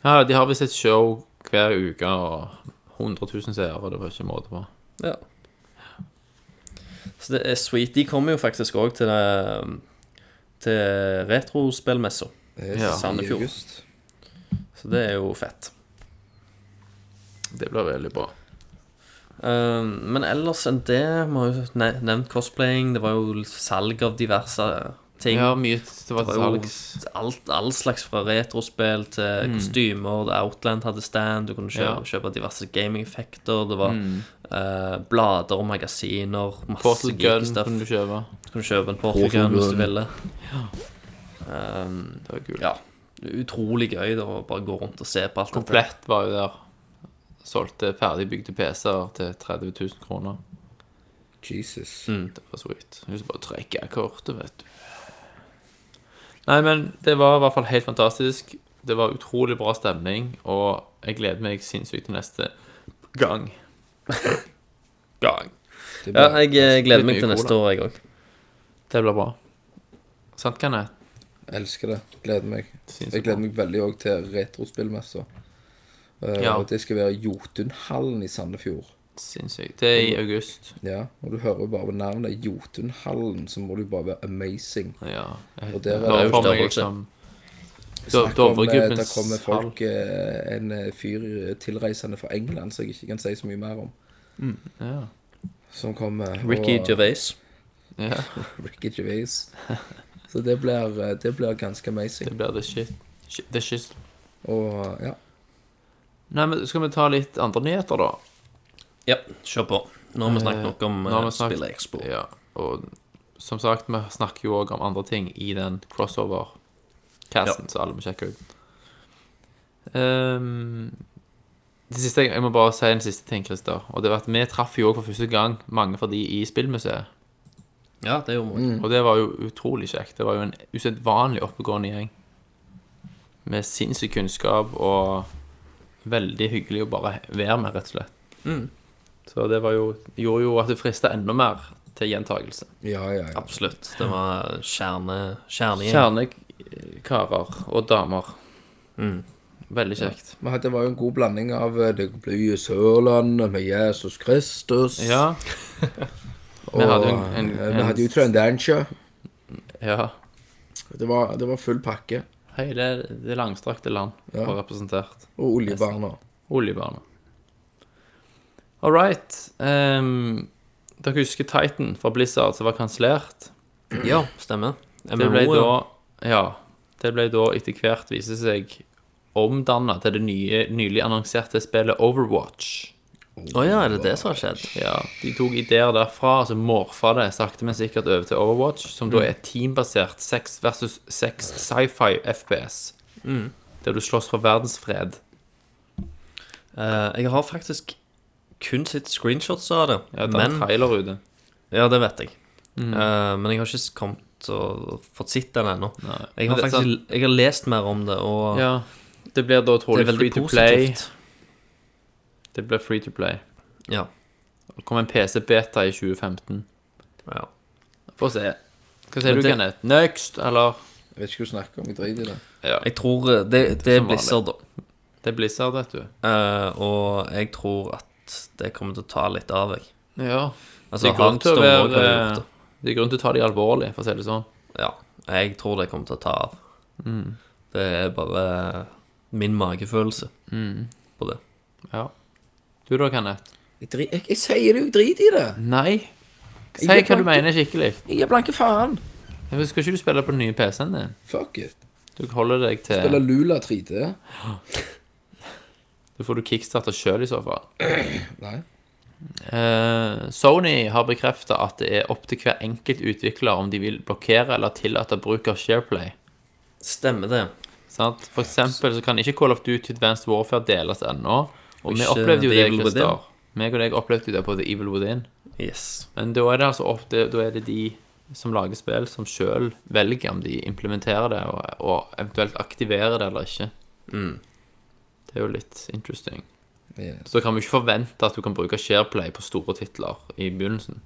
S6: Ja, de har visst et show hver uke og 100 000 seere. Det var ikke måte på.
S7: Ja. Så det er sweet. De kommer jo faktisk òg til, det- til retrospillmessa.
S6: Ja.
S5: i
S7: Sandefjord.
S5: august.
S7: Så det er jo fett.
S6: Det blir veldig bra.
S7: Um, men ellers enn det Vi har jo ne- nevnt cosplaying. Det var jo salg av diverse ting.
S6: Ja, mye Det var
S7: Det
S6: til
S7: var jo
S6: salgs.
S7: alt, all slags fra retrospill til kostymer. Outland hadde stand. Du kunne kjøpe,
S6: Ja.
S7: kjøpe diverse gaming-effekter. Det var eh, blader og magasiner. Masse
S6: Portal Gun
S7: stuff.
S6: kunne du kjøpe.
S7: Du kunne kjøpe en Portal Gun hvis du ville.
S6: Det var kult.
S7: Ja. Utrolig gøy da, å bare gå rundt og se på alt dette.
S6: Komplett var jo der. Solgte ferdigbygde PC-er til 30 000 kroner.
S5: Jesus.
S6: Det var sweet. Du skal bare trekke kortet, vet du. Nei, men det var i hvert fall helt fantastisk. Det var utrolig bra stemning, og jeg gleder meg sinnssykt til neste gang. <laughs>
S7: gang. Ja, jeg eh, gleder meg til
S6: cola.
S7: neste år, jeg òg.
S6: Det blir bra. Sant, Kenneth?
S5: elsker det. Gleder meg. Jeg gleder meg veldig òg til retrospillmessa. Uh,
S6: Ja.
S5: og Det skal være Jotunhallen i Sandefjord.
S6: Sinnssykt. Det er i august.
S5: Ja, og du hører bare på navnet Jotunhallen, så må du bare være amazing.
S6: Ja. Jeg
S5: Og der er det jo
S6: for meg
S7: størrelse.
S6: liksom
S5: Snakk om, eh, Der kommer folk eh, En eh, fyr eh, tilreisende fra England, som jeg ikke kan si så mye mer om.
S6: Ja.
S5: Som kommer
S7: Ricky
S5: og-
S7: Gervais.
S6: ja. <laughs>
S5: Ricky Gervais. Så det blir, eh, det blir ganske amazing.
S6: Det blir the shit. The shit.
S5: Og ja.
S6: Nei, men skal vi ta litt andre nyheter, da?
S7: Ja, kjør på. Nå har vi snakket nok om uh,
S6: snakket-
S7: Spillekspo.
S6: Ja, og som sagt, vi snakker jo òg om andre ting i den crossover-casten, så alle må sjekke ut. Um, det siste, jeg må bare si en siste ting, Christer. Og det var at vi traff jo òg for første gang mange fra de i Spillmuseet.
S7: Ja, det gjorde vi.
S6: Og det var jo utrolig kjekt. Det var jo en usedvanlig oppegående gjeng. Med sinnssyk kunnskap og veldig hyggelig å bare være med, rett og slett. Så det var jo, gjorde jo at det frista enda mer til gjentakelse.
S5: Ja, ja, ja.
S7: Absolutt. Det var kjerne, kjernegjeng.
S6: Kjernekarer og damer. Veldig kjekt.
S5: Men det var jo en god blanding av eh, det blir Sørlandet med Jesus Kristus.
S6: Ja.
S5: og <laughs>
S6: vi hadde jo en- en-
S5: eh, vi hadde jo Trendantia.
S6: ja.
S5: Det var, det var full pakke.
S6: Hele det langstrakte land
S5: Ja.
S6: var representert.
S5: Og oljebarna.
S6: Oljebarna. All right. Um, dere husker Titan fra Blizzard som var kansellert?
S7: Ja, stemmer.
S6: Det ble
S7: MMO,
S6: da Ja. Det ble da etter hvert vise seg omdanna til det nye, nylig annonserte spillet Overwatch.
S7: Å ja, er det det som har skjedd?
S6: Ja, De tok ideer derfra og så morfa det sakte, men sikkert over til Overwatch, som da er teambasert 6 versus 6 sci-fi FPS. Der du slåss for verdensfred.
S7: Eh, jeg har faktisk kun sett screenshots av det.
S6: Ja, det er en
S7: men,
S6: trailer ute.
S7: ja, det vet jeg. Eh, men jeg har ikke kommet og fått sett den ennå. Jeg har faktisk jeg har lest mer om det, og
S6: Ja. Det blir da trolig free to play. Det blir free to play.
S7: Ja.
S6: Det kom en PC-beta i 2015.
S7: ja.
S6: Få se. Hva sier du,
S7: det-
S6: Kenneth? Next, eller?
S5: Jeg vet ikke hva du snakker om. Jeg driter i det.
S6: Ja.
S7: Jeg tror Det, det, det er. Blizzard, da.
S6: Det er Blizzard, vet du.
S7: Uh, og jeg tror at det kommer til å ta litt av, jeg.
S6: Ja.
S7: Altså,
S6: det er grunn til å være
S7: det.
S6: Er grunn til å ta de alvorlig, for å si det sånn.
S7: Ja, jeg tror det kommer til å ta av.
S6: Mm.
S7: Det er bare min magefølelse
S6: Mm.
S7: på det.
S6: Ja. Du da, Kenneth?
S5: Jeg, dri- jeg, jeg sier det jo, drit i det.
S6: Nei. Si
S5: Jeg
S6: hva du mener skikkelig.
S5: Jeg er blanke faen.
S6: Men Skal ikke du spille på den nye PC-en din?
S5: Fuck it.
S6: Du holder deg
S5: Spiller
S6: til
S5: Lula <gasps> 3D.
S6: Da får du kickstarte sjøl i så fall.
S5: Nei.
S6: Eh, Sony har bekrefta at det er opp til hver enkelt utvikler om de vil blokkere eller tillate bruk av Shareplay.
S7: Stemmer det.
S6: Sant? For eksempel så kan ikke Call of Duty Advanced Warfare deles ennå. Og vi opplevde jo det, Christer. Meg og deg opplevde jo det på The Evil Within.
S7: Yes.
S6: Men da er det altså opp, da er det de som lager spill, som sjøl velger om de implementerer det, og, og eventuelt aktiverer det eller ikke. Det er jo litt interesting. Så kan vi ikke forvente at du kan bruke Shareplay på store titler i begynnelsen.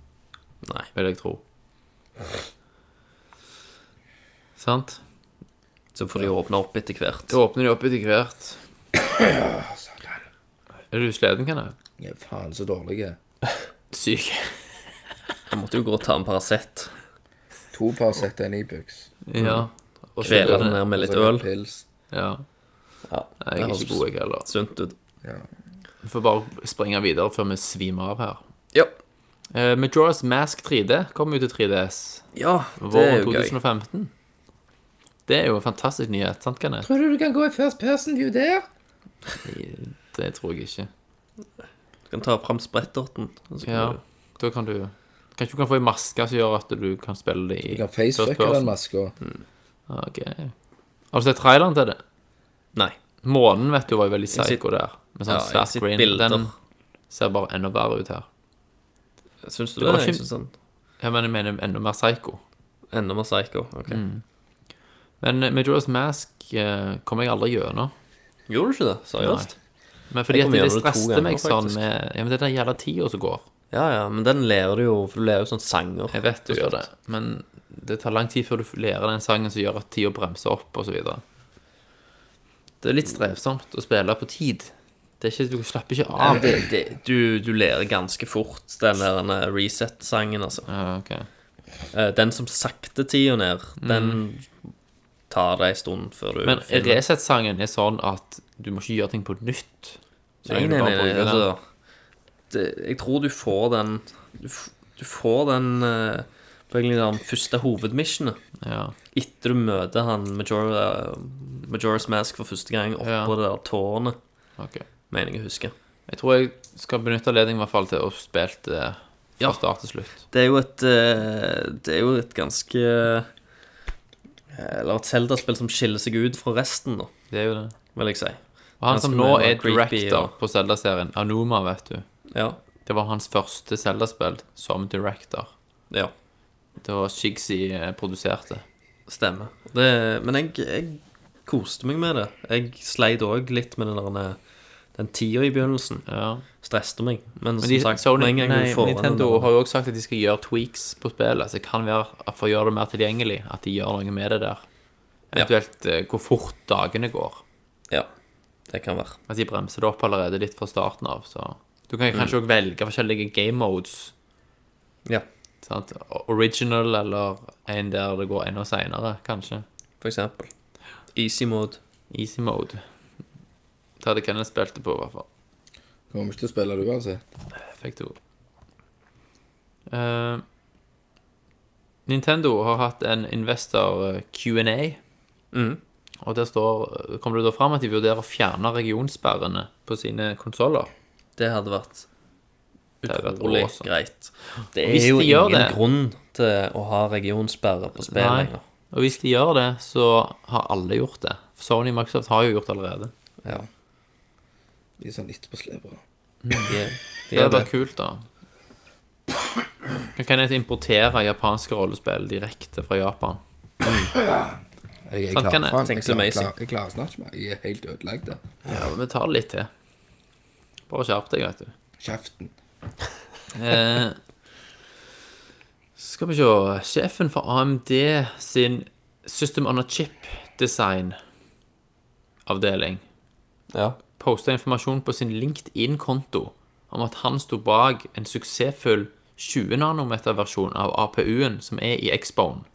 S7: Nei.
S6: Vil jeg tro. Sant?
S7: Så får de åpne opp etter hvert.
S6: Så åpner de opp etter hvert. Er du sliten, kan
S5: Jeg er faen så dårlig. jeg.
S6: Syk. <laughs>
S7: Jeg måtte jo gå og ta en Paracet.
S5: To Paracet og en Ibux.
S6: Ja. Og
S7: Kvele den ned med litt øl.
S5: Pils.
S6: Ja.
S7: Ja,
S6: Nei, Jeg er ikke god, jeg heller.
S7: Sunt ut.
S6: Vi får bare springe videre før vi svimer av her.
S7: Ja.
S6: Uh, Majora's Mask 3D kom jo til 3DS
S7: Ja, det er jo gøy.
S6: 2015. Det er jo en fantastisk nyhet, sant, Kenneth?
S5: Tror du du kan gå i first person view der?
S6: Det tror jeg ikke.
S7: Du kan ta fram spretterten.
S6: Ja,
S7: du-
S6: da kan du Kanskje du kan få ei maske som gjør at du kan spille det i
S5: Du kan facefucke den maska.
S6: Ok. Har du sett traileren til det?
S7: Nei.
S6: Månen vet du var jo veldig psycho der. Med sånn
S7: Ja, jeg
S6: screen.
S7: bilder.
S6: Den ser bare enda verre ut her.
S7: Syns du
S6: Det
S7: det?
S6: var
S7: Jeg
S6: ikke-
S7: synes den
S6: Ja, men jeg mener enda mer psycho.
S7: Enda mer psycho. Ok.
S6: Mm. Men eh, Majora's Mask eh, kom jeg aldri gjennom.
S7: Gjorde du ikke det? Seriøst?
S6: Men fordi at det,
S7: ganger,
S6: meg sånn med Ja, men det er den jævla tida som går.
S7: Ja, ja, men den lærer du jo, for du lærer jo sånn sanger.
S6: Jeg vet du gjør det, men det tar lang tid før du lærer den sangen som gjør at tida bremser opp, og så videre. Det er litt strevsomt å spille på tid. Det er ikke, du slapper ikke av.
S7: det, det, du, du ler ganske fort, den der reset-sangen, altså.
S6: Ja, ok.
S7: Eh, Den som sakter tida ned, den tar det en stund før du
S6: Mm. Men
S7: finner-
S6: Resett-sangen er sånn at du må ikke gjøre ting på nytt. Så
S7: Nei,
S6: lenge du
S7: nei,
S6: bare
S7: nei, nei
S6: bruker den.
S7: altså det, Jeg tror du får den Du, f- du får den eh, på egentlig den første hovedmissionet.
S6: Ja.
S7: Etter du møter han Majora, Majora's Mask for første gang oppå
S6: Ja.
S7: det der tårnet,
S6: ok.
S7: Mener jeg å huske.
S6: Jeg tror jeg skal benytte anledningen i hvert fall til å spille det fra
S7: Ja.
S6: start til slutt.
S7: Det er jo et eh, Det er jo et ganske eh, Eller et Zelda-spill som skiller seg ut fra resten, da,
S6: Det er jo det.
S7: vil jeg si.
S6: Og han som nå er director på Zelda-serien, Anuma, vet du.
S7: Ja.
S6: Det var hans første Zelda-spill som director.
S7: ja.
S6: Det var Shigsy eh, produserte.
S7: Stemmer. Det, men jeg, jeg koste meg med det. Jeg sleit òg litt med den, der, den tida i begynnelsen.
S6: Ja.
S7: stresset meg. Men,
S6: Men
S7: som sagt,
S6: Sony,
S7: en gang
S6: nei,
S7: får
S6: Nintendo
S7: den
S6: har jo også sagt at de skal gjøre tweaks på spillet. Så det kan være for å gjøre det mer tilgjengelig, at de gjør noe med det der. Eventuelt ja. hvor fort dagene går.
S7: Ja, det kan være.
S6: At de bremser det opp allerede litt fra starten av. Så du kan
S7: kanskje
S6: kanskje mm. velge forskjellige game modes.
S7: Ja,
S6: Sant? Original eller en der det går enda seinere, kanskje.
S7: for eksempel. Easy mode.
S6: Easy mode. Det hadde Kenneth spilt det på, i hvert fall.
S5: Kommer ikke til å spille det uansett.
S6: Fikk to. Uh, Nintendo har hatt en investor eh, Q&A.
S7: Mm.
S6: Og der står, kommer det da fram at de vurderer å fjerne regionsperrene på sine konsoller.
S7: Det hadde vært
S6: hadde vært
S7: utrolig greit. Det er jo
S6: de
S7: ingen
S6: det-
S7: grunn til å ha regionsperre på spill lenger.
S6: Og hvis de gjør det, så har alle gjort det. Sony og Microsoft har jo gjort det allerede.
S7: Ja.
S5: De er sånn litt på slepere.
S7: De
S6: Det
S7: er
S6: vært kult, da. Kan jeg importere japanske rollespill direkte fra Japan?
S5: Jeg er
S6: Sant,
S5: klar,
S6: kan jeg?
S5: faen, jeg,
S7: Tenk
S5: klar,
S7: amazing.
S5: klar, jeg klarer snart ikke mer. Jeg er helt ødelagt. der.
S6: Ja, men vi tar det litt til. Bare skjerp deg, vet du.
S5: Kjeften. <laughs>
S6: Eh, skal vi se Sjefen for AMD sin System on a Chip-design-avdeling
S7: Ja.
S6: Posta informasjon på sin LinkedIn-konto om at han sto bak en suksessfull 20 nanometer-versjon av APU-en som er i Xbone.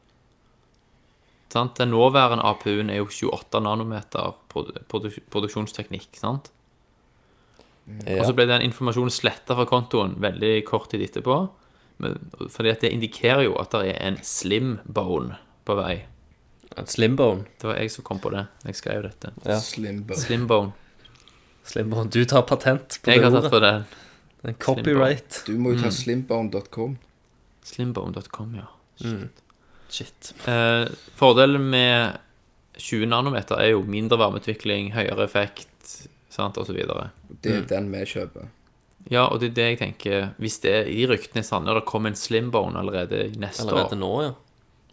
S6: Sant? Den nåværende APU-en er jo 28 nanometer produ produ produksjonsteknikk. sant? Og så ble den informasjonen sletta fra kontoen veldig kort tid etterpå. Men, fordi at det indikerer jo at det er en slim bone på vei.
S7: En slimbone.
S6: Det var jeg som kom på det. Jeg skrev dette.
S7: Ja.
S5: Slim bone.
S6: Slim bone.
S7: Slimbone. Du tar patent på
S6: Jeg
S7: det
S6: har tatt
S7: ordet.
S6: på den.
S7: En copyright.
S5: Du må jo ta
S6: Mm.
S5: slimbone.com.
S6: Slimbone.com, ja.
S7: Shit.
S6: Eh, fordelen med 20 nanometer er jo mindre varmeutvikling, høyere effekt, sant, og så videre.
S5: Det
S6: Mm.
S5: er den vi kjøper.
S6: Ja, og det er det jeg tenker Hvis det er i ryktene er sanne, og det kommer en Slimbone allerede neste
S7: Allerede
S6: år,
S7: nå, ja.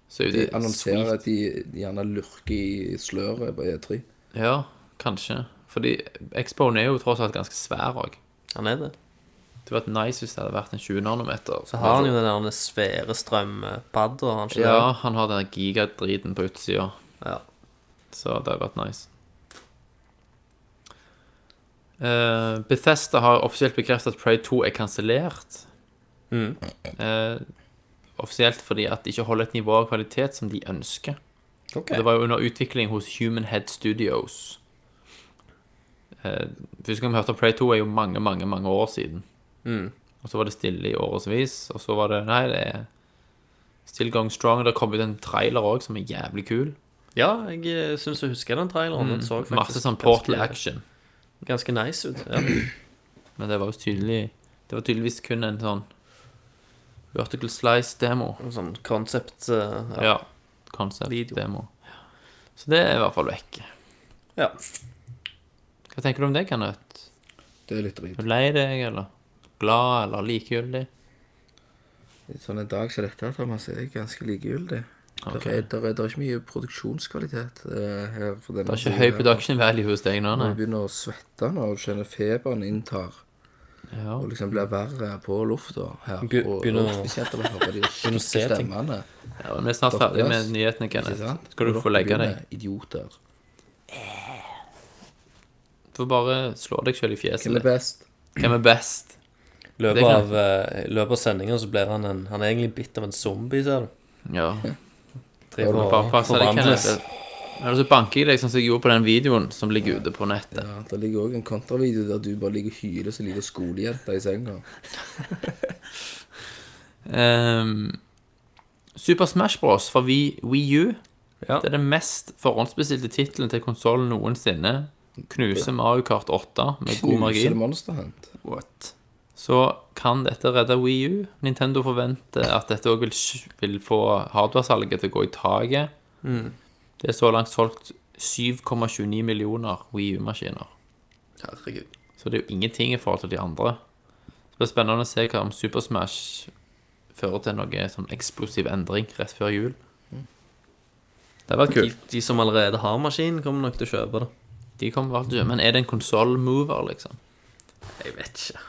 S6: så er jo
S5: De
S6: det
S5: annonserer
S6: sweet.
S5: at de de gjerne lurker i sløret på E E3.
S6: Ja, kanskje. Fordi Expoen er jo tross alt ganske svær òg.
S7: Han er det.
S6: Det hadde vært nice hvis det hadde vært en 20 nanometer.
S7: Så har han jo den der svære strømpadda, han
S6: Ja,
S7: det?
S6: han har den gigadriten på utsida,
S7: Ja.
S6: så det hadde vært nice. Uh, Bethesda har offisielt bekreftet at Prey 2 er kansellert.
S7: Mm.
S6: Uh, offisielt fordi at de ikke holder et nivå av kvalitet som de ønsker.
S7: Okay.
S6: Og Det var jo under utvikling hos Human Head Studios. Eh, første gang vi hørte om Pray 2 er jo mange, mange mange år siden.
S7: Mm.
S6: Og så var det stille i årevis, og så var det Nei, det er still going strong. Det kom ut en trailer òg som er jævlig kul.
S7: Ja, jeg eh, syns jeg husker den traileren. Den så faktisk
S6: Mm. Masse sånn portal
S7: ganske,
S6: action.
S7: ganske nice ut. Ja. <clears throat>
S6: Men det var jo tydelig Det var tydeligvis kun en sånn vertical slice-demo.
S7: En sånn concept eh,
S6: Ja.
S7: ja.
S6: Concept demo. Så det er i hvert fall vekk.
S7: ja.
S6: Hva tenker du om det, Kenneth?
S5: Det er litt drit.
S6: Er du lei deg, eller glad, eller likegyldig?
S5: I sånn en dag som dette, Thomas, er jeg ganske likegyldig.
S6: Okay.
S5: Det, er, er, er ikke mye produksjonskvalitet eh, her. For denne
S6: Det er ikke høy production value hos deg nå, nei?
S5: du begynner å svette nå, og du kjenner feberen inntar,
S6: Ja.
S5: og liksom blir verre på lufta her.
S7: Be- begynner
S5: og
S7: å-
S5: spesielt når de <laughs>
S7: begynner å se
S5: stemmene.
S6: ja men vi er snart ferdig med nyhetene, Kenneth. Skal du få legge deg?
S5: Idioter. Idioter.
S6: Du får bare slå deg selv i
S5: Hvem er
S6: fjeset.
S5: best?
S6: Hvem er best?
S7: I løpet av, eh, i løpet av sendinga så blir han en Han er egentlig bitt av en zombie, ser du.
S6: Ja.
S7: Driver og
S6: Bare pass deg,
S7: forvandles.
S6: Kenneth. Eller så banker jeg deg sånn som jeg gjorde på den videoen som ligger ute på nettet.
S5: Ja, Det ligger òg en kontravideo der du bare ligger og hyler som liten skolejente i senga. <laughs>
S6: Ehm, Super Smash Bros. for Wii, Wii U.
S7: Ja.
S6: Det er den mest forhåndsbestilte tittelen til konsollen noensinne. Knuser Mario Kart 8 med god
S5: Knuser
S6: margin.
S5: Monster Hunt.
S7: What?
S6: Så kan dette redde Wii U. Nintendo forventer at dette òg vil, vil få hardware-salget til å gå i taket. Det er så langt solgt 7,29 millioner Wii U-maskiner.
S7: Herregud.
S6: Så det er jo ingenting i forhold til de andre. Så det blir spennende å se hva om Super Smash fører til noe sånn eksplosiv endring rett før jul. Det har vært
S7: De,
S6: kult.
S7: de som allerede har maskin, kommer nok til å kjøpe det.
S6: De kommer vel til å Men er det en konsoll-mover, liksom?
S7: Jeg vet ikke.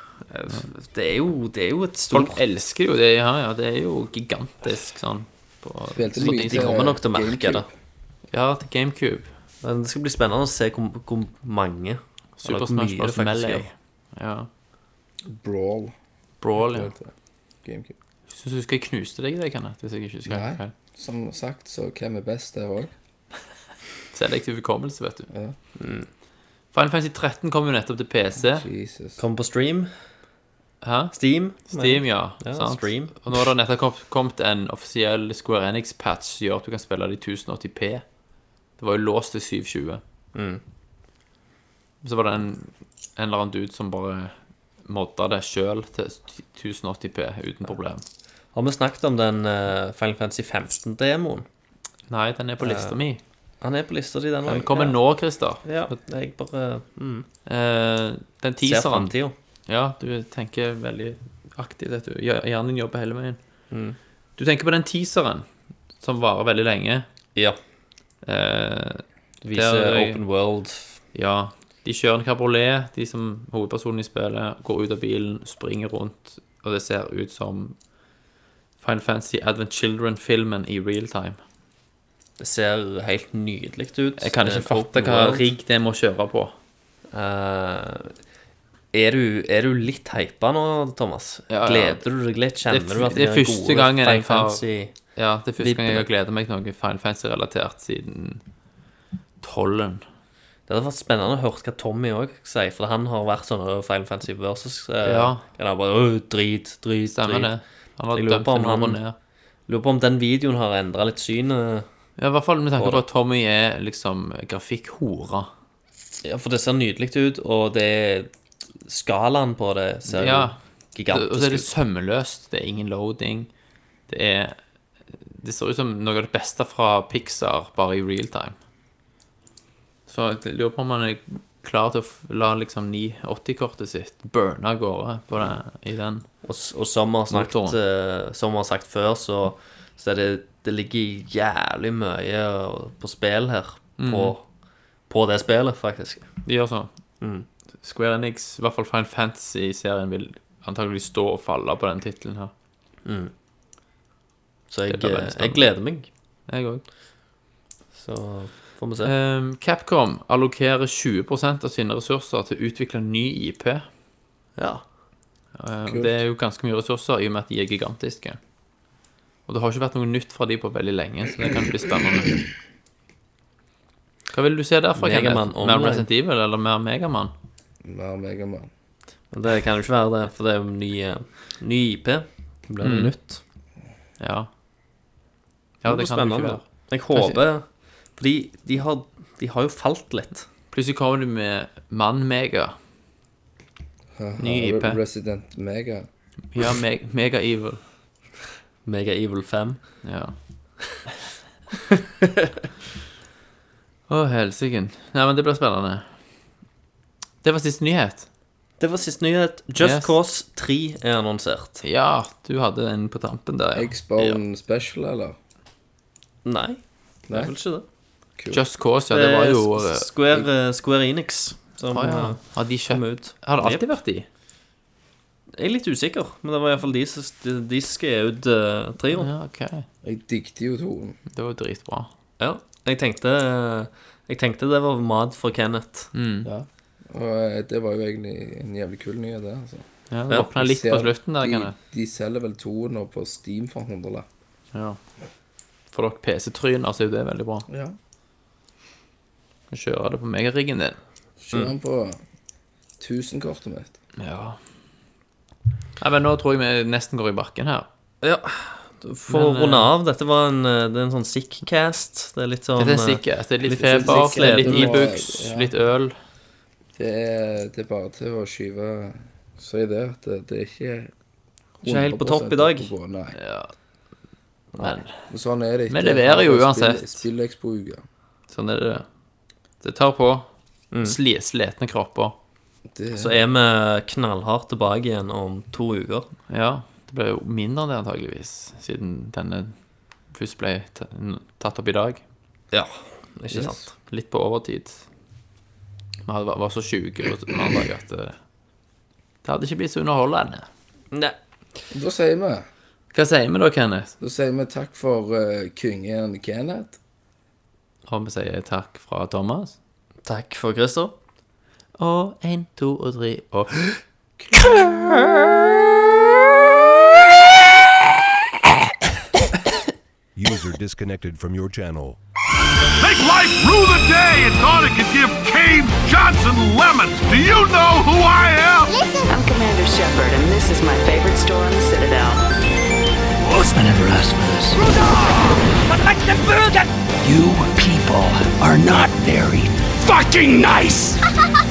S7: Det er jo, det er jo et stort
S6: Folk elsker jo det. Ja, ja, det er jo gigantisk sånn. På,
S5: Spilte
S6: så
S5: mye
S7: De kommer nok til å merke det.
S6: Ja, til GameCube.
S7: Men det skal bli spennende å se hvor, hvor mange
S6: Super
S7: eller hvor
S6: Smash
S7: mye
S6: Bros.
S7: det faktisk
S6: Melee.
S7: gjør.
S6: Ja.
S5: Brawl.
S6: Brawl, ja.
S5: GameCube.
S6: Syns du husker jeg knuste deg i det, Kenneth? Hvis jeg ikke husker
S5: Nei. Som sagt, så hvem er best der òg?
S6: Selektiv hukommelse, vet du.
S5: Ja.
S6: Final Fantasy 13 kom jo nettopp til PC.
S5: Jesus.
S7: Kom på stream.
S6: Hæ?
S7: Steam.
S6: Steam, ja.
S7: Ja,
S6: sant?
S7: stream.
S6: Og nå har det nettopp kom- kommet en offisiell Square Enix-patch som gjør at du kan spille det i 1080p. Det var jo låst til 720.
S7: Mm.
S6: Så var det en, en eller annen dude som bare modda det sjøl til 1080p uten problem.
S7: Har vi snakket om den uh, Final Fantasy 15-demoen?
S6: Nei, den er på lista mi.
S7: Han er på lista di, den
S6: Den
S7: også.
S6: kommer nå, Christer.
S7: Ja, jeg bare mm,
S6: Eh, den teaseren
S7: Ser
S6: Ja, du tenker veldig aktivt. vet du. Hjernen din jobber hele veien.
S7: Mm.
S6: Du tenker på den teaseren som varer veldig lenge.
S7: Ja.
S6: Eh,
S7: Viser
S6: Der-
S7: open world.
S6: ja, de kjører en kabriolet, de som hovedpersonen i spillet, går ut av bilen, springer rundt, og det ser ut som Final Fantasy Advent Children-filmen i real time.
S7: Det ser helt nydelig ut.
S6: Jeg kan ikke
S7: Eh,
S6: fatte hva rigg det må kjøre på.
S7: Eh, er, du, er du litt hypa nå, Thomas?
S6: Ja, ja.
S7: Gleder du deg litt? Kjenner
S6: Det er f-
S7: du at
S6: det er første
S7: gode
S6: gangen jeg har- Ja, det er første gang jeg har gledet meg til noe Final Fantasy-relatert siden tollen.
S7: Det hadde vært spennende å høre hva Tommy òg sier, for han har vært sånn over Final Fantasy versus eh,
S6: Ja.
S7: Han har bare, «Åh, drit, drit,
S6: Stemmer
S7: drit.
S6: det. Han har
S7: Jeg lurer
S6: dømt
S7: på om
S6: ned.
S7: Lurer på om den videoen har endra litt synet.
S6: Ja, I hvert fall med tanke på at Tommy er liksom grafikkhora.
S7: Ja, for det ser nydelig ut, og det skalaen på det ser
S6: Ja,
S7: jo
S6: Og så er det
S7: gigantisk.
S6: sømmeløst. Det er ingen loading. Det er Det ser ut som noe av det beste fra Pixar, bare i real time. Så jeg lurer på om man er klar til å la liksom 980-kortet sitt burne av gårde på det, i den.
S7: Og, og som vi har sagt, har sagt før, så, så er det, det ligger jævlig mye på spill her. På, på det spillet, faktisk.
S6: De gjør sånn. Square Enix, i hvert fall Fine Fantasy-serien, vil antagelig stå og falle på den tittelen her.
S7: Så jeg,
S6: Det blir veldig spennende.
S7: jeg gleder meg.
S6: Jeg òg.
S7: Så får vi se.
S6: Um, Capcom allokerer 20% av sine ressurser til å utvikle ny IP.
S7: Ja.
S6: Uh, det er jo ganske mye ressurser i og med at de er gigantiske. Og det har ikke vært noe nytt fra de på veldig lenge, så det kan bli spennende. Hva vil du se derfra,
S7: Megaman
S6: Kenneth? Mer Resident Evil eller mer Megaman?
S5: Mer Megaman.
S7: Men det kan jo ikke være det, for det er jo ny, eh, ny IP. Det blir mm. nytt.
S6: Ja. Ja, det
S7: det
S6: kan det ikke være.
S7: Jeg håper Fordi de har, de har jo falt litt.
S6: Plutselig kommer du med Mann-Mega. Ny IP.
S5: Resident Mega.
S6: Ja, me Mega-Evil.
S7: Mega Evil 5.
S6: Ja. Å, helsike. Nei, men det blir spennende. Det var siste nyhet.
S7: Det var siste nyhet. Just
S6: Yes.
S7: Cause 3 er annonsert.
S6: Ja, du hadde en på tampen der. Ja.
S5: X-Bone Special, eller?
S7: Nei, det
S5: Nei?
S7: er vel ikke det.
S6: Just Cause, ja. Det var jo
S7: er
S6: eh,
S7: Square, eh, Square Enix som
S6: ah, ja.
S7: eh,
S6: Har de
S7: kom
S6: kjøpt
S7: ut.
S6: Har det alltid vært de?
S7: Jeg er litt usikker, men det var iallfall de som de, skal ut uh, trioen.
S6: Ja, ok.
S5: Jeg digget jo toen.
S6: Det var jo dritbra.
S7: Ja. Jeg tenkte Jeg tenkte det var mat for Kenneth.
S5: Ja. Og eh, det var jo egentlig en jævlig kul nyhet, det. altså.
S6: Ja, det
S7: Ja,
S6: åpna litt
S5: Ser-
S6: på slutten der,
S5: de,
S6: Kenneth.
S5: de selger vel toen nå på Steam for 100 lapp.
S6: Ja. For dere PC-tryner så er jo det veldig bra.
S5: Ja.
S6: Kan Kjøre det på megariggen din.
S5: Kjør den på 1000-kortet mitt.
S6: Ja. Nei, men nå tror jeg vi nesten går i bakken her.
S7: Ja. For å runde
S6: eh,
S7: av, dette var en, eh, det er en sånn sick-cast. Det er litt sånn
S6: Det er
S7: eh,
S6: sikkert. Det er litt
S7: litt
S6: feber, det er litt
S5: Det e
S6: Ibux,
S5: ja.
S6: litt øl.
S5: Det er, det er bare til å skyve Si det, at det, det er ikke
S7: Ikke helt på topp i dag.
S5: på, Nei.
S6: Ja. Men
S5: Men Sånn er det ikke.
S6: Vi leverer jo uansett. Sånn er det. Det tar på.
S7: Mm.
S6: Sli, sletne kropper.
S5: Det
S7: Så er vi knallhardt tilbake igjen om to uker.
S6: Ja, det ble jo mindre enn det antageligvis, siden denne først ble tatt opp i dag.
S7: Ja, ikke
S5: Yes.
S7: sant?
S6: Litt på overtid. Vi hadde- var så sjuke på mandag at det, det hadde ikke blitt så underholdende.
S7: Nei.
S5: Da sier vi
S6: Hva sier vi da, Kenneth?
S5: Da sier vi takk for uh, kongen Kenneth.
S6: Og vi sier takk fra Thomas.
S7: Takk for Christer.
S6: Og én, to og tre og <coughs>
S8: User disconnected from your channel.
S2: Make life rue the day and thought it could give Cave Johnson lemons. Do you know who I am?
S3: I'm Commander Shepard, and this is my favorite store on the Citadel.
S4: I never asked for this. You people are not very fucking nice!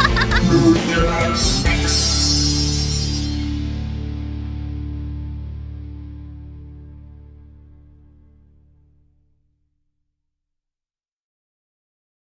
S4: <laughs> Universe.